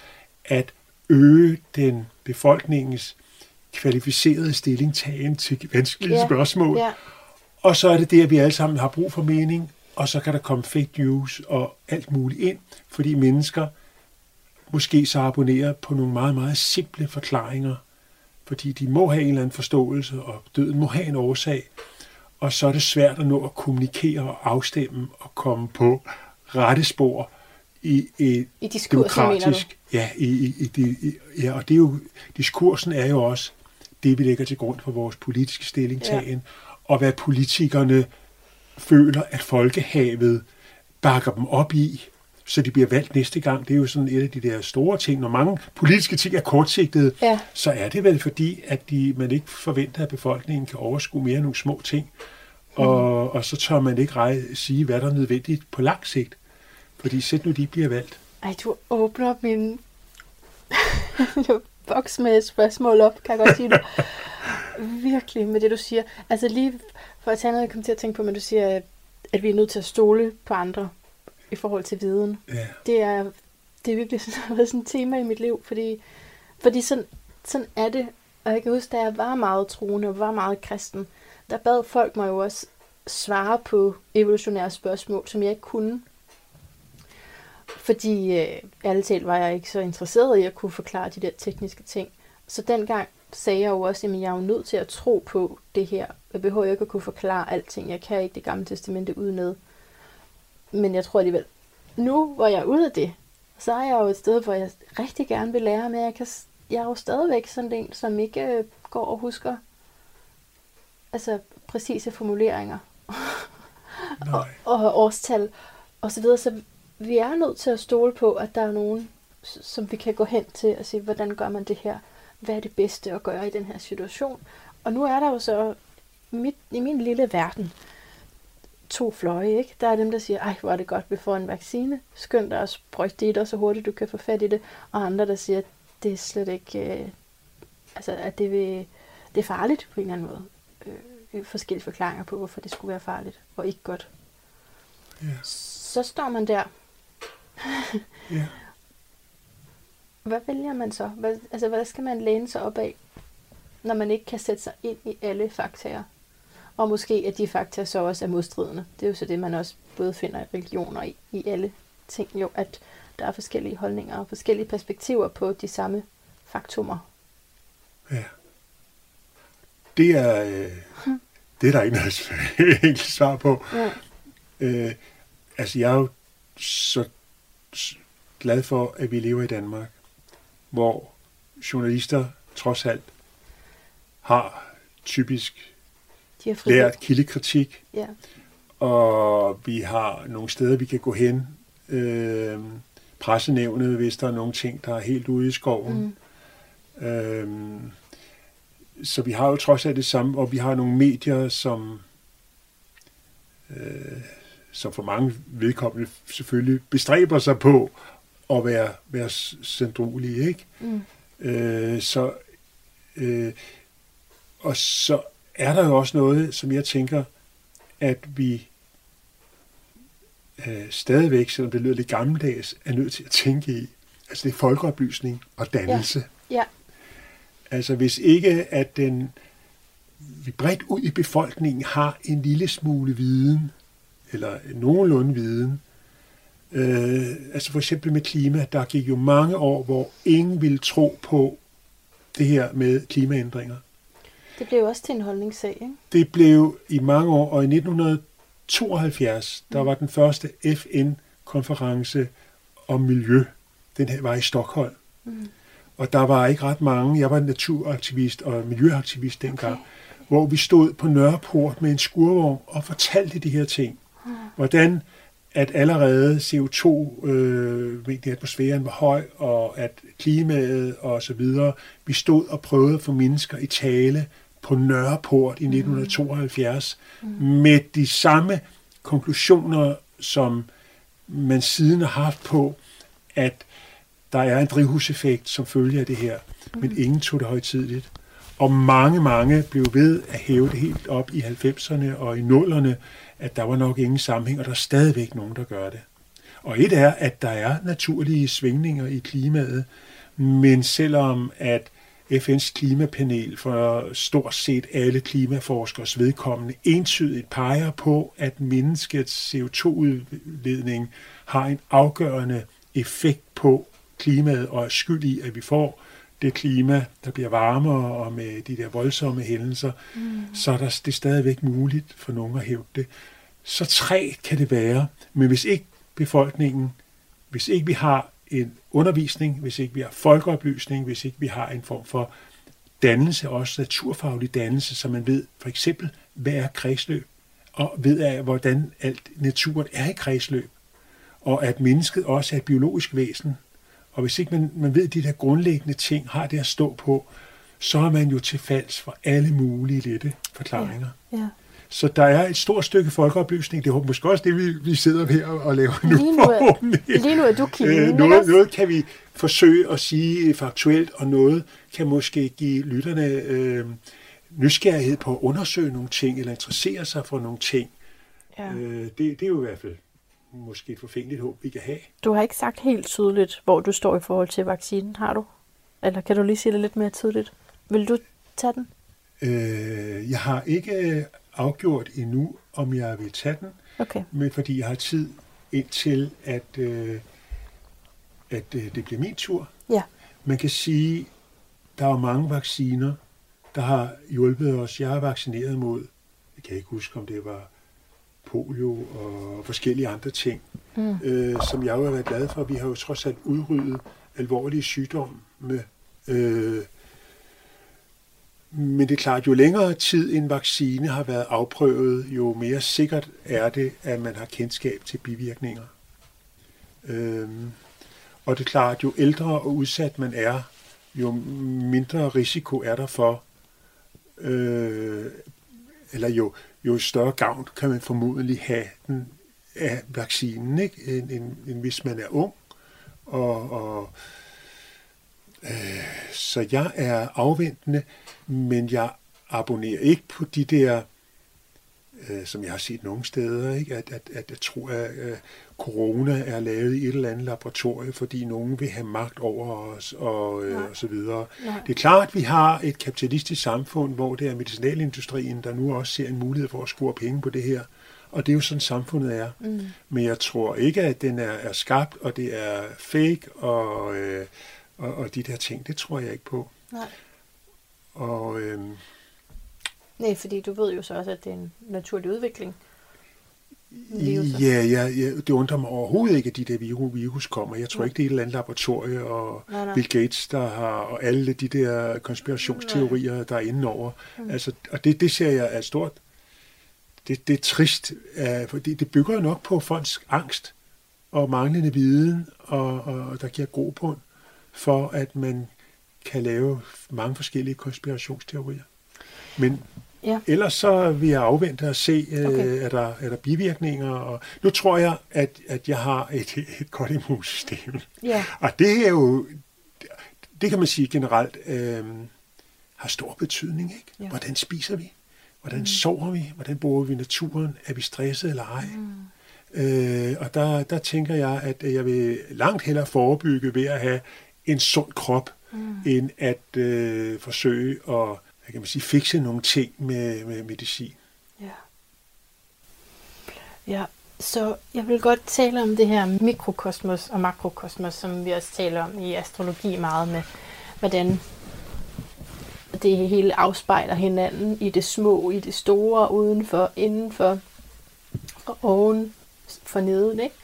at øge den befolkningens kvalificerede stillingtagen til vanskelige ja. spørgsmål. Ja. Og så er det det, at vi alle sammen har brug for mening, og så kan der komme fake news og alt muligt ind, fordi mennesker måske så abonnerer på nogle meget, meget simple forklaringer, fordi de må have en eller anden forståelse, og døden må have en årsag, og så er det svært at nå at kommunikere og afstemme og komme på rette spor i et I demokratisk... Ja, i, i, i, i, ja, og det er jo, diskursen er jo også det, vi lægger til grund for vores politiske stillingtagen, ja. og hvad politikerne føler, at folkehavet bakker dem op i, så de bliver valgt næste gang. Det er jo sådan et af de der store ting. Når mange politiske ting er kortsigtede, ja. så er det vel fordi, at de, man ikke forventer, at befolkningen kan overskue mere end nogle små ting. Mm. Og, og så tør man ikke rej, sige, hvad der er nødvendigt på lang sigt. Fordi sæt nu, de bliver valgt. Ej, du åbner min (laughs) boks med et spørgsmål op, kan jeg godt sige det. (laughs) Virkelig med det, du siger. Altså lige for at tage noget, jeg kom til at tænke på, men du siger, at vi er nødt til at stole på andre i forhold til viden. Ja. Det, er, det er virkelig sådan, (laughs) sådan et tema i mit liv, fordi, fordi sådan, sådan er det. Og jeg kan huske, da jeg var meget troende og var meget kristen, der bad folk mig jo også svare på evolutionære spørgsmål, som jeg ikke kunne. Fordi øh, ærligt talt var jeg ikke så interesseret i at kunne forklare de der tekniske ting. Så dengang sagde jeg jo også, at jeg er jo nødt til at tro på det her. Jeg behøver ikke at kunne forklare alting. Jeg kan ikke det gamle testamente udenad. Men jeg tror alligevel, nu hvor jeg er ude af det, så er jeg jo et sted, hvor jeg rigtig gerne vil lære, men jeg, kan, jeg er jo stadigvæk sådan en, som ikke øh, går og husker altså præcise formuleringer (laughs) og, og årstal og så videre. Så vi er nødt til at stole på, at der er nogen, som vi kan gå hen til og sige, hvordan gør man det her? Hvad er det bedste at gøre i den her situation? Og nu er der jo så mit, i min lille verden, to fløje, ikke? Der er dem, der siger, ej, hvor er det godt, vi får en vaccine. Skynd dig at sprøjte det i dig, så hurtigt du kan få fat i det. Og andre, der siger, det er slet ikke, øh, altså, at det, vil, det er farligt på en eller anden måde. Øh, forskellige forklaringer på, hvorfor det skulle være farligt og ikke godt. Yeah. Så står man der. (laughs) yeah. Hvad vælger man så? Hvad, altså, hvad skal man læne sig op af, når man ikke kan sætte sig ind i alle faktorer? Og måske at de fakta så også er modstridende. Det er jo så det, man også både finder i religioner i, i alle ting, jo, at der er forskellige holdninger og forskellige perspektiver på de samme faktumer. Ja. det er, øh, (laughs) det er der ikke noget (laughs) enkelt svar på. Ja. Øh, altså, jeg er jo så glad for, at vi lever i Danmark, hvor journalister trods alt har typisk De har lært kildekritik, Ja. og vi har nogle steder, vi kan gå hen. Øh, pressenævnet, hvis der er nogle ting, der er helt ude i skoven. Mm. Øh, så vi har jo trods alt det samme, og vi har nogle medier, som, øh, som for mange vedkommende selvfølgelig bestræber sig på at være, være centrolige, ikke? Mm. Øh, så, øh, og så er der jo også noget, som jeg tænker, at vi øh, stadigvæk, selvom det lyder lidt gammeldags, er nødt til at tænke i. Altså det er folkeoplysning og dannelse. Ja. Altså hvis ikke at den vi bredt ud i befolkningen har en lille smule viden, eller nogenlunde viden, øh, altså for eksempel med klima, der gik jo mange år, hvor ingen ville tro på det her med klimaændringer. Det blev jo også til en holdningssag, ikke? Det blev i mange år, og i 1972, der var den første FN-konference om miljø. Den her var i Stockholm. Mm. Og der var ikke ret mange. Jeg var naturaktivist og miljøaktivist dengang, Okay. hvor vi stod på Nørreport med en skurvogn og fortalte de her ting. Hvordan at allerede CO2 øh, i atmosfæren var høj, og at klimaet og så videre, vi stod og prøvede at få mennesker i tale på Nørreport i 1972 med de samme konklusioner, som man siden har haft på, at der er en drivhuseffekt som følge af det her, men ingen tog det højtidligt. Og mange, mange blev ved at hæve det helt op i 90'erne og i 0'erne, at der var nok ingen sammenhæng, og der er stadigvæk nogen, der gør det. Og et er, at der er naturlige svingninger i klimaet, men selvom at FN's klimapanel for stort set alle klimaforskers vedkommende entydigt peger på, at menneskets CO2-udledning har en afgørende effekt på klimaet og er skyld i, at vi får det klima, der bliver varmere og med de der voldsomme hændelser, mm. så er der, det er stadigvæk muligt for nogen at hæve det. Så tre kan det være, men hvis ikke befolkningen, hvis ikke vi har en undervisning, hvis ikke vi har folkeoplysning, hvis ikke vi har en form for dannelse, også naturfaglig dannelse, så man ved for eksempel, hvad er kredsløb, og ved af, hvordan alt naturen er i kredsløb, og at mennesket også er et biologisk væsen. Og hvis ikke man, man ved de der grundlæggende ting, har det at stå på, så er man jo til falds for alle mulige lette forklaringer. Ja. Så der er et stort stykke folkeoplysning. Det er måske også det, vi, vi sidder her og laver nu. Lige nu er-. Lige nu er du kilden, Øh, noget, noget kan vi forsøge at sige faktuelt, og noget kan måske give lytterne øh, nysgerrighed på at undersøge nogle ting, eller interessere sig for nogle ting. Ja. Øh, det, det er jo i hvert fald måske et forfængeligt håb, vi kan have. Du har ikke sagt helt tydeligt, hvor du står i forhold til vaccinen, har du? Eller kan du lige sige det lidt mere tydeligt? Vil du tage den? Øh, jeg har ikke afgjort endnu, om jeg vil tage den, Okay. men fordi jeg har tid indtil, at, øh, at øh, det bliver min tur. Ja. Man kan sige, der er jo mange vacciner, der har hjulpet os. Jeg er vaccineret mod, jeg kan ikke huske, om det var polio og forskellige andre ting, Mm. øh, som jeg jo har været glad for. Vi har jo trods alt udryddet alvorlige sygdomme. Øh, men det er klart, jo længere tid en vaccine har været afprøvet, jo mere sikkert er det, at man har kendskab til bivirkninger. Øhm, og det er klart, jo ældre og udsat man er, jo mindre risiko er der for, øh, eller jo, jo større gavn kan man formodentlig have den, af vaccinen, ikke? End, end, end hvis man er ung. Og, og, øh, så jeg er afventende, men jeg abonnerer ikke på de der, øh, som jeg har set nogle steder, ikke? At, at, at jeg tror, at øh, corona er lavet i et eller andet laboratorie, fordi nogen vil have magt over os og, øh, og så videre. Nej. Det er klart, at vi har et kapitalistisk samfund, hvor det er medicinalindustrien, der nu også ser en mulighed for at score penge på det her. Og det er jo sådan, samfundet er. Mm. Men jeg tror ikke, at den er, er skabt, og det er fake, og, øh, og, og de der ting, det tror jeg ikke på. Nej. Og, øh, Nej, fordi du ved jo så også, at det er en naturlig udvikling. Viruser. Ja, ja, ja, det undrer mig overhovedet ikke, at de der virus, kommer. Jeg tror ja. ikke, det er et eller andet laboratorie, og nej, nej. Bill Gates, der har, og alle de der konspirationsteorier, nej. der er inde over. Mm. Altså, og det, det ser jeg er stort. Det, det er trist, uh, fordi det bygger jo nok på folks angst og manglende viden, og, og der giver grobund for, at man kan lave mange forskellige konspirationsteorier. Men Ja. Ellers så vil jeg afvente og se, øh, okay. er, der, er der bivirkninger. Og nu tror jeg, at, at jeg har et, (laughs) et godt immunsystem. Ja. Og det er jo, det kan man sige generelt, øh, har stor betydning. Ikke? Ja. Hvordan spiser vi? Hvordan mm. sover vi? Hvordan bruger vi naturen? Er vi stresset eller ej? Mm. Øh, og der, der tænker jeg, at jeg vil langt hellere forebygge ved at have en sund krop, mm. end at øh, forsøge at hvad kan man sige, fikse nogle ting med, med medicin. Ja. Ja, så jeg vil godt tale om det her mikrokosmos og makrokosmos, som vi også taler om i astrologi meget med, hvordan det hele afspejler hinanden i det små, i det store, udenfor, indenfor og oven for neden. Ikke?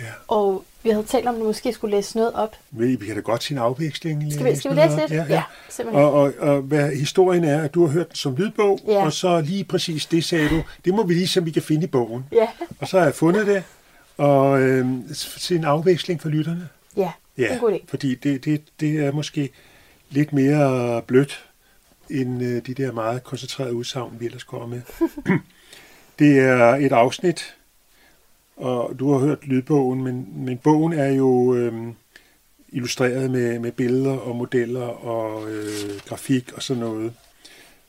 Ja. Og vi havde talt om, at du måske skulle læse noget op. Vi, vi kan da godt sige en afveksling. Skal vi, skal vi læse lidt? Ja, ja. ja Og, og, og hvad historien er, at du har hørt den som lydbog, ja. og så lige præcis det sagde du, det må vi lige se, om vi kan finde i bogen. Ja. Og så har jeg fundet det, og øh, se en afveksling for lytterne. Ja, ja det er en god idé. Fordi det, det, det er måske lidt mere blødt, end øh, de der meget koncentrerede udsagn, vi ellers kommer med. (laughs) det er et afsnit, og du har hørt lydbogen, men, men bogen er jo øh, illustreret med, med billeder og modeller og øh, grafik og sådan noget.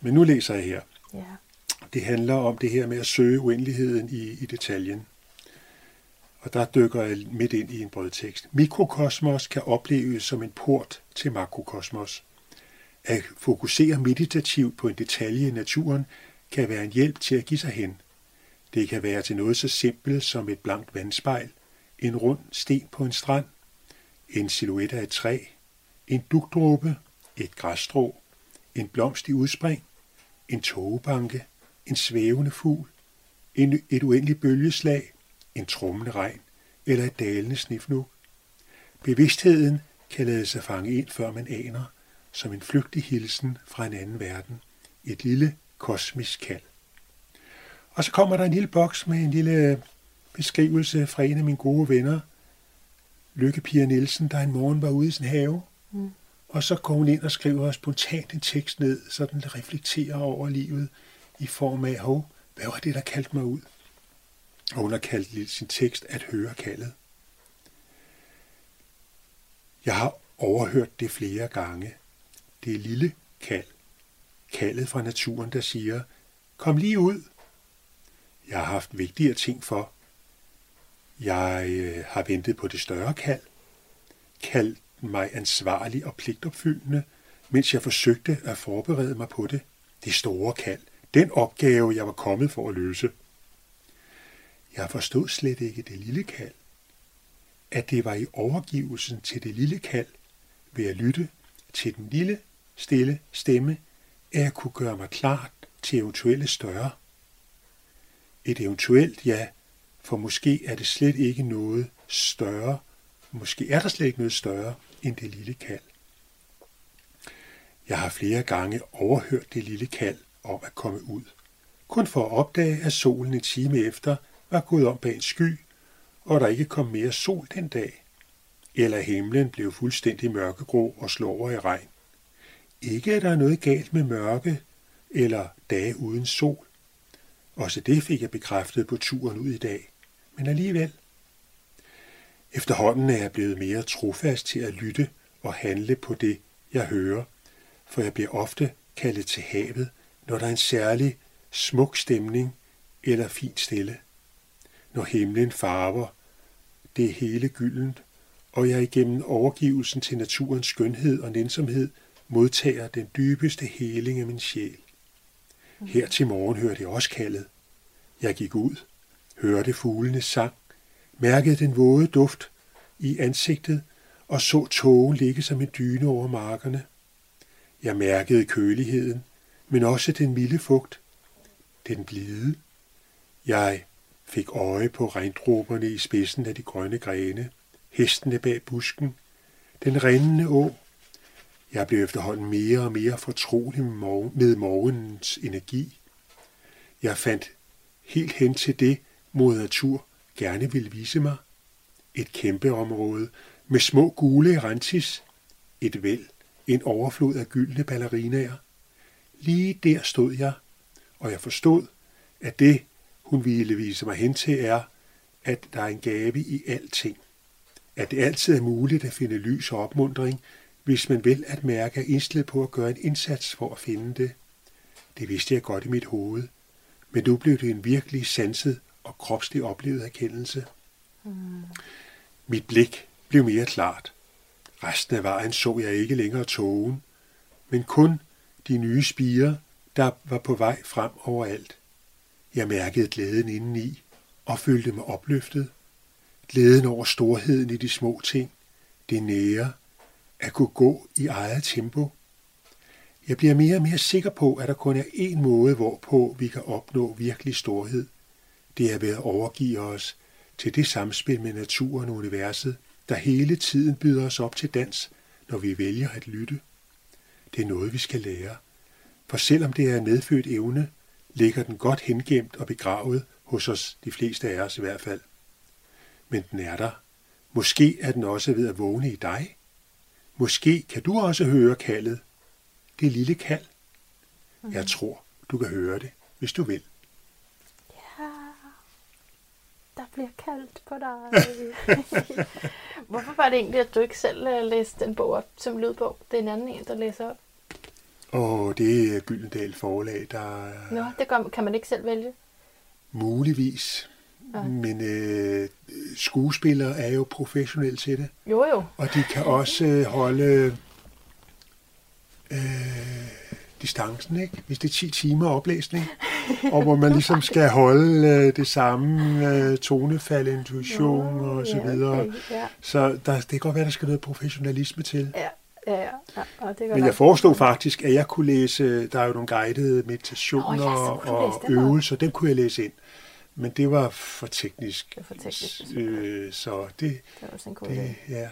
Men nu læser jeg her. Ja. Det handler om det her med at søge uendeligheden i, i detaljen. Og der dykker jeg midt ind i en brødtekst. Mikrokosmos kan opleves som en port til makrokosmos. At fokusere meditativt på en detalje i naturen kan være en hjælp til at give sig hen – det kan være til noget så simpelt som et blankt vandspejl, en rund sten på en strand, en silhuet af et træ, en dugdråbe, et græsstrå, en blomst i udspring, en togebanke, en svævende fugl, en, et uendeligt bølgeslag, en trummende regn eller et dalende snifnug. Bevidstheden kan lade sig fange ind, før man aner, som en flygtig hilsen fra en anden verden. Et lille kosmisk kald. Og så kommer der en lille boks med en lille beskrivelse fra en af mine gode venner, Lykke Pia Nielsen, der en morgen var ude i sin have. Mm. Og så går hun ind og skriver spontant en tekst ned, så den reflekterer over livet i form af, hov, hvad var det, der kaldte mig ud? Og hun har kaldt sin tekst at høre kaldet. Jeg har overhørt det flere gange. Det er lille kald. Kaldet fra naturen, der siger, kom lige ud, jeg har haft vigtigere ting for. Jeg øh, har ventet på det større kald. Kaldt mig ansvarlig og pligtopfyldende, mens jeg forsøgte at forberede mig på det. Det store kald. Den opgave, jeg var kommet for at løse. Jeg forstod slet ikke det lille kald. At det var i overgivelsen til det lille kald, ved at lytte til den lille, stille stemme, at jeg kunne gøre mig klart til eventuelle større et eventuelt ja, for måske er det slet ikke noget større, måske er der slet ikke noget større end det lille kald. Jeg har flere gange overhørt det lille kald om at komme ud, kun for at opdage, at solen en time efter var gået om bag en sky, og der ikke kom mere sol den dag, eller himlen blev fuldstændig mørkegrå og slog over i regn. Ikke at der er noget galt med mørke eller dage uden sol, også det fik jeg bekræftet på turen ud i dag. Men alligevel. Efterhånden er jeg blevet mere trofast til at lytte og handle på det, jeg hører, for jeg bliver ofte kaldet til havet, når der er en særlig smuk stemning eller fin stille. Når himlen farver, det er hele gyldent, og jeg igennem overgivelsen til naturens skønhed og nænsomhed modtager den dybeste heling af min sjæl. Her til morgen hørte jeg også kaldet. Jeg gik ud, hørte fuglenes sang, mærkede den våde duft i ansigtet og så tågen ligge som en dyne over markerne. Jeg mærkede køligheden, men også den milde fugt, den blide. Jeg fik øje på regndråberne i spidsen af de grønne grene, hestene bag busken, den rindende å. Jeg blev efterhånden mere og mere fortrolig med morgenens energi. Jeg fandt helt hen til det, mod natur gerne ville vise mig. Et kæmpe område med små gule rentis, et væld, en overflod af gyldne ballerinaer. Lige der stod jeg, og jeg forstod, at det, hun ville vise mig hen til, er, at der er en gave i alting. At det altid er muligt at finde lys og opmundring, hvis man vil at mærke er indstillet på at gøre en indsats for at finde det. Det vidste jeg godt i mit hoved, men nu blev det en virkelig sanset og kropslig oplevet erkendelse. Mm. Mit blik blev mere klart. Resten af vejen så jeg ikke længere togen, men kun de nye spiger, der var på vej frem overalt. Jeg mærkede glæden indeni og følte mig opløftet. Glæden over storheden i de små ting, det nære, at kunne gå i eget tempo. Jeg bliver mere og mere sikker på, at der kun er én måde, hvorpå vi kan opnå virkelig storhed. Det er ved at overgive os til det samspil med naturen og universet, der hele tiden byder os op til dans, når vi vælger at lytte. Det er noget, vi skal lære. For selvom det er en medfødt evne, ligger den godt hengemt og begravet hos os, de fleste af os i hvert fald. Men den er der. Måske er den også ved at vågne i dig. Måske kan du også høre kaldet. Det lille kald. Mm. Jeg tror, du kan høre det, hvis du vil. Ja, der bliver kaldt på dig. (laughs) (laughs) Hvorfor var det egentlig, at du ikke selv øh, læste den bog op som lydbog? Det er en anden en, der læser op. Og det er Gyldendal forlag, der... Nå, det kan man ikke selv vælge? Muligvis. Ja. Men øh, skuespillere er jo professionelle til det. Jo, jo. Og de kan også øh, holde øh, distancen, ikke? Hvis det er 10 timer oplæsning, (laughs) og hvor man ligesom skal holde øh, det samme øh, tonefald, intuition jo, og så ja, videre. Okay, ja. Så der, det kan godt være, der skal noget professionalisme til. Ja. Ja, ja, ja. Og det Men jeg foreslog faktisk, at jeg kunne læse, der er jo nogle guidede meditationer oh, ja, og øvelser, dem kunne jeg læse ind. Men det var for teknisk. Det var for teknisk. Øh, så det... Det var også en god det, idé. Ja.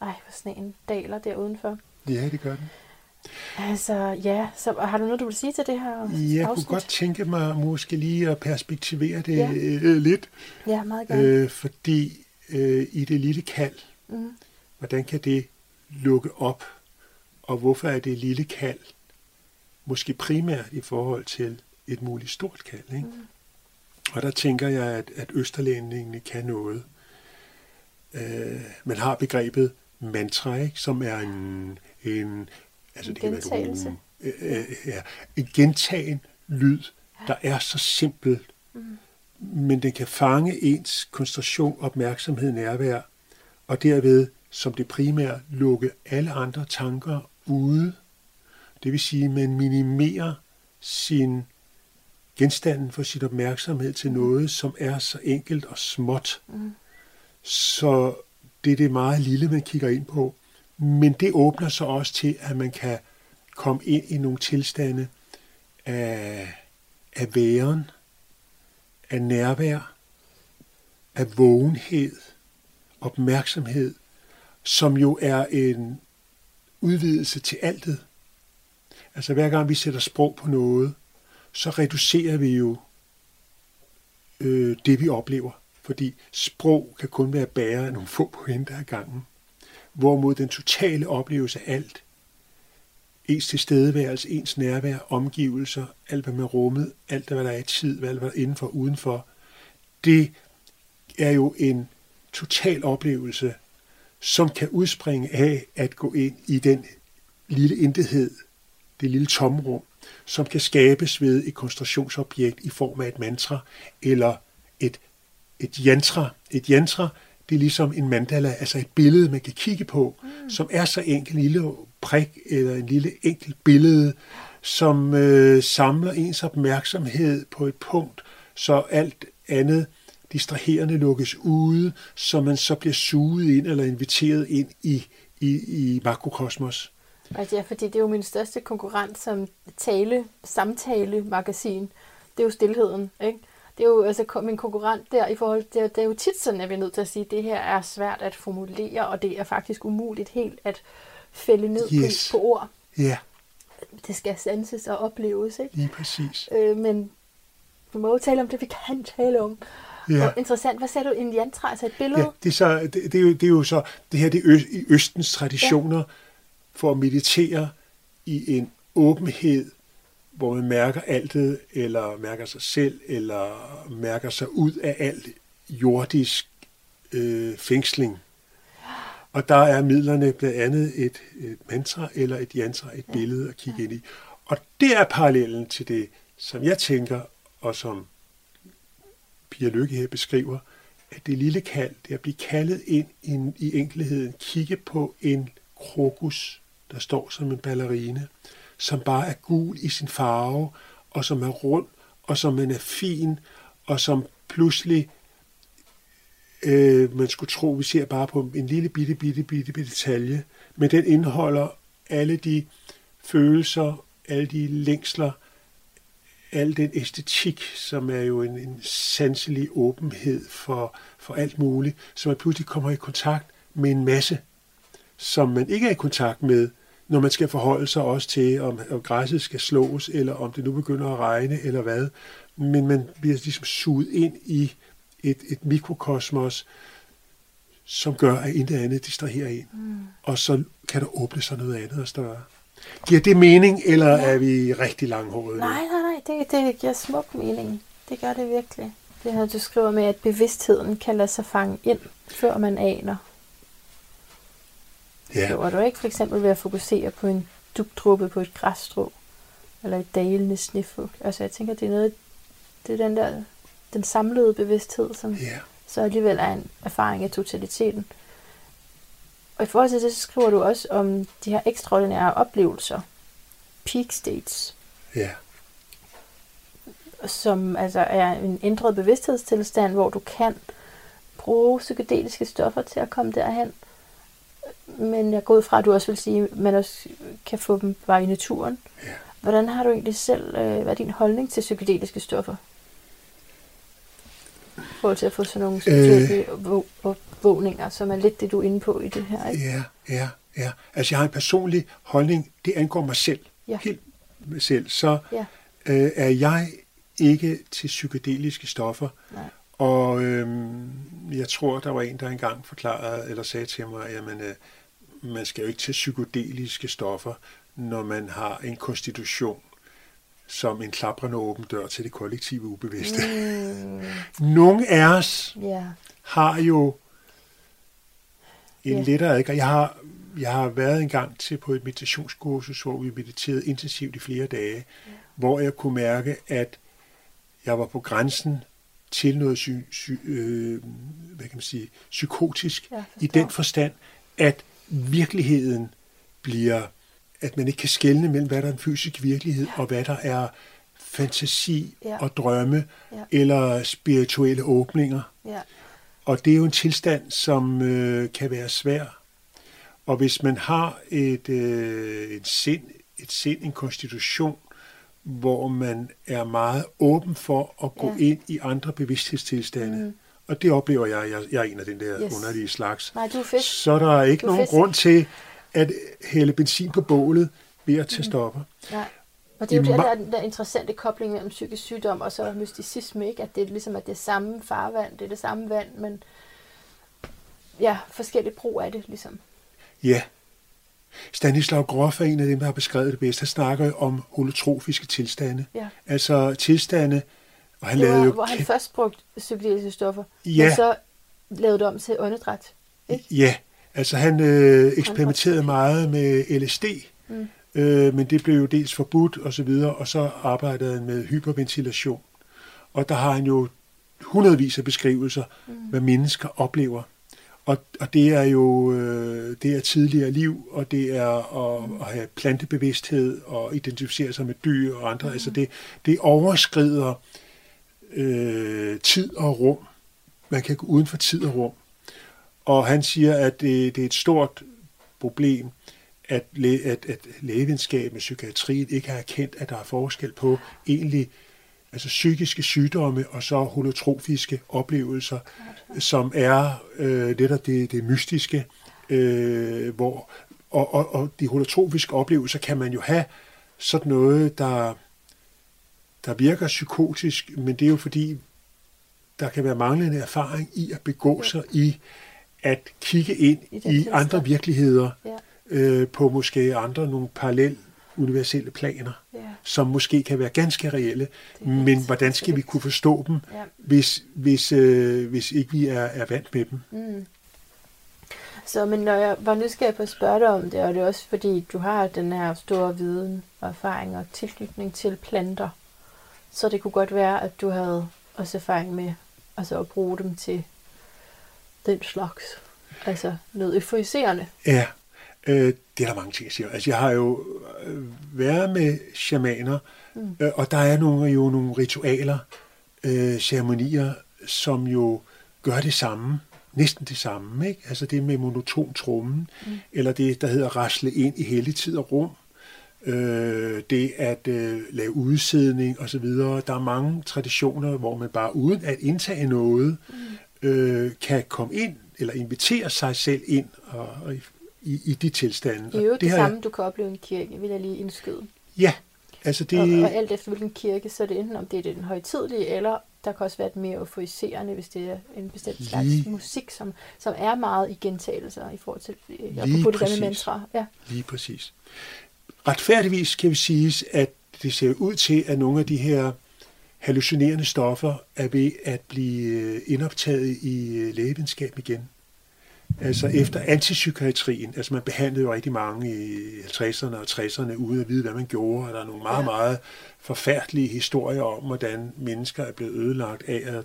Ej, hvor sneen daler der udenfor. Ja, det gør den. Altså, ja. Så har du noget, du vil sige til det her Jeg afsnit? kunne godt tænke mig måske lige at perspektivere det ja. øh, lidt. Ja, meget gerne. Øh, fordi øh, i det lille kald, mm. hvordan kan det lukke op? Og hvorfor er det lille kald måske primært i forhold til et muligt stort kald? Ikke? Mm. Og der tænker jeg, at, at Østerlændingene kan noget. Øh, man har begrebet mantra, ikke, som er en, en altså det kan være en, øh, øh, ja, en gentagen lyd, der er så simpel, mm. men den kan fange ens koncentration, opmærksomhed, nærvær, og derved som det primære lukke alle andre tanker ude. Det vil sige, at man minimerer sin genstanden for sit opmærksomhed til noget, som er så enkelt og småt. Mm. Så det er det meget lille, man kigger ind på. Men det åbner så også til, at man kan komme ind i nogle tilstande af, af væren, af nærvær, af vågenhed, opmærksomhed, som jo er en udvidelse til altet. Altså hver gang vi sætter sprog på noget, så reducerer vi jo øh, det, vi oplever. Fordi sprog kan kun være bæret af nogle få pointer ad gangen. Hvorimod den totale oplevelse af alt, ens tilstedeværelse, ens nærvær, omgivelser, alt hvad man rummet, alt hvad der er i tid, alt hvad der er indenfor og udenfor, det er jo en total oplevelse, som kan udspringe af at gå ind i den lille intethed, det lille tomrum, som kan skabes ved et koncentrationsobjekt i form af et mantra eller et, et yantra. Et yantra, det er ligesom en mandala, altså et billede, man kan kigge på, mm. som er så enkelt en lille prik eller en lille enkelt billede, som øh, samler ens opmærksomhed på et punkt, så alt andet distraherende lukkes ude, så man så bliver suget ind eller inviteret ind i, i, i makrokosmos. Altså ja, fordi det er jo min største konkurrent som tale, samtale magasin. det er jo stillheden, ikke? Det er jo altså min konkurrent der i forhold til, det er jo tit sådan, at vi er nødt til at sige, at det her er svært at formulere, og det er faktisk umuligt helt at fælde ned yes. på, på ord. Ja. Det skal sanses og opleves, ikke? Lige præcis. Øh, men vi må jo tale om det, vi kan tale om. Ja. Og interessant. Hvad sagde du? En jantræ, altså et billede? Ja, det er, så, det, det, er jo, det er jo så, det her det er i Østens traditioner ja. For at meditere i en åbenhed, hvor man mærker altet, eller mærker sig selv, eller mærker sig ud af alt jordisk øh, fængsling. Og der er midlerne blandt andet et, et mantra eller et yantra, et billede at kigge ind i. Og det er parallellen til det, som jeg tænker, og som Pia Lykke her beskriver, at det lille kald, det at blive kaldet ind i, i enkelheden, kigge på en krokus, der står som en ballerine, som bare er gul i sin farve, og som er rund, og som man er fin, og som pludselig, øh, man skulle tro, vi ser bare på en lille bitte, bitte, bitte, bitte detalje, men den indeholder alle de følelser, alle de længsler, al den æstetik, som er jo en, en sanselig åbenhed for, for alt muligt, så man pludselig kommer i kontakt med en masse, som man ikke er i kontakt med, når man skal forholde sig også til, om, om græsset skal slås, eller om det nu begynder at regne, eller hvad. Men man bliver ligesom suget ind i et, et mikrokosmos, som gør, at intet andet distraherer en. Mm. Og så kan der åbne sig noget andet og større. Giver det mening, eller ja. er vi rigtig langhårede? Nej, nej, nej, det, det giver smuk mening. Det gør det virkelig. Det her, du skriver med, at bevidstheden kan lade sig fange ind, før man aner. Ja. Skriver du ikke for eksempel ved at fokusere på en dugdruppe på et græsstrå, eller et dalende snifug? Altså jeg tænker, det er noget, det er den der, den samlede bevidsthed, som ja. så alligevel er en erfaring af totaliteten. Og i forhold til det, så skriver du også om de her ekstraordinære oplevelser. Peak states. Ja. Som altså er en ændret bevidsthedstilstand, hvor du kan bruge psykedeliske stoffer til at komme derhen. Men jeg går ud fra, at du også vil sige, at man også kan få dem bare i naturen. Ja. Hvordan har du egentlig selv, øh, hvad er din holdning til psykedeliske stoffer? I forhold til at få sådan nogle øh, opvågninger, som er lidt det, du er inde på i det her. Ikke? Ja, ja, ja. Altså jeg har en personlig holdning, det angår mig selv. Ja. Helt mig selv. Så ja. øh, er jeg ikke til psykedeliske stoffer. Nej. Og øhm, jeg tror, der var en, der engang forklarede, eller sagde til mig, at øh, man skal jo ikke til psykedeliske stoffer, når man har en konstitution som en klaprende åben dør til det kollektive ubevidste. Mm. Nogle af os yeah. har jo en yeah. lettere adgang. Jeg har, jeg har været en gang til på et meditationskursus, hvor vi mediterede intensivt i flere dage, yeah. hvor jeg kunne mærke, at jeg var på grænsen til noget sy, sy, øh, hvad kan man sige, psykotisk i den forstand, at virkeligheden bliver, at man ikke kan skelne mellem, hvad der er en fysisk virkelighed, ja. og hvad der er fantasi ja. og drømme, ja. eller spirituelle åbninger. Ja. Og det er jo en tilstand, som øh, kan være svær. Og hvis man har et, øh, et, sind, et sind, en konstitution, hvor man er meget åben for at gå ja. ind i andre bevidsthedstilstande, mm. Og det oplever jeg, jeg, jeg er en af den der yes. underlige slags, Nej, du er fisk. så der er ikke du nogen fisk. grund til at hælde benzin på bålet ved at tage mm. stopper. Nej. Og det er jo der, der, der interessante kobling mellem psykisk sygdom og så mysticisme, ikke? at det er ligesom at det er samme farvand, det er det samme vand, men ja, forskellige brug af det ligesom. Ja. Stanislav Grof er en af dem, der har beskrevet det bedst. Han snakker om holotrofiske tilstande. Ja. Altså tilstande, og han det var, lavede jo... Hvor han først brugte psykedeliske stoffer, ja. og så lavede det om til åndedræt. Ikke? Ja, altså han øh, eksperimenterede meget med LSD, mm øh, men det blev jo dels forbudt og så videre, og så arbejdede han med hyperventilation. Og der har han jo hundredvis af beskrivelser, mm. hvad mennesker oplever. Og, og det er jo øh, det er tidligere liv, og det er at, mm. at have plantebevidsthed og identificere sig med dyr og andre. Mm. Altså det, det overskrider øh, Øh, tid og rum. Man kan gå uden for tid og rum. Og han siger, at det, det er et stort problem, at, læ- at, at lægevidenskaben og psykiatrien ikke har erkendt, at der er forskel på egentlig altså psykiske sygdomme og så holotrofiske oplevelser, som er øh, det der det, det mystiske, øh, hvor og, og, og de holotrofiske oplevelser kan man jo have sådan noget, der, der virker psykotisk, men det er jo fordi, der kan være manglende erfaring i at begå sig i at kigge ind I i, andre virkeligheder, Ja. øh, på måske andre nogle parallel universelle planer, Ja. som måske kan være ganske reelle, men hvordan skal vi kunne forstå dem, Ja. hvis, hvis, øh, hvis ikke vi er, er vant med dem? Mm. Så, men når jeg var nysgerrig på at spørge dig om det, og det er også fordi, du har den her store viden og erfaring og tilknytning til planter, så det kunne godt være, at du havde også erfaring med altså at bruge dem til den slags. Altså noget euforiserende. Ja, øh, det er der mange ting, jeg siger. Altså, jeg har jo øh, været med shamaner, mm. øh, og der er nogle, jo nogle ritualer, øh, ceremonier, som jo gør det samme, næsten det samme. Ikke? Altså det med monoton trummen, mm. eller det, der hedder rasle ind i hellig tid og rum, øh, det at øh, lave udsidning osv. Der er mange traditioner, hvor man bare uden at indtage noget, mm. øh, kan komme ind, eller invitere sig selv ind og, og i, i, de tilstande. Det er jo Og det, har samme, du kan opleve i en kirke, vil jeg lige indskyde. Jeg, ja, altså det... Og, og alt efter hvilken kirke, så er det enten om det er den højtidlige, eller der kan også være et mere euforiserende, hvis det er en bestemt slags Lige- musik, som, som er meget i gentagelser i forhold til øh, apropos det der med mantra. Ja. Lige præcis. Retfærdigvis kan vi sige, at det ser ud til, at nogle af de her hallucinerende stoffer er ved at blive øh, indoptaget i øh, lægevidenskab igen. Altså efter antipsykiatrien, altså man behandlede jo rigtig mange i 50'erne og 60'erne uden at vide, hvad man gjorde, og der er nogle meget, meget forfærdelige historier om, hvordan mennesker er blevet ødelagt af at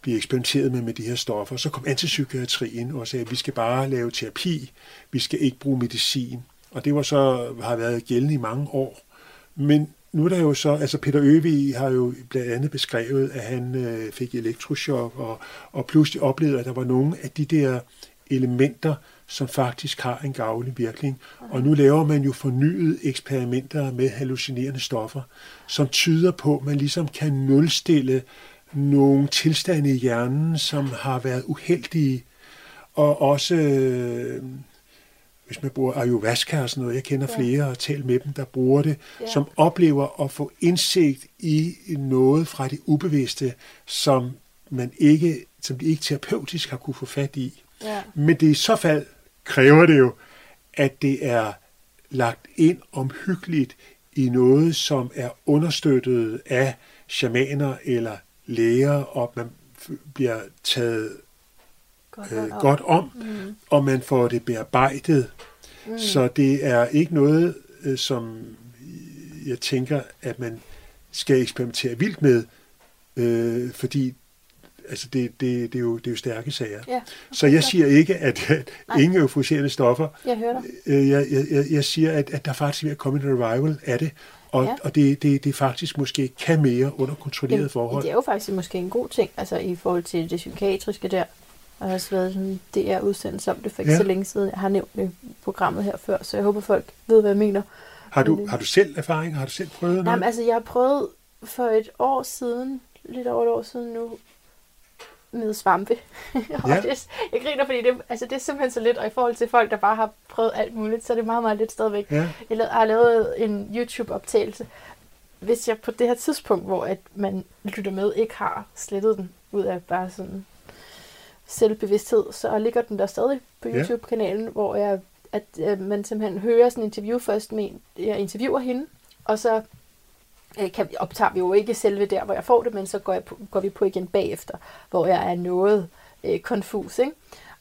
blive eksperimenteret med med de her stoffer. Så kom antipsykiatrien og sagde, at vi skal bare lave terapi, vi skal ikke bruge medicin. Og det var så, har været gældende i mange år. Men nu er der jo så, altså Peter Øvig har jo blandt andet beskrevet, at han øh, fik elektrochok, og, og pludselig oplevede, at der var nogle af de der elementer, som faktisk har en gavnlig virkning. Og nu laver man jo fornyede eksperimenter med hallucinerende stoffer, som tyder på, at man ligesom kan nulstille nogle tilstande i hjernen, som har været uheldige, og også øh, hvis man bruger ayahuasca og sådan noget, jeg kender Ja. flere og talt med dem, der bruger det, Ja. som oplever at få indsigt i noget fra det ubevidste, som man ikke, som de ikke terapeutisk har kunne få fat i. Ja. Men det i så fald kræver det jo, at det er lagt ind omhyggeligt i noget, som er understøttet af shamaner eller læger, og man bliver taget Godt, øh, om. godt om, Mm. og man får det bearbejdet. Mm. Så det er ikke noget, øh, som jeg tænker, at man skal eksperimentere vildt med, øh, fordi altså det, det, det, er jo, det er jo stærke sager. Ja, Så jeg siger ikke, at, (laughs) at Nej. ingen euforiserende stoffer. jeg hører dig. Øh, Jeg, jeg, jeg- jeg siger, at, at der faktisk er ved at komme en revival af det, og, Ja. og det, det, det faktisk måske kan mere under kontrollerede Jamen, forhold. Det er jo faktisk måske en god ting, altså i forhold til det psykiatriske der. Der har også været sådan DR udsendelse om det for ikke Ja. så længe siden. Jeg har nævnt det i programmet her før, så jeg håber folk ved, hvad jeg mener. Har du, Men- har du selv erfaring? Har du selv prøvet noget? men altså jeg har prøvet for et år siden, lidt over et år siden nu, med svampe. (laughs) og Ja. det, jeg griner, fordi det, altså det er simpelthen så lidt, og i forhold til folk, der bare har prøvet alt muligt, så er det meget, meget lidt stadigvæk. Ja, Jeg har lavet en YouTube-optagelse. Hvis jeg på det her tidspunkt, hvor at man lytter med, ikke har slettet den ud af bare sådan selvbevidsthed, så ligger den der stadig på. YouTube-kanalen, hvor jeg, at øh, man simpelthen hører sådan en interview først med en, jeg interviewer hende, og så øh, kan, optager vi jo ikke selve der, hvor jeg får det, men så går, jeg på, går vi på igen bagefter, hvor jeg er noget øh, konfus, ikke?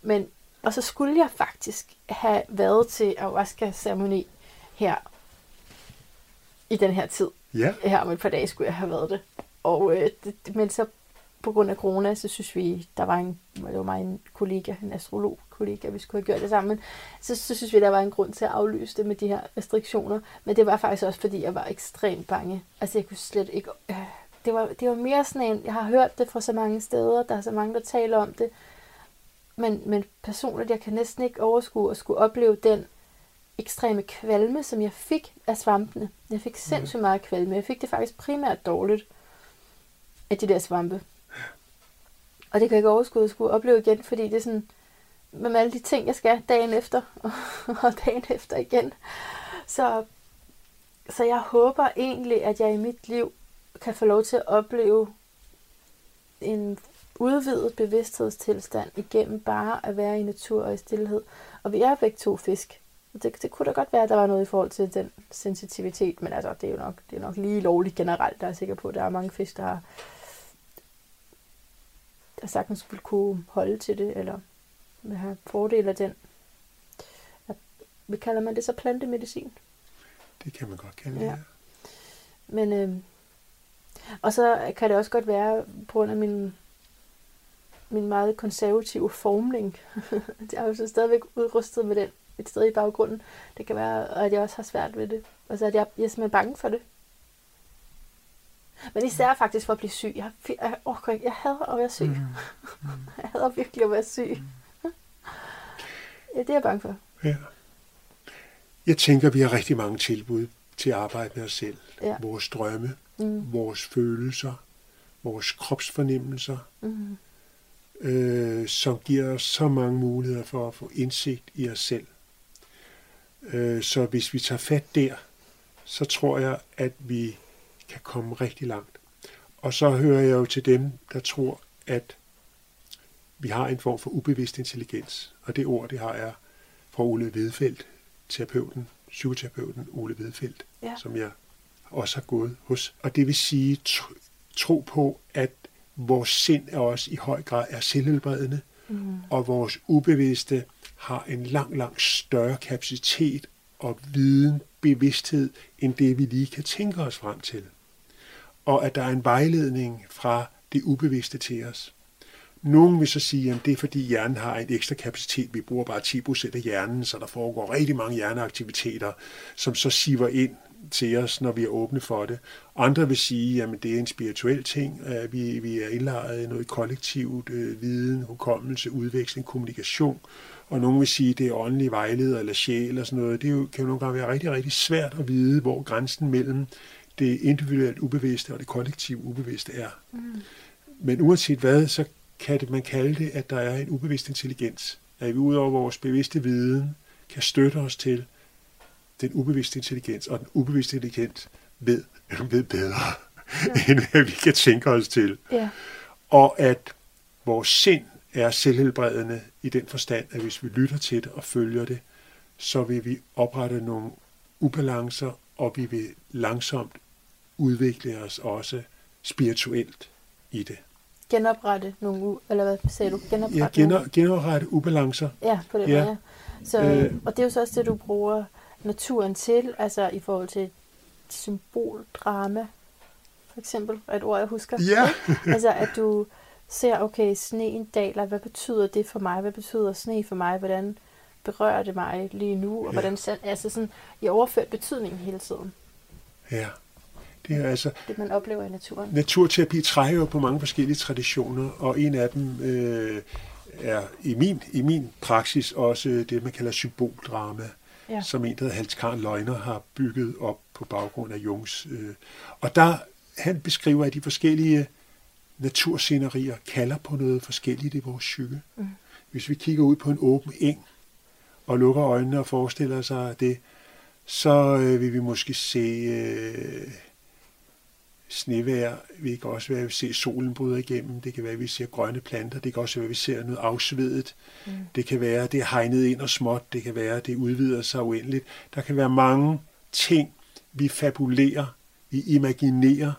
Men, og så skulle jeg faktisk have været til ayahuasca-ceremoni her i den her tid. ja. Her om et par dage skulle jeg have været det. Og, øh, det- men så på grund af corona, så synes vi, der var en, det var mig en kollega, en astrolog kollega, vi skulle have gjort det sammen. Så, så synes vi, der var en grund til at aflyse det med de her restriktioner. Men det var faktisk også, fordi jeg var ekstremt bange. Altså jeg kunne slet ikke... Øh, det, var, det var mere sådan en... Jeg har hørt det fra så mange steder, der er så mange, der taler om det. Men, men personligt, jeg kan næsten ikke overskue at skulle opleve den ekstreme kvalme, som jeg fik af svampene. Jeg fik sindssygt meget kvalme. Jeg fik det faktisk primært dårligt. af de der svampe. Og det kan jeg ikke overskue at skulle opleve igen, fordi det er sådan, med alle de ting, jeg skal dagen efter, (laughs) og dagen efter igen. Så, så jeg håber egentlig, at jeg i mit liv kan få lov til at opleve en udvidet bevidsthedstilstand igennem bare at være i natur og i stillhed. Og vi er begge to fisk. Det, det kunne da godt være, at der var noget i forhold til den sensitivitet, men altså, det er jo nok, det er nok lige lovligt generelt, der er sikker på, at der er mange fisk, der har der sagtens vil kunne holde til det, eller vil have fordel af den. Hvad kalder man det så plantemedicin? Det kan man godt kalde det, ja. Men, øh, og så kan det også godt være, på grund af min, min meget konservative formling, (laughs) jeg er jo så stadigvæk udrustet med den et sted i baggrunden. Det kan være, at jeg også har svært ved det. Altså, at jeg, jeg er simpelthen bange for det. Men især faktisk for at blive syg. Jeg, jeg orker ikke. Jeg hader at være syg. Mm. Mm. (laughs) jeg hader virkelig at være syg. Mm. ja, det er jeg bange for. Ja. Jeg tænker, vi har rigtig mange tilbud til at arbejde med os selv. Ja. Vores drømme, mm. vores følelser, vores kropsfornemmelser, mm. øh, som giver os så mange muligheder for at få indsigt i os selv. Øh, så hvis vi tager fat der, så tror jeg, at vi kan komme rigtig langt. Og så hører jeg jo til dem, der tror, at vi har en form for ubevidst intelligens. Og det ord, det har jeg fra Ole Vedfeldt, terapeuten, psykoterapeuten Ole Vedfeldt, ja. som jeg også har gået hos. Og det vil sige tro på, at vores sind er også i høj grad er selvhelbredende, mm. og vores ubevidste har en lang, lang større kapacitet og viden, bevidsthed, end det vi lige kan tænke os frem til og at der er en vejledning fra det ubevidste til os. Nogle vil så sige, at det er fordi hjernen har en ekstra kapacitet. Vi bruger bare 10% af hjernen, så der foregår rigtig mange hjerneaktiviteter, som så siver ind til os, når vi er åbne for det. Andre vil sige, at det er en spirituel ting, at vi, vi er indlejret i noget kollektivt, øh, viden, hukommelse, udveksling, kommunikation. Og nogen vil sige, at det er åndelig vejleder eller sjæl eller sådan noget. Det kan jo nogle gange være rigtig, rigtig svært at vide, hvor grænsen mellem det individuelt ubevidste og det kollektive ubevidste er. Mm. Men uanset hvad, så kan det, man kalde det, at der er en ubevidst intelligens. At vi ud over vores bevidste viden kan støtte os til den ubevidste intelligens, og den ubevidste intelligens ved, (laughs) ved bedre, ja. end hvad vi kan tænke os til. Ja. Og at vores sind er selvhelbredende i den forstand, at hvis vi lytter til det og følger det, så vil vi oprette nogle ubalancer, og vi vil langsomt udvikle os også spirituelt i det. Genoprette nogle, eller hvad sagde du? Genoprette, ja, gener, genoprette ubalancer. Ja, på det ja. Så, øh, og det er jo så også det, du bruger naturen til, altså i forhold til symboldrama, for eksempel, er et ord, jeg husker. Ja. altså, at du ser, okay, sneen daler, hvad betyder det for mig? Hvad betyder sne for mig? Hvordan berører det mig lige nu? Og ja. hvordan, altså sådan, i overført betydning hele tiden. Ja. Det er altså... Det, man oplever i naturen. Naturterapi trækker jo på mange forskellige traditioner, og en af dem øh, er i min, i min praksis også det, man kalder symboldrama, ja. som en, der hedder Hans Karl Løgner, har bygget op på baggrund af Jungs. Øh. Og der, han beskriver, at de forskellige naturscenerier kalder på noget forskelligt i vores psyke. Mm. Hvis vi kigger ud på en åben eng, og lukker øjnene og forestiller sig det, så øh, vil vi måske se øh, snevejr. Vi kan også være, at vi ser solen bryder igennem. Det kan være, at vi ser grønne planter. Det kan også være, at vi ser noget afsvedet. Mm. Det kan være, at det er hegnet ind og småt. Det kan være, at det udvider sig uendeligt. Der kan være mange ting, vi fabulerer, vi imaginerer,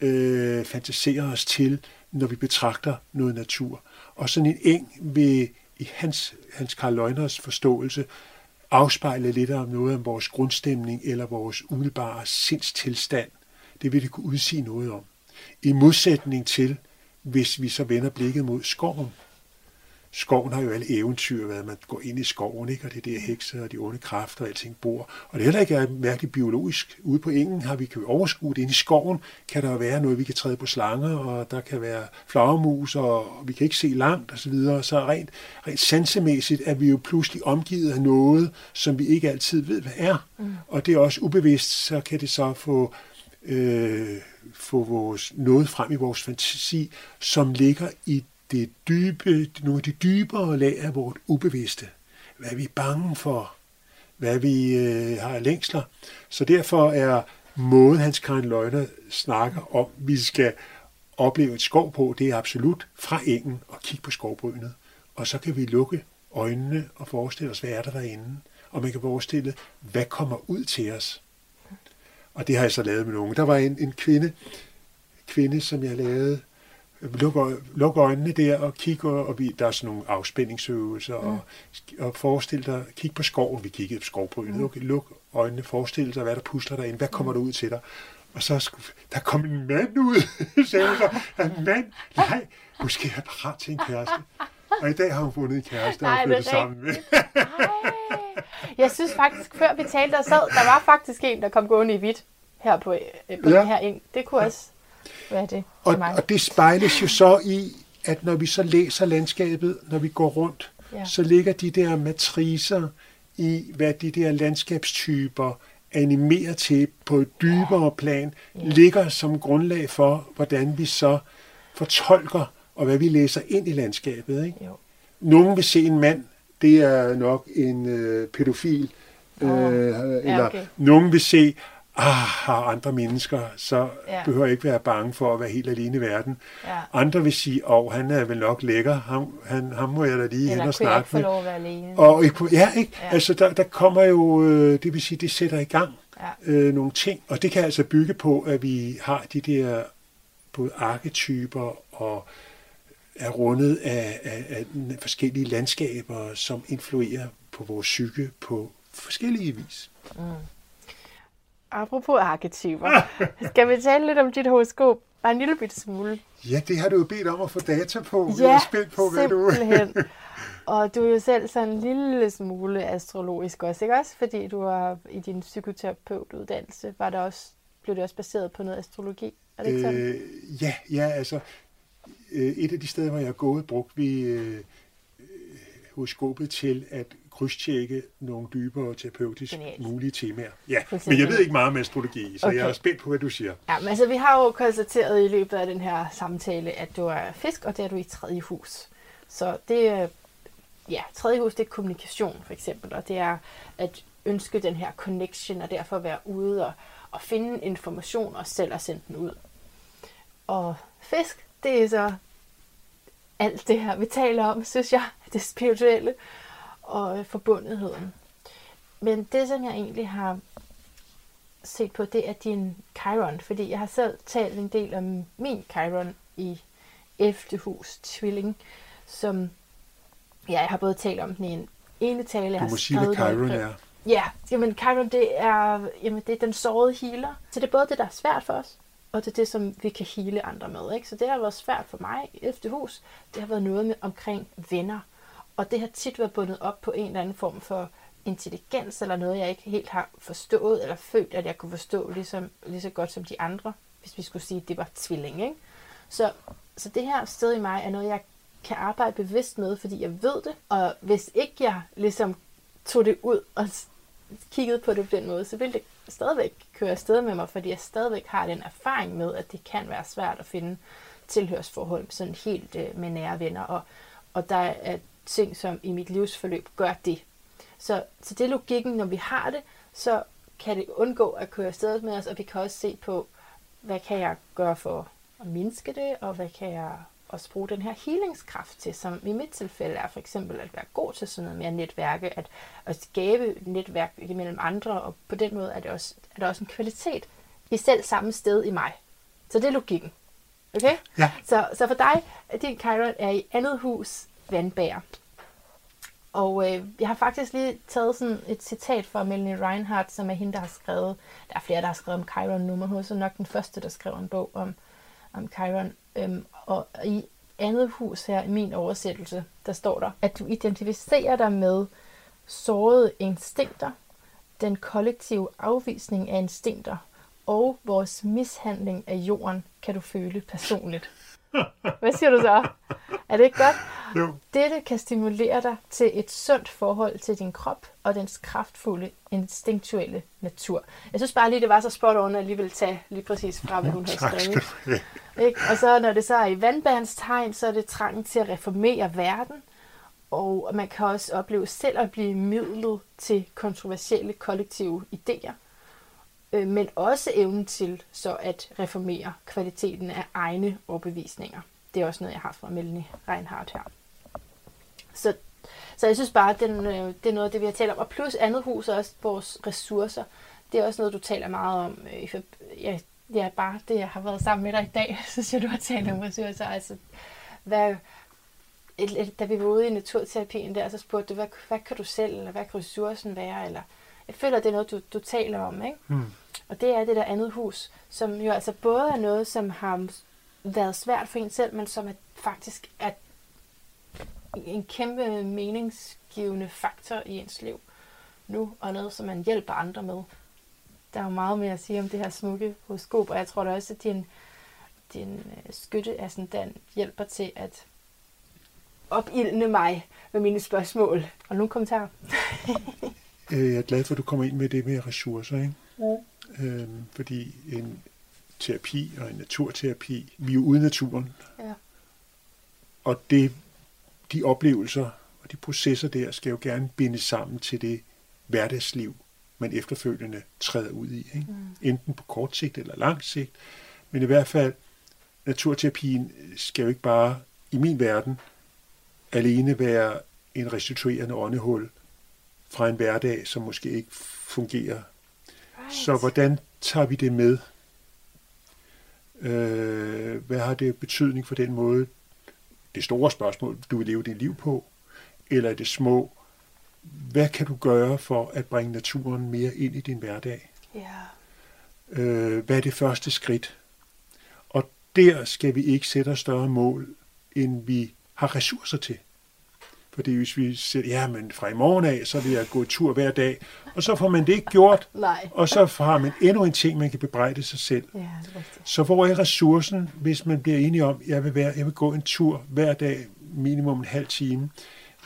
øh, fantaserer os til, når vi betragter noget natur. Og sådan en eng vil i hans, hans Karl Løgners forståelse afspejle lidt om noget om vores grundstemning eller vores umiddelbare sindstilstand det vil det kunne udsige noget om. I modsætning til, hvis vi så vender blikket mod skoven. Skoven har jo alle eventyr, hvad man går ind i skoven, ikke? og det er der hekser og de onde kræfter og alting bor. Og det er heller ikke mærkeligt biologisk. Ude på engen har vi kan overskue det. Inde i skoven kan der være noget, vi kan træde på slanger, og der kan være flagermus, og vi kan ikke se langt osv. Så, videre. så rent, rent sansemæssigt er vi jo pludselig omgivet af noget, som vi ikke altid ved, hvad er. Mm. Og det er også ubevidst, så kan det så få øh, få vores, noget frem i vores fantasi, som ligger i det dybe, nogle af de dybere lag af vores ubevidste. Hvad er vi bange for? Hvad vi øh, har længsler? Så derfor er måden, Hans Karin Løgner snakker om, vi skal opleve et skov på, det er absolut fra engen og kigge på skovbrynet. Og så kan vi lukke øjnene og forestille os, hvad er der derinde? Og man kan forestille, hvad kommer ud til os? Og det har jeg så lavet med nogen. Der var en, en kvinde, kvinde, som jeg lavede, lukke, lukke øjnene der og kigge, og vi, der er sådan nogle afspændingsøvelser, mm. og, og forestille dig, kig på skoven, vi kiggede på skovbrynet, mm. luk, luk øjnene, forestil dig, hvad der pusler derinde, hvad kommer mm. der ud til dig? Og så der kom en mand ud, (laughs) sagde hun så, en mand, nej, måske er jeg parat til en kæreste. (laughs) Og i dag har hun fundet en kæreste og flyttet sammen med. jeg synes faktisk, før vi talte og sad, der var faktisk en, der kom gående i hvidt her på, øh, på ja. her ind. Det kunne ja. også være det og, mig. og det spejles jo så i, at når vi så læser landskabet, når vi går rundt, ja. så ligger de der matricer i, hvad de der landskabstyper animerer til på et dybere plan, ja. ligger som grundlag for, hvordan vi så fortolker, og hvad vi læser ind i landskabet. Ikke? Jo. Nogen vil se en mand, det er nok en øh, pædofil, oh. øh, eller ja, okay. nogen vil se, ah, har andre mennesker, så ja. behøver jeg ikke være bange for at være helt alene i verden. Ja. Andre vil sige, åh, oh, han er vel nok lækker, ham, han, ham må jeg da lige hen og snakke med. Eller være alene. Og, ja, ikke? Ja. Altså, der, der kommer jo, øh, det vil sige, det sætter i gang ja. øh, nogle ting, og det kan altså bygge på, at vi har de der både arketyper og er rundet af, af, af forskellige landskaber, som influerer på vores psyke på forskellige vis. Mm. Apropos arketyper, (laughs) skal vi tale lidt om dit horoskop? Bare en lille bitte smule. Ja, det har du jo bedt om at få data på. Ja, jeg er spændt på, hvad du... (laughs) Og du er jo selv sådan en lille smule astrologisk også, ikke også? Fordi du har i din psykoterapeutuddannelse, var der også, blev det også baseret på noget astrologi? Er det ikke sådan? Øh, ja, ja, altså et af de steder, hvor jeg har gået, brugte vi øh, horoskopet til at krydstjekke nogle dybere terapeutisk Genialt. mulige temaer. Ja, men jeg ved ikke meget om astrologi, så okay. jeg er spændt på, hvad du siger. Ja, men altså, vi har jo konstateret i løbet af den her samtale, at du er fisk, og det er du i tredje hus. Så det ja, tredje hus, det er kommunikation for eksempel, og det er at ønske den her connection, og derfor være ude og, og finde information og selv at sende den ud. Og fisk, det er så alt det her, vi taler om, synes jeg, (laughs) det spirituelle og forbundetheden. Men det, som jeg egentlig har set på, det er din Chiron, fordi jeg har selv talt en del om min Chiron i 11. hus, tvilling, som ja, jeg har både talt om den i en ene tale, jeg du må sige, hvad Chiron er. Ja, jamen Chiron, det er, jamen, det er den sårede healer. Så det er både det, der er svært for os, og det er det, som vi kan hele andre med. Ikke? Så det har været svært for mig efter hus. Det har været noget med omkring venner. Og det har tit været bundet op på en eller anden form for intelligens, eller noget, jeg ikke helt har forstået, eller følt, at jeg kunne forstå ligesom, lige så godt som de andre, hvis vi skulle sige, at det var tvilling. Ikke? Så, så det her sted i mig er noget, jeg kan arbejde bevidst med, fordi jeg ved det. Og hvis ikke jeg ligesom tog det ud og kiggede på det på den måde, så ville det stadigvæk kører afsted med mig, fordi jeg stadigvæk har den erfaring med, at det kan være svært at finde tilhørsforhold sådan helt øh, med nære venner. Og, og der er ting, som i mit livsforløb gør det. Så, så det er logikken, når vi har det, så kan det undgå at køre afsted med os, og vi kan også se på, hvad kan jeg gøre for at mindske det, og hvad kan jeg også bruge den her healingskraft til, som i mit tilfælde er for eksempel at være god til sådan noget mere netværke, at, at skabe netværk mellem andre, og på den måde er, det også, er der også en kvalitet i selv samme sted i mig. Så det er logikken. Okay? Ja. Så, så for dig, din Chiron er i andet hus vandbærer. Og øh, jeg har faktisk lige taget sådan et citat fra Melanie Reinhardt, som er hende, der har skrevet, der er flere, der har skrevet om Chiron nu, men hun er så nok den første, der skrev en bog om, om Chiron. Øhm, og i andet hus her, i min oversættelse, der står der, at du identificerer dig med sårede instinkter, den kollektive afvisning af instinkter og vores mishandling af jorden kan du føle personligt. (laughs) Hvad siger du så? Er det ikke godt? Jo. Dette kan stimulere dig til et sundt forhold til din krop og dens kraftfulde, instinktuelle natur. Jeg synes bare lige, det var så spot on at alligevel tage lige præcis fra, hvad hun havde skrevet. Ikke? Og så når det så er i vandbandstegn, så er det trangen til at reformere verden. Og man kan også opleve selv at blive midlet til kontroversielle kollektive idéer. Øh, Men også evnen til så at reformere kvaliteten af egne overbevisninger. Det er også noget, jeg har fra Melanie Reinhardt her. Så, så jeg synes bare, at den, øh, det er noget af det, vi har talt om. Og plus andet hus er også vores ressourcer. Det er også noget, du taler meget om. øh, i jeg, Ja, ja, bare det, jeg har været sammen med dig i dag, (laughs) synes jeg, du har talt om ressourcer. Altså, hvad, et, et, da vi var ude i naturterapien der, så spurgte du, hvad, hvad kan du selv, eller hvad kan ressourcen være? Eller, jeg føler, det er noget, du, du taler om, ikke? Hmm. Og det er det der andet hus, som jo altså både er noget, som har været svært for en selv, men som er, faktisk er en kæmpe meningsgivende faktor i ens liv nu, og noget, som man hjælper andre med. Der er jo meget mere at sige om det her smukke horoskop, og jeg tror da også, at din, din øh, skytte er sådan, den hjælper til at opildne mig med mine spørgsmål. Og nu kommentarer. (laughs) Øh, Jeg er glad for, at du kommer ind med det med ressourcer, ikke? Mm. Øhm, fordi en terapi og en naturterapi, vi er jo ude i naturen, Ja. og det, de oplevelser og de processer der skal jo gerne bindes sammen til det hverdagsliv, man efterfølgende træder ud i. Ikke? Mm. Enten på kort sigt eller lang sigt. Men i hvert fald, naturterapien skal jo ikke bare, i min verden, alene være en restituerende åndehul fra en hverdag, som måske ikke fungerer Right. så hvordan tager vi det med? Øh, hvad har det betydning for den måde, det store spørgsmål, du vil leve dit liv på, eller det små, hvad kan du gøre for at bringe naturen mere ind i din hverdag? Ja. Øh, hvad er det første skridt? Og der skal vi ikke sætte os større mål, end vi har ressourcer til. Fordi hvis vi siger, ja, men fra i morgen af, så vil jeg gå tur hver dag, og så får man det ikke gjort, Nej. og så har man endnu en ting, man kan bebrejde sig selv. Ja, det er rigtigt. Så hvor er ressourcen, hvis man bliver enige om, jeg vil, være, jeg vil gå en tur hver dag, minimum en halv time.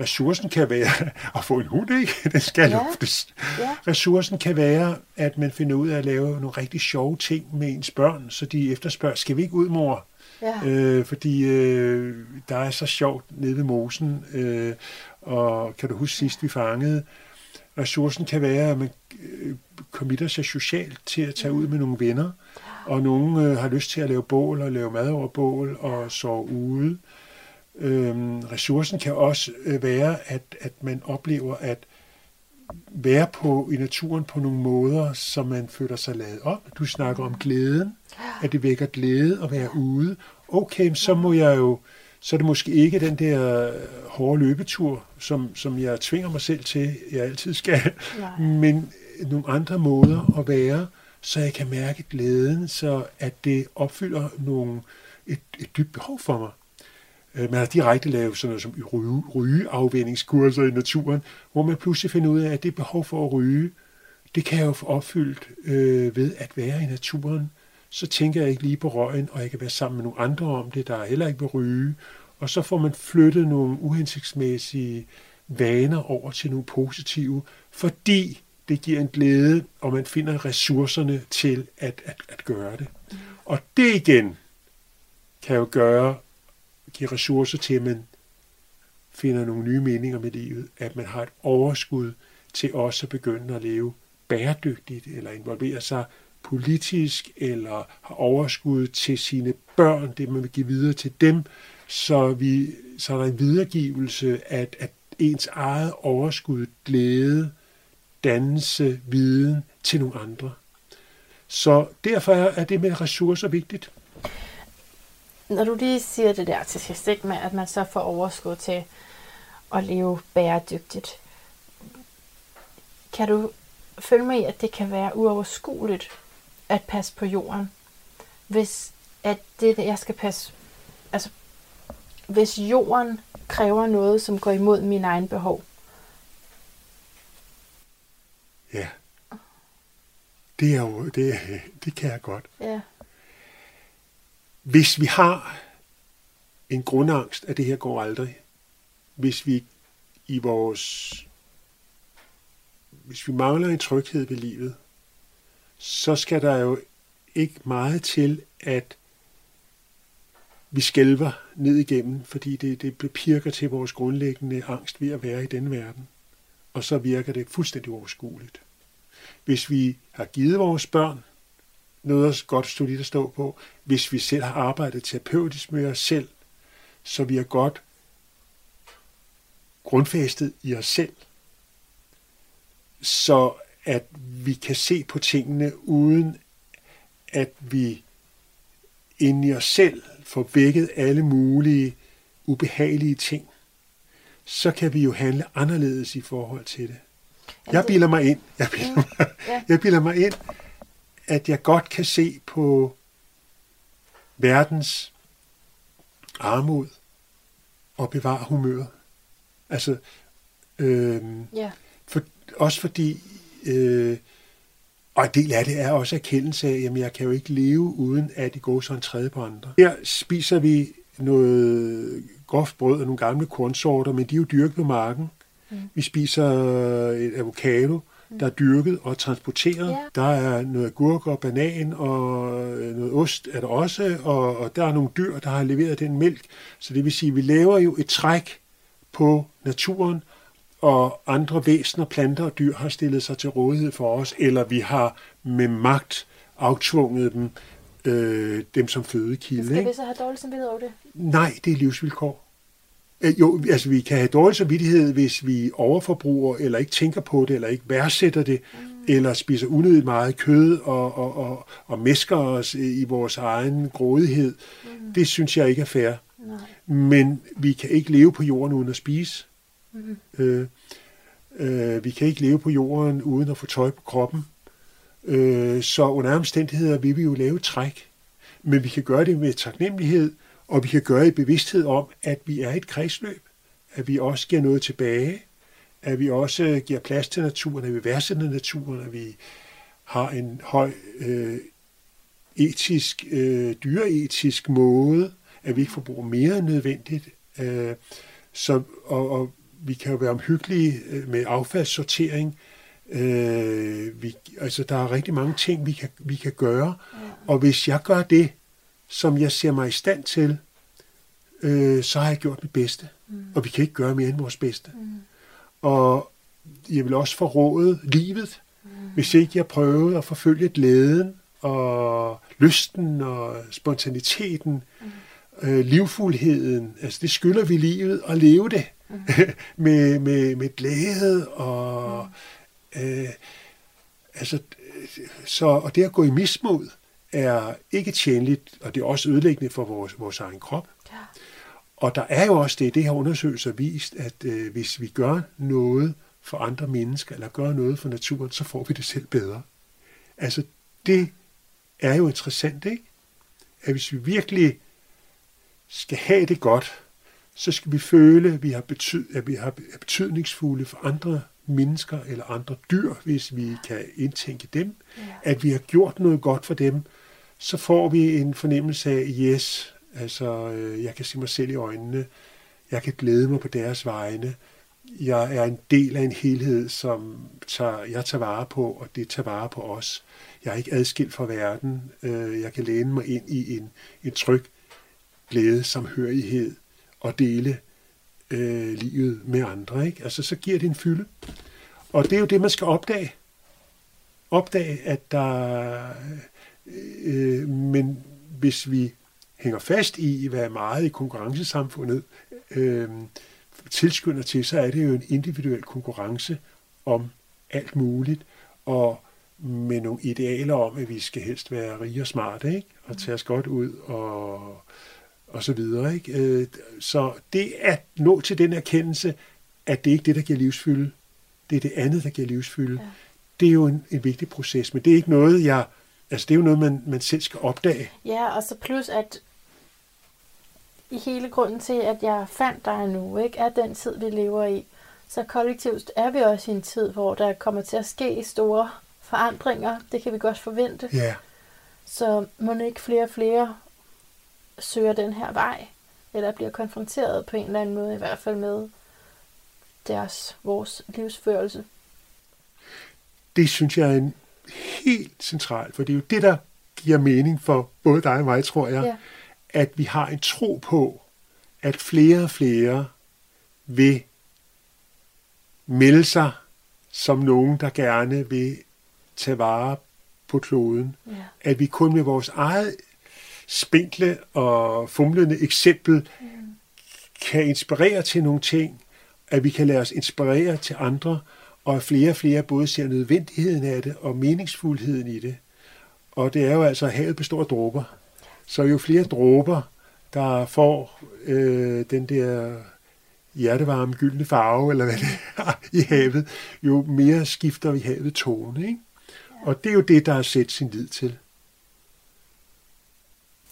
Ressourcen kan være (laughs) at få en hund, ikke? (laughs) Den skal Ja. luftes. Ja. Ressourcen kan være, at man finder ud af at lave nogle rigtig sjove ting med ens børn, så de efterspørger, skal vi ikke ud, mor? Ja. Øh, fordi øh, der er så sjovt nede ved mosen, øh, og kan du huske sidst vi fangede? Ressourcen kan være, at man øh, committer sig socialt til at tage ud med nogle venner, og nogen øh, har lyst til at lave bål og lave mad over bål og sove ude. Øhm, ressourcen kan også øh, være, at, at man oplever at være på i naturen på nogle måder, som man føler sig lavet op. Du snakker om glæden, at det vækker glæde at være ude. Okay, så må jeg jo, så er det måske ikke den der hårde løbetur, som, som jeg tvinger mig selv til, jeg altid skal, Nej. men nogle andre måder at være, så jeg kan mærke glæden, så at det opfylder nogle, et, et dybt behov for mig. Øh, Man har direkte lavet sådan noget som ryge, rygeafvendingskurser i naturen, hvor man pludselig finder ud af, at det behov for at ryge, det kan jeg jo få opfyldt øh, ved at være i naturen. Så tænker jeg ikke lige på røgen, og jeg kan være sammen med nogle andre om det, der heller ikke vil ryge. Og så får man flyttet nogle uhensigtsmæssige vaner over til nogle positive, fordi det giver en glæde, og man finder ressourcerne til at, at, at gøre det. Og det igen kan jo gøre, give ressourcer til, at man finder nogle nye meninger med livet, at man har et overskud til også at begynde at leve bæredygtigt, eller involvere sig politisk, eller har overskud til sine børn, det man vil give videre til dem, så, vi, så er der en videregivelse af, at ens eget overskud, glæde, dannelse, viden til nogle andre. Så derfor er det med ressourcer vigtigt. Når du lige siger det der til sidst, ikke, med at man så får overskud til at leve bæredygtigt, kan du følge mig i, at det kan være uoverskueligt at passe på jorden, hvis at det, jeg skal passe, altså hvis jorden kræver noget, som går imod mine egne behov. Ja. Det, er jo, det, det kan jeg godt. Ja. Hvis vi har en grundangst, at det her går aldrig. Hvis vi i vores hvis vi mangler en tryghed ved livet, så skal der jo ikke meget til, at vi skælver ned igennem, fordi det, det pirker til vores grundlæggende angst ved at være i den verden. Og så virker det fuldstændig overskueligt. Hvis vi har givet vores børn noget godt solidt at stå på, hvis vi selv har arbejdet terapeutisk med os selv, så vi er godt grundfæstet i os selv, så at vi kan se på tingene uden at vi inde i os selv får vækket alle mulige ubehagelige ting, så kan vi jo handle anderledes i forhold til det. Jeg bilder mig ind, jeg bilder mig, jeg bilder mig ind, at jeg godt kan se på verdens armod og bevare humøret. Altså, øh, yeah. for, også fordi, øh, og en del af det er også erkendelse af, at jeg kan jo ikke leve uden at det går så en tredje på andre. Her spiser vi noget groft brød og nogle gamle kornsorter, men de er jo dyrket på marken. Mm. Vi spiser et avocado, der er dyrket og transporteret. Ja. Der er noget gurk og banan og noget ost er der også, og, og der er nogle dyr, der har leveret den mælk. Så det vil sige, at vi laver jo et træk på naturen, og andre væsener, planter og dyr har stillet sig til rådighed for os, eller vi har med magt aftvunget dem, øh, dem som fødekilde. Skal vi så have dårlig samvittighed over det? Nej, det er livsvilkår. Øh, jo, altså vi kan have dårlig samvittighed, hvis vi overforbruger, eller ikke tænker på det, eller ikke værdsætter det, mm. eller spiser unødigt meget kød og, og, og, og mesker os i vores egen grådighed. Mm. Det synes jeg ikke er fair. Nej. Men vi kan ikke leve på jorden uden at spise. Mm. Øh, øh, vi kan ikke leve på jorden uden at få tøj på kroppen. Øh, så under omstændigheder vil vi jo lave træk. Men vi kan gøre det med taknemmelighed, og vi kan gøre i bevidsthed om, at vi er et kredsløb, at vi også giver noget tilbage, at vi også giver plads til naturen, at vi værdsætter naturen, at vi har en høj øh, etisk, øh, dyreetisk måde, at vi ikke forbruger mere end nødvendigt. Øh, så, og, og vi kan jo være omhyggelige øh, med affaldssortering. Øh, vi, altså, der er rigtig mange ting, vi kan, vi kan gøre. Og hvis jeg gør det, som jeg ser mig i stand til, øh, så har jeg gjort mit bedste. Mm. Og vi kan ikke gøre mere end vores bedste. Mm. Og jeg vil også forråde livet, mm. hvis ikke jeg prøvede at forfølge glæden og lysten og spontaniteten, mm. øh, livfuldheden. Altså det skylder vi livet at leve det mm. (laughs) med, med, med glæde og mm. øh, altså så og det at gå i mismod er ikke tjenligt, og det er også ødelæggende for vores, vores egen krop. Ja. Og der er jo også det, det har undersøgelser vist, at øh, hvis vi gør noget for andre mennesker, eller gør noget for naturen, så får vi det selv bedre. Altså, det er jo interessant, ikke? At hvis vi virkelig skal have det godt, så skal vi føle, at vi har, betyd, at vi har betydningsfulde for andre mennesker eller andre dyr, hvis vi kan indtænke dem, ja. at vi har gjort noget godt for dem, så får vi en fornemmelse af, yes, altså øh, jeg kan se mig selv i øjnene, jeg kan glæde mig på deres vegne, jeg er en del af en helhed, som tager, jeg tager vare på, og det tager vare på os. Jeg er ikke adskilt fra verden. Øh, jeg kan læne mig ind i en, en tryg glæde, samhørighed og dele øh, livet med andre. Ikke? Altså, så giver det en fylde. Og det er jo det, man skal opdage. Opdage, at der Øh, men hvis vi hænger fast i, hvad meget i konkurrencesamfundet øh, tilskynder til, så er det jo en individuel konkurrence om alt muligt, og med nogle idealer om, at vi skal helst være rige og smarte, ikke? og tage os godt ud og, og så videre. Ikke? Øh, så det at nå til den erkendelse, at det ikke er det, der giver livsfylde, det er det andet, der giver livsfylde, ja. det er jo en, en vigtig proces, men det er ikke noget, jeg Altså det er jo noget, man, man selv skal opdage. Ja, og så plus at i hele grunden til, at jeg fandt dig nu, ikke, er den tid, vi lever i. Så kollektivt er vi også i en tid, hvor der kommer til at ske store forandringer. Det kan vi godt forvente. Ja. Så må ikke flere og flere søger den her vej. eller bliver konfronteret på en eller anden måde, i hvert fald med deres, vores livsførelse. Det synes jeg er en helt central, for det er jo det, der giver mening for både dig og mig, tror jeg, Ja. at vi har en tro på, at flere og flere vil melde sig som nogen, der gerne vil tage vare på kloden. Ja. At vi kun med vores eget spinkle og fumlende eksempel kan inspirere til nogle ting, at vi kan lade os inspirere til andre, og flere og flere både ser nødvendigheden af det og meningsfuldheden i det. Og det er jo altså, at havet består af dråber. Så jo flere dråber, der får øh, den der hjertevarme gyldne farve, eller hvad det er, (laughs) i havet, jo mere skifter vi havet tone. Ikke? Og det er jo det, der er sæt sin lid til.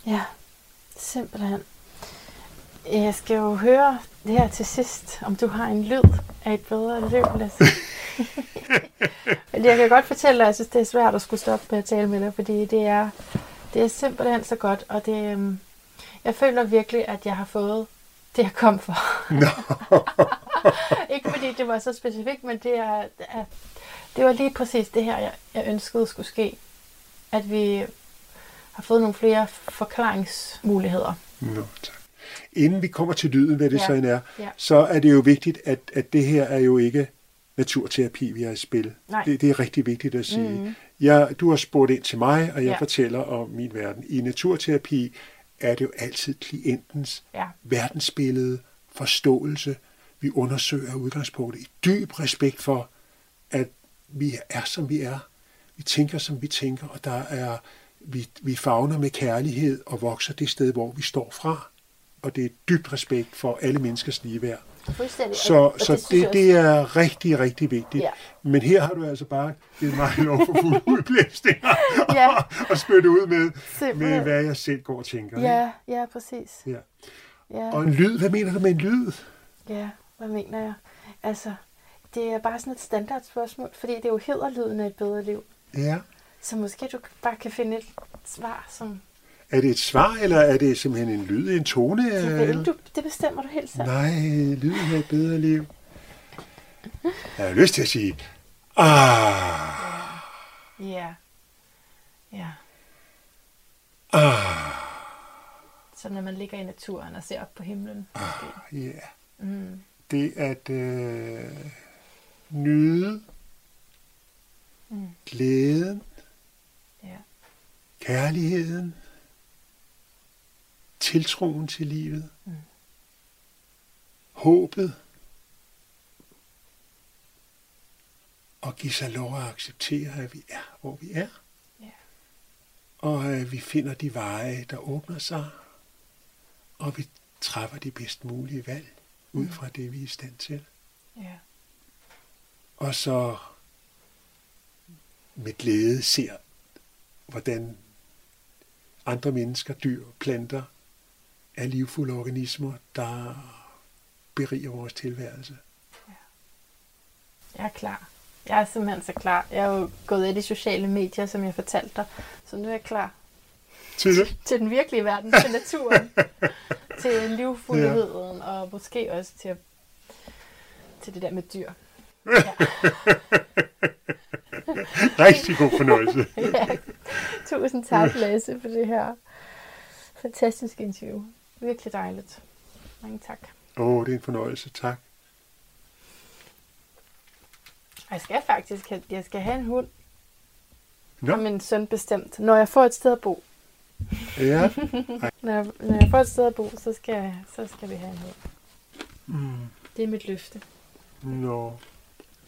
Ja, simpelthen. Jeg skal jo høre det her til sidst, om du har en lyd af et bedre liv, Lasse. (laughs) (laughs) Men jeg kan godt fortælle dig, at jeg synes, det er svært at skulle stoppe med at tale med dig, fordi det er, det er simpelthen så godt, og det, øhm, jeg føler virkelig, at jeg har fået det, jeg kom for. (laughs) Ikke fordi det var så specifikt, men det, er, det det var lige præcis det her, jeg, jeg ønskede skulle ske. At vi har fået nogle flere forklaringsmuligheder. Nå, tak. Inden vi kommer til lyden, hvad det Ja. så end er, Ja. så er det jo vigtigt, at, at det her er jo ikke naturterapi, vi har i spil. Nej. Det, det er rigtig vigtigt at sige. Mhm. Jeg, du har spurgt ind til mig, og jeg Ja. fortæller om min verden. I naturterapi er det jo altid klientens Ja. verdensbillede, forståelse, vi undersøger udgangspunktet i dyb respekt for, at vi er, som vi er. Vi tænker, som vi tænker, og der er, vi, vi fagner med kærlighed og vokser det sted, hvor vi står fra. Og det er dybt respekt for alle menneskers ligeværd. Så, Og- og så det, jeg det er rigtig, rigtig vigtigt. Ja. Men her har du altså bare givet mig lov for fuld (laughs) udblæsninger (laughs) Ja. (laughs) og spytte ud med, med, hvad jeg selv går og tænker. ikke? Ja, ja, præcis. Ja. Ja, Og en lyd, hvad mener du med en lyd? ja, hvad mener jeg? Altså, det er bare sådan et standardspørgsmål, fordi det er jo hedderlyden af et bedre liv. Ja. Så måske du bare kan finde et svar, som Er det et svar, eller er det simpelthen en lyd, en tone? det, du, det bestemmer du helt selv. Nej, lyden af et bedre liv. Jeg har lyst til at sige, ah, Ja. Ja. ah, Så når man ligger i naturen og ser op på himlen. måske. ja. Mm. Det at øh, nyde Mm. glæden, Ja. kærligheden, tiltroen til livet, Mm. håbet, og give sig lov at acceptere, at vi er, hvor vi er. Ja. Og at vi finder de veje, der åbner sig, og vi træffer de bedst mulige valg ud Mm. fra det, vi er i stand til. Ja. Og så med glæde ser, hvordan andre mennesker, dyr, planter er livfulde organismer, der beriger vores tilværelse. Jeg er klar. Jeg er simpelthen så klar. Jeg er jo gået af de sociale medier, som jeg fortalte dig. Så nu er jeg klar Til det? til den virkelige verden, til naturen, (laughs) til livfuldheden, ja. og måske også til, til det der med dyr. Ja. (laughs) Rigtig god fornøjelse. (laughs) ja. Tusind tak, Lasse, for det her fantastiske interview. Virkelig dejligt. Mange tak. Åh, oh, det er en fornøjelse. Tak. Jeg skal faktisk have, jeg skal have en hund, Nå, og min søn bestemt, når jeg får et sted at bo. ja. (laughs) Når jeg, når jeg får et sted at bo, så skal, jeg- så skal vi have en hund. Mm. Det er mit løfte. Nå.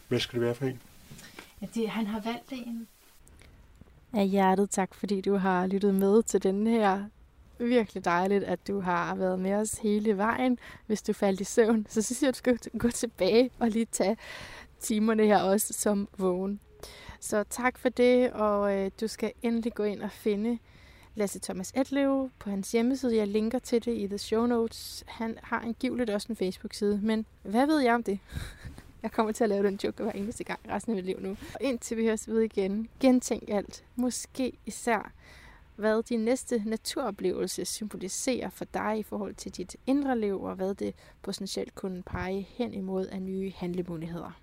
Hvad skal det være for en? Ja, det, han har valgt en. Af hjertet tak, fordi du har lyttet med til denne her. Virkelig dejligt, at du har været med os hele vejen. Hvis du faldt i søvn, så synes jeg, at du skal gå tilbage og lige tage timerne her også som vågen. Så tak for det, og øh, du skal endelig gå ind og finde Lasse Thomas Edlev på hans hjemmeside. Jeg linker til det i the show notes. Han har angiveligt også en Facebook-side, men hvad ved jeg om det? (laughs) Jeg kommer til at lave den joke hver eneste gang resten af mit liv nu. Og indtil vi høres ved igen, gentænk alt. Måske især, hvad din næste naturoplevelse symboliserer for dig i forhold til dit indre liv, og hvad det potentielt kunne pege hen imod af nye handlemuligheder.